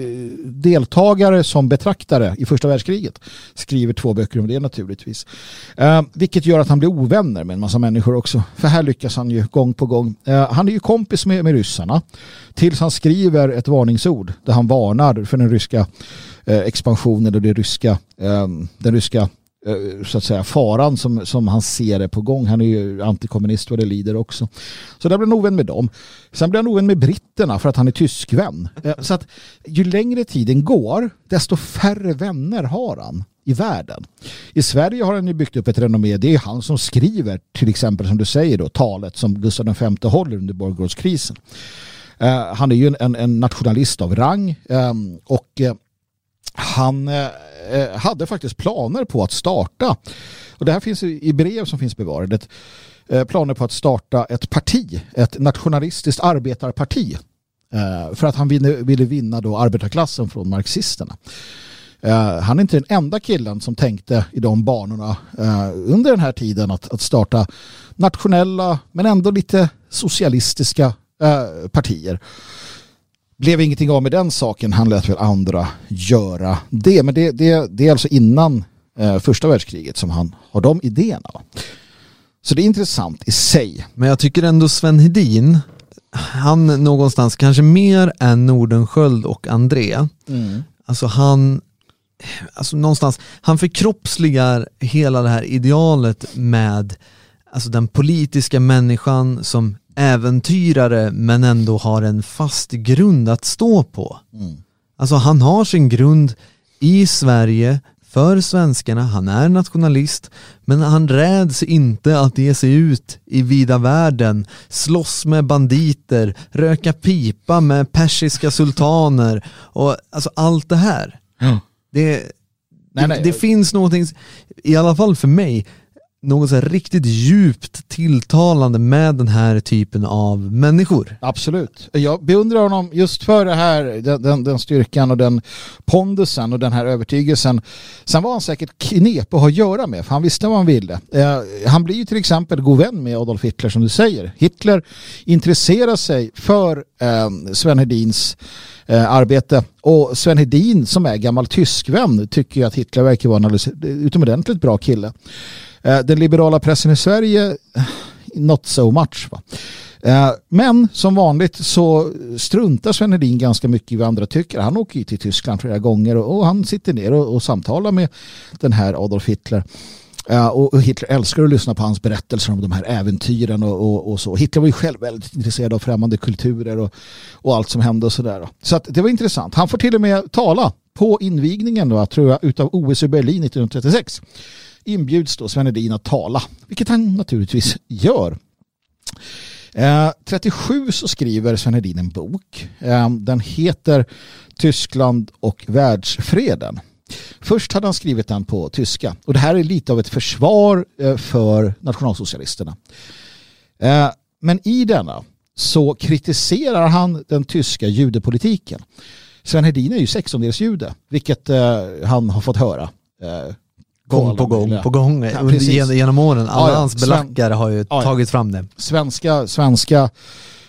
deltagare som betraktare i första världskriget. Skriver två böcker om det naturligtvis. Eh, vilket gör att han blir ovänner med en massa människor också. För här lyckas han ju gång på gång. han är ju kompis med, med ryssarna. Tills han skriver ett varningsord där han varnar för den ryska expansionen och det ryska, den ryska Eh, så att säga faran som, som han ser är på gång. Han är ju antikommunist vad det lider också. Så där blir han ovän med dem. Sen blir han ovän med britterna för att han är tyskvän. Eh, så att ju längre tiden går desto färre vänner har han i världen. I Sverige har han ju byggt upp ett renommé. Det är han som skriver till exempel som du säger då talet som Gustav V håller under borggårdskrisen. Uh, han är ju en, en, nationalist av rang um, och uh, han uh, Eh, hade faktiskt planer på att starta, och det här finns i brev som finns bevarade, eh, planer på att starta ett parti, ett nationalistiskt arbetarparti. Eh, för att han ville, vinna då arbetarklassen från marxisterna. Han är inte den enda killen som tänkte i de banorna under den här tiden att starta nationella men ändå lite socialistiska partier blev ingenting av med den saken. Han lät väl andra göra det. Men det, det, det är alltså innan eh, första världskriget som han har de idéerna. Så det är intressant i sig. Men jag tycker ändå Sven Hedin, han någonstans, kanske mer än Nordenskjöld och André, mm. alltså han Alltså någonstans, han förkroppsligar hela det här idealet med alltså den politiska människan som äventyrare men ändå har en fast grund att stå på. Mm. Alltså han har sin grund i Sverige, för svenskarna, han är nationalist, men han räds inte att ge sig ut i vida världen, slåss med banditer, röka pipa med persiska sultaner och alltså allt det här. Mm. Det, nej, nej. det, det finns någonting, i alla fall för mig, något så riktigt djupt tilltalande med den här typen av människor. Absolut. Jag beundrar honom just för det här, den, den, den, styrkan och den pondusen och den här övertygelsen. Sen var han säkert knep att ha att göra med, för han visste vad han ville. Eh, han blir ju till exempel god vän med Adolf Hitler som du säger. Hitler intresserar sig för eh, Sven Hedins eh, arbete. Och Sven Hedin som är gammal tyskvän tycker att Hitler verkar vara en utomordentligt bra kille. Eh, den liberala pressen i Sverige eh, not so much. Va? Eh, men som vanligt så struntar Sven Hedin ganska mycket i vad andra tycker. Han åker ju till Tyskland flera gånger och, och han sitter ner och, och samtalar med den här Adolf Hitler. Uh, och Hitler älskar att lyssna på hans berättelser om de här äventyren och, och, och, så. Hitler var ju själv väldigt intresserad av främmande kulturer och, och allt som hände och sådär. Så att det var intressant. Han får till och med tala på invigningen då, tror jag, utav OS i Berlin 1936. Inbjuds då Sven Hedin att tala, vilket han naturligtvis gör. Eh, 37 så skriver Sven Hedin en bok. Eh, den heter Tyskland och världsfreden. Först hade han skrivit den på tyska och det här är lite av ett försvar eh, för nationalsocialisterna. Eh, men i denna så kritiserar han den tyska judepolitiken. Sven Hedin är ju sextondelsjude, vilket eh, han har fått höra. Eh, Gång på gång på gång ja, under, genom åren. Alla ja, ja. hans belackare har ju tagit fram det. Svenska, svenska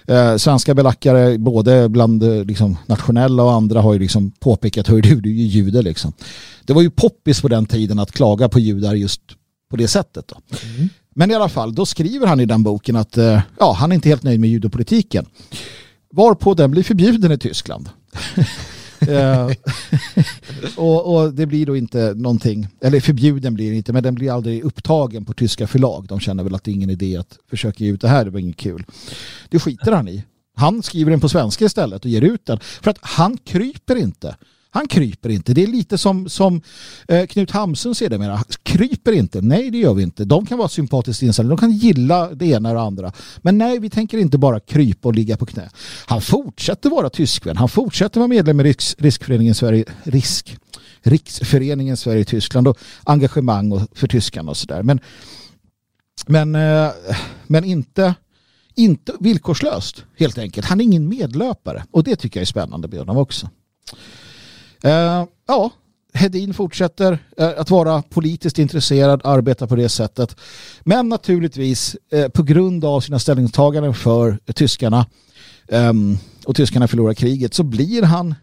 Eh, svenska belackare, både bland eh, liksom, nationella och andra, har ju liksom påpekat hur du, du är ju jude liksom. Det var ju poppis på den tiden att klaga på judar just på det sättet. Då. Mm. Men i alla fall, då skriver han i den boken att eh, ja, han är inte helt nöjd med judepolitiken. Varpå den blir förbjuden i Tyskland. Eh, och, och, det blir då inte någonting, eller förbjuden blir det inte, men den blir aldrig upptagen på tyska förlag. De känner väl att det är ingen idé att försöka ge ut det här, det var inget kul. Det skiter han i. Han skriver den på svenska istället och ger ut den. För att han kryper inte. Han kryper inte. Det är lite som, som eh, Knut Hamsun sedermera. Kryper inte. Nej, det gör vi inte. De kan vara sympatiskt inställda. De kan gilla det ena och det andra. Men nej, vi tänker inte bara krypa och ligga på knä. Han fortsätter vara tyskvän. Han fortsätter vara medlem i Riks, Riskföreningen Sverige. Risk. Riksföreningen Sverige-Tyskland och engagemang och, för tyskarna och sådär. Men, men, eh, men inte, inte villkorslöst helt enkelt. Han är ingen medlöpare och det tycker jag är spännande med honom också. Eh, ja, Hedin fortsätter eh, att vara politiskt intresserad, arbeta på det sättet. Men naturligtvis eh, på grund av sina ställningstaganden för tyskarna ehm, och tyskarna förlorar kriget så blir han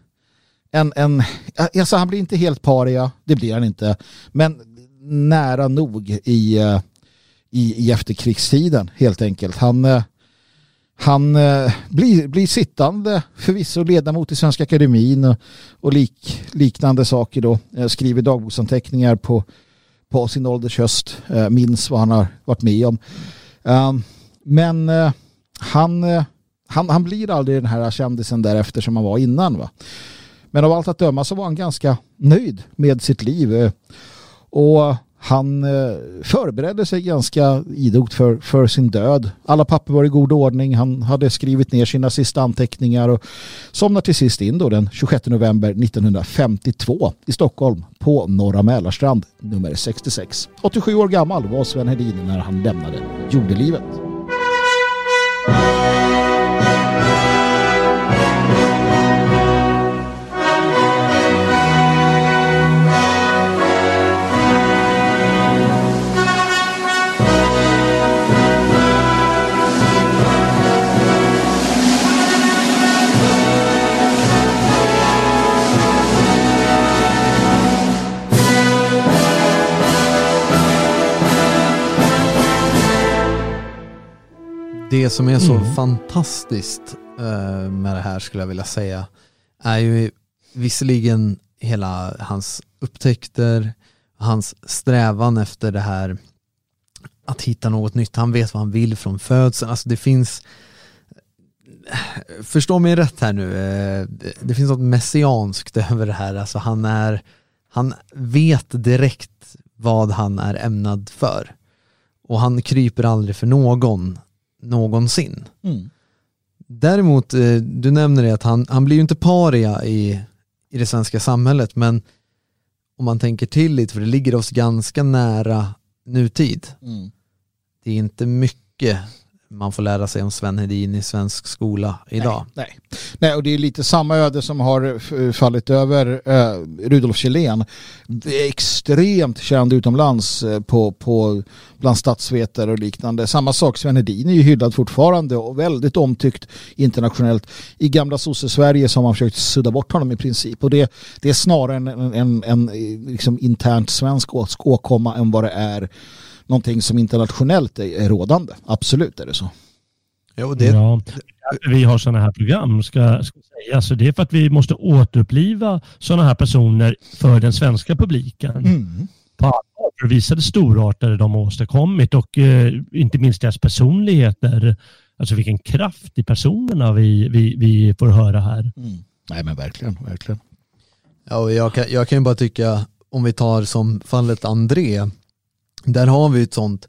en, en eh, alltså han blir inte helt paria, det blir han inte, men nära nog i, i, i efterkrigstiden helt enkelt. Han han eh, blir, blir sittande, förvisso ledamot i Svenska Akademin och, och lik, liknande saker då. Eh, skriver dagboksanteckningar på, på sin ålders höst, eh, minns vad han har varit med om. Eh, men eh, han, eh, han, han blir aldrig den här kändisen därefter som han var innan. Va? Men av allt att döma så var han ganska nöjd med sitt liv. Eh, och han eh, förberedde sig ganska idogt för, för sin död. Alla papper var i god ordning. Han hade skrivit ner sina sista anteckningar och somnade till sist in då den 26 november 1952 i Stockholm på Norra Mälarstrand nummer 66. 87 år gammal var Sven Hedin när han lämnade jordelivet. Det som är så mm. fantastiskt uh, med det här skulle jag vilja säga är ju visserligen hela hans upptäckter, hans strävan efter det här att hitta något nytt. Han vet vad han vill från födseln. Alltså det finns Förstå mig rätt här nu, uh, det finns något messianskt över det här. Alltså han, är, han vet direkt vad han är ämnad för. Och han kryper aldrig för någon någonsin. Mm. Däremot, eh, du nämner det att han, han blir ju inte paria i, i det svenska samhället, men om man tänker till lite, för det ligger oss ganska nära nutid. Mm. Det är inte mycket man får lära sig om Sven Hedin i svensk skola idag. Nej, nej. nej och det är lite samma öde som har fallit över eh, Rudolf Kjellén. Extremt känd utomlands eh, på, på, bland statsvetare och liknande. Samma sak, Sven Hedin är ju hyllad fortfarande och väldigt omtyckt internationellt. I gamla sosse-Sverige så har man försökt sudda bort honom i princip. Och det, det är snarare en, en, en, en liksom internt svensk åkomma än vad det är någonting som internationellt är, är rådande. Absolut är det så. Jo, det, Ja, vi har sådana här program ska, ska säga. Så det är för att vi måste återuppliva sådana här personer för den svenska publiken. Mm. På allvar för att visa det storartade de har åstadkommit och eh, inte minst deras personligheter. Alltså vilken kraft i personerna vi, vi, vi får höra här. Mm. Nej men verkligen, verkligen. Ja, och jag, kan, jag kan ju bara tycka, om vi tar som fallet André, där har vi ett sånt,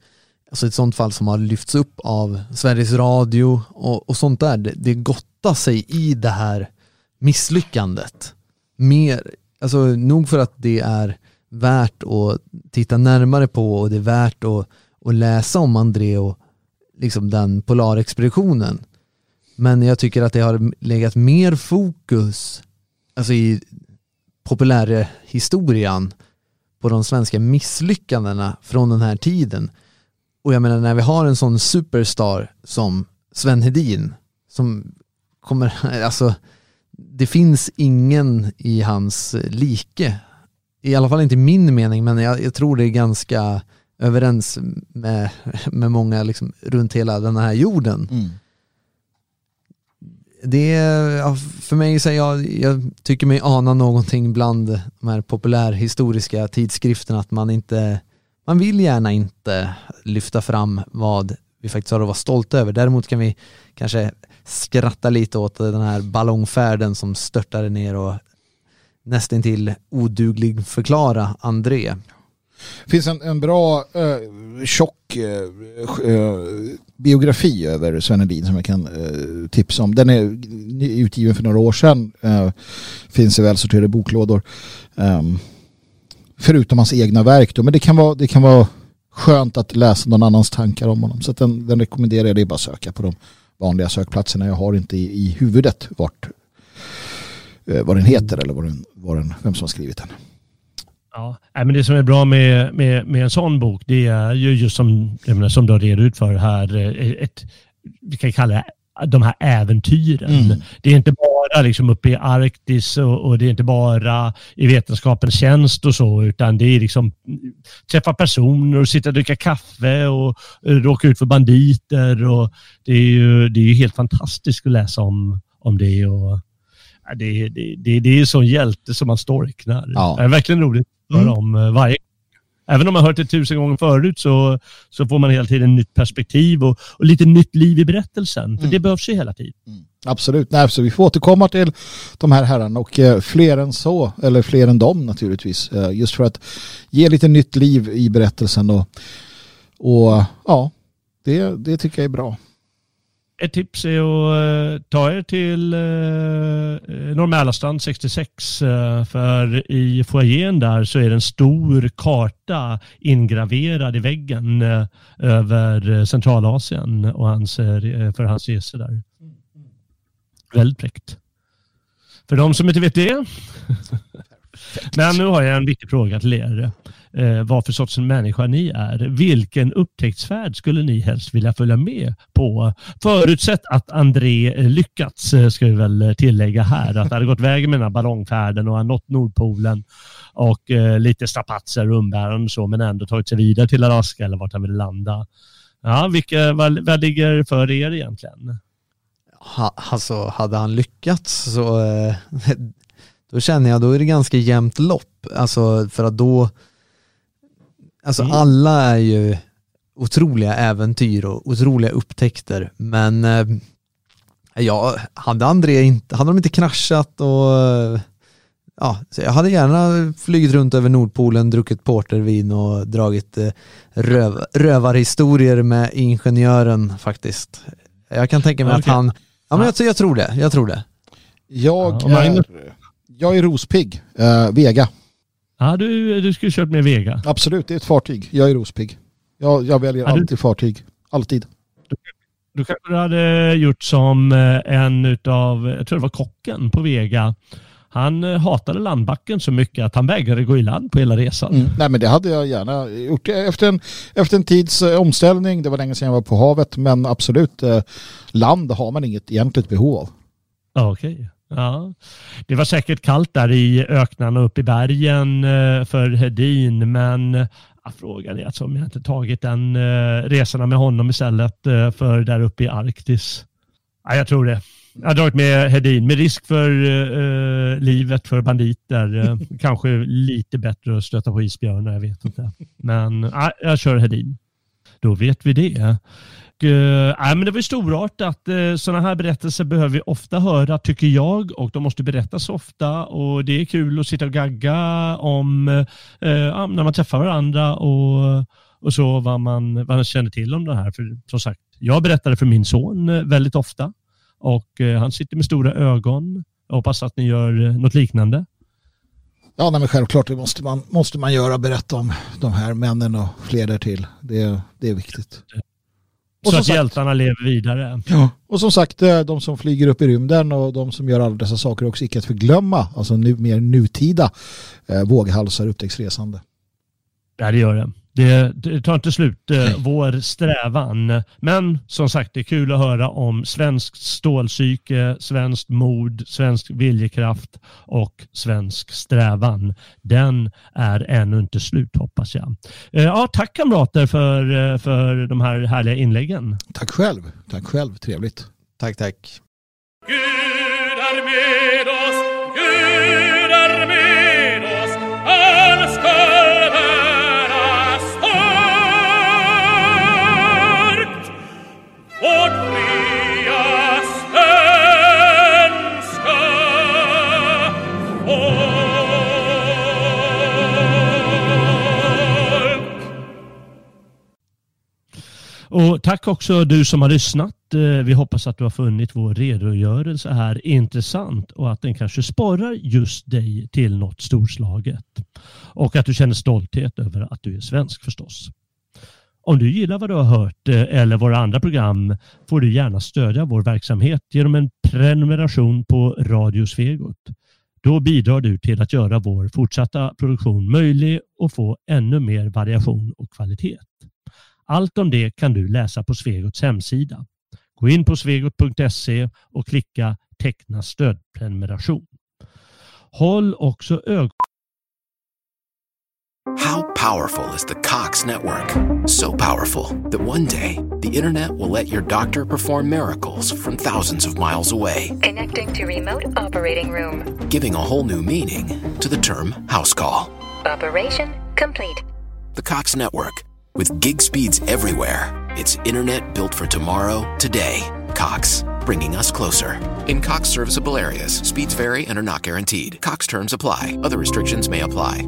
alltså ett sånt fall som har lyfts upp av Sveriges Radio och, och sånt där. Det, det gottar sig i det här misslyckandet. Mer, alltså nog för att det är värt att titta närmare på och det är värt att, att läsa om André och liksom den polarexpeditionen. Men jag tycker att det har legat mer fokus alltså i populärhistorien på de svenska misslyckandena från den här tiden. Och jag menar när vi har en sån superstar som Sven Hedin som kommer, alltså det finns ingen i hans like. I alla fall inte min mening men jag, jag tror det är ganska överens med, med många liksom runt hela den här jorden Mm det är, för mig så är jag, jag tycker mig ana någonting bland de här populärhistoriska tidskrifterna att man inte, man vill gärna inte lyfta fram vad vi faktiskt har att vara stolta över. Däremot kan vi kanske skratta lite åt den här ballongfärden som störtade ner och nästintill oduglig förklara André. Det finns en, en bra eh, tjock eh, eh, biografi över Sven Hedin som jag kan eh, tipsa om. Den är utgiven för några år sedan. Eh, finns i välsorterade boklådor. Ehm, förutom hans egna verk då. Men det kan vara, det kan vara skönt att läsa någon annans tankar om honom. Så att den, den rekommenderar jag. Det är bara att söka på de vanliga sökplatserna. Jag har inte i, i huvudet vart, eh, vad den heter eller vad den, vad den, vem som har skrivit den. Ja, men det som är bra med, med, med en sån bok det är ju just som, menar, som du har redogjort för här, eh, ett, vi kan kalla det de här äventyren. Mm. Det är inte bara liksom uppe i Arktis och, och det är inte bara i vetenskapens tjänst och så, utan det är liksom träffa personer och sitta och dricka kaffe och eh, råka ut för banditer. Och det, är ju, det är ju helt fantastiskt att läsa om, om det. Och, ja, det, det, det, det är en sån hjälte som man storknar. Ja. Det är verkligen roligt höra Mm. om eh, varje Även om man hört det tusen gånger förut så, så får man hela tiden nytt perspektiv och, och lite nytt liv i berättelsen. För Mm. det behövs ju hela tiden. Absolut, Nej, så vi får återkomma till de här herrarna och eh, fler än så, eller fler än dem naturligtvis. Eh, just för att ge lite nytt liv i berättelsen och, och ja, det, det tycker jag är bra. Ett tips är att eh, ta er till uh, Norr Mälarstrand 66. för i foajén där så är det en stor karta ingraverad i väggen över Centralasien och hans, för hans resor där. Väldigt fräckt. För de som inte vet det. Men nu har jag en viktig fråga till er. Eh, vad för sorts människa ni är. Vilken upptäcktsfärd skulle ni helst vilja följa med på? Förutsatt att André eh, lyckats, eh, ska vi väl eh, tillägga här. Att det hade gått vägen med den här ballongfärden och han nått Nordpolen och eh, lite strapatser och umbäranden och så, men ändå tagit sig vidare till Alaska eller vart han vill landa. Ja, vilka, vad, vad ligger för er egentligen? Ha, alltså hade han lyckats så eh, då känner jag då är det ganska jämnt lopp. Alltså för att då Alltså Mm. alla är ju otroliga äventyr och otroliga upptäckter men eh, ja, hade André inte, hade de inte kraschat och ja, så jag hade gärna flugit runt över Nordpolen, druckit portervin och dragit eh, röv, rövarhistorier med ingenjören faktiskt. Jag kan tänka mig att Okej. han, ja men jag, jag tror det, jag tror det. Jag, Ja, är, jag är rospigg, eh, Vega. Ja, du, du skulle kört med Vega. Absolut, det är ett fartyg. Jag är rospigg. Jag, jag väljer Ja, du- alltid fartyg. Alltid. Du kanske hade gjort som eh, en utav, jag tror det var kocken på Vega. Han eh, hatade landbacken så mycket att han vägrade gå i land på hela resan. Mm. Nej men det hade jag gärna gjort. Efter en, efter en tids eh, omställning, det var länge sedan jag var på havet, men absolut, land har man inget egentligt behov av. Okej. Ja. Det var säkert kallt där i öknarna och uppe i bergen eh, för Hedin, men frågan är alltså om jag inte tagit den uh, resorna med honom istället uh, för där uppe i Arktis. Ja, jag tror det. Jag har dragit med Hedin med risk för uh, livet för banditer. Kanske lite bättre att stöta på isbjörnar, jag vet inte. Men uh, jag kör Hedin. Då vet vi det. Uh, men det var storartat. Uh, sådana här berättelser behöver vi ofta höra, tycker jag. Och de måste berättas ofta. Och det är kul att sitta och gagga om uh, när man träffar varandra och, och så vad man, vad man känner till om det här. För som sagt, jag berättar det för min son väldigt ofta. Och han sitter med stora ögon. Jag hoppas att ni gör något liknande. Ja, nej, men självklart det måste man, måste man göra. Berätta om de här männen och fler därtill. Det, det är viktigt. Och så att sagt, hjältarna lever vidare. Ja. Och som sagt, eh, de som flyger upp i rymden och de som gör alla dessa saker också icke att förglömma. Alltså nu, mer nutida eh, våghalsar upptäcks resande. Ja, det gör det. Det, det tar inte slut, eh, vår strävan. Men som sagt, det är kul att höra om svenskt stålpsyke, svenskt mod, svensk viljekraft och svensk strävan. Den är ännu inte slut hoppas jag. Eh, ja, tack kamrater för, eh, för de här härliga inläggen. Tack själv. Tack själv. Trevligt. Tack, tack. Gud är med oss, Och tack också du som har lyssnat. Eh, vi hoppas att du har funnit vår redogörelse här intressant och att den kanske sporrar just dig till något storslaget. Och att du känner stolthet över att du är svensk förstås. Om du gillar vad du har hört eh, eller våra andra program får du gärna stödja vår verksamhet genom en prenumeration på Radio Svegot. Då bidrar du till att göra vår fortsatta produktion möjlig och få ännu mer variation och kvalitet. Allt om det kan du läsa på Svegots hemsida. Gå in på svegot.se och klicka teckna stödprenumeration. Håll också ögonen How powerful is the Cox network? So powerful that one day the internet will let your doctor perform miracles from thousands of miles away, Connecting to remote operating room. giving a whole new meaning to the term house call. Operation complete. The Cox network, with gig speeds everywhere, it's internet built for tomorrow, today. Cox, bringing us closer. In Cox serviceable areas, speeds vary and are not guaranteed. Cox terms apply, other restrictions may apply.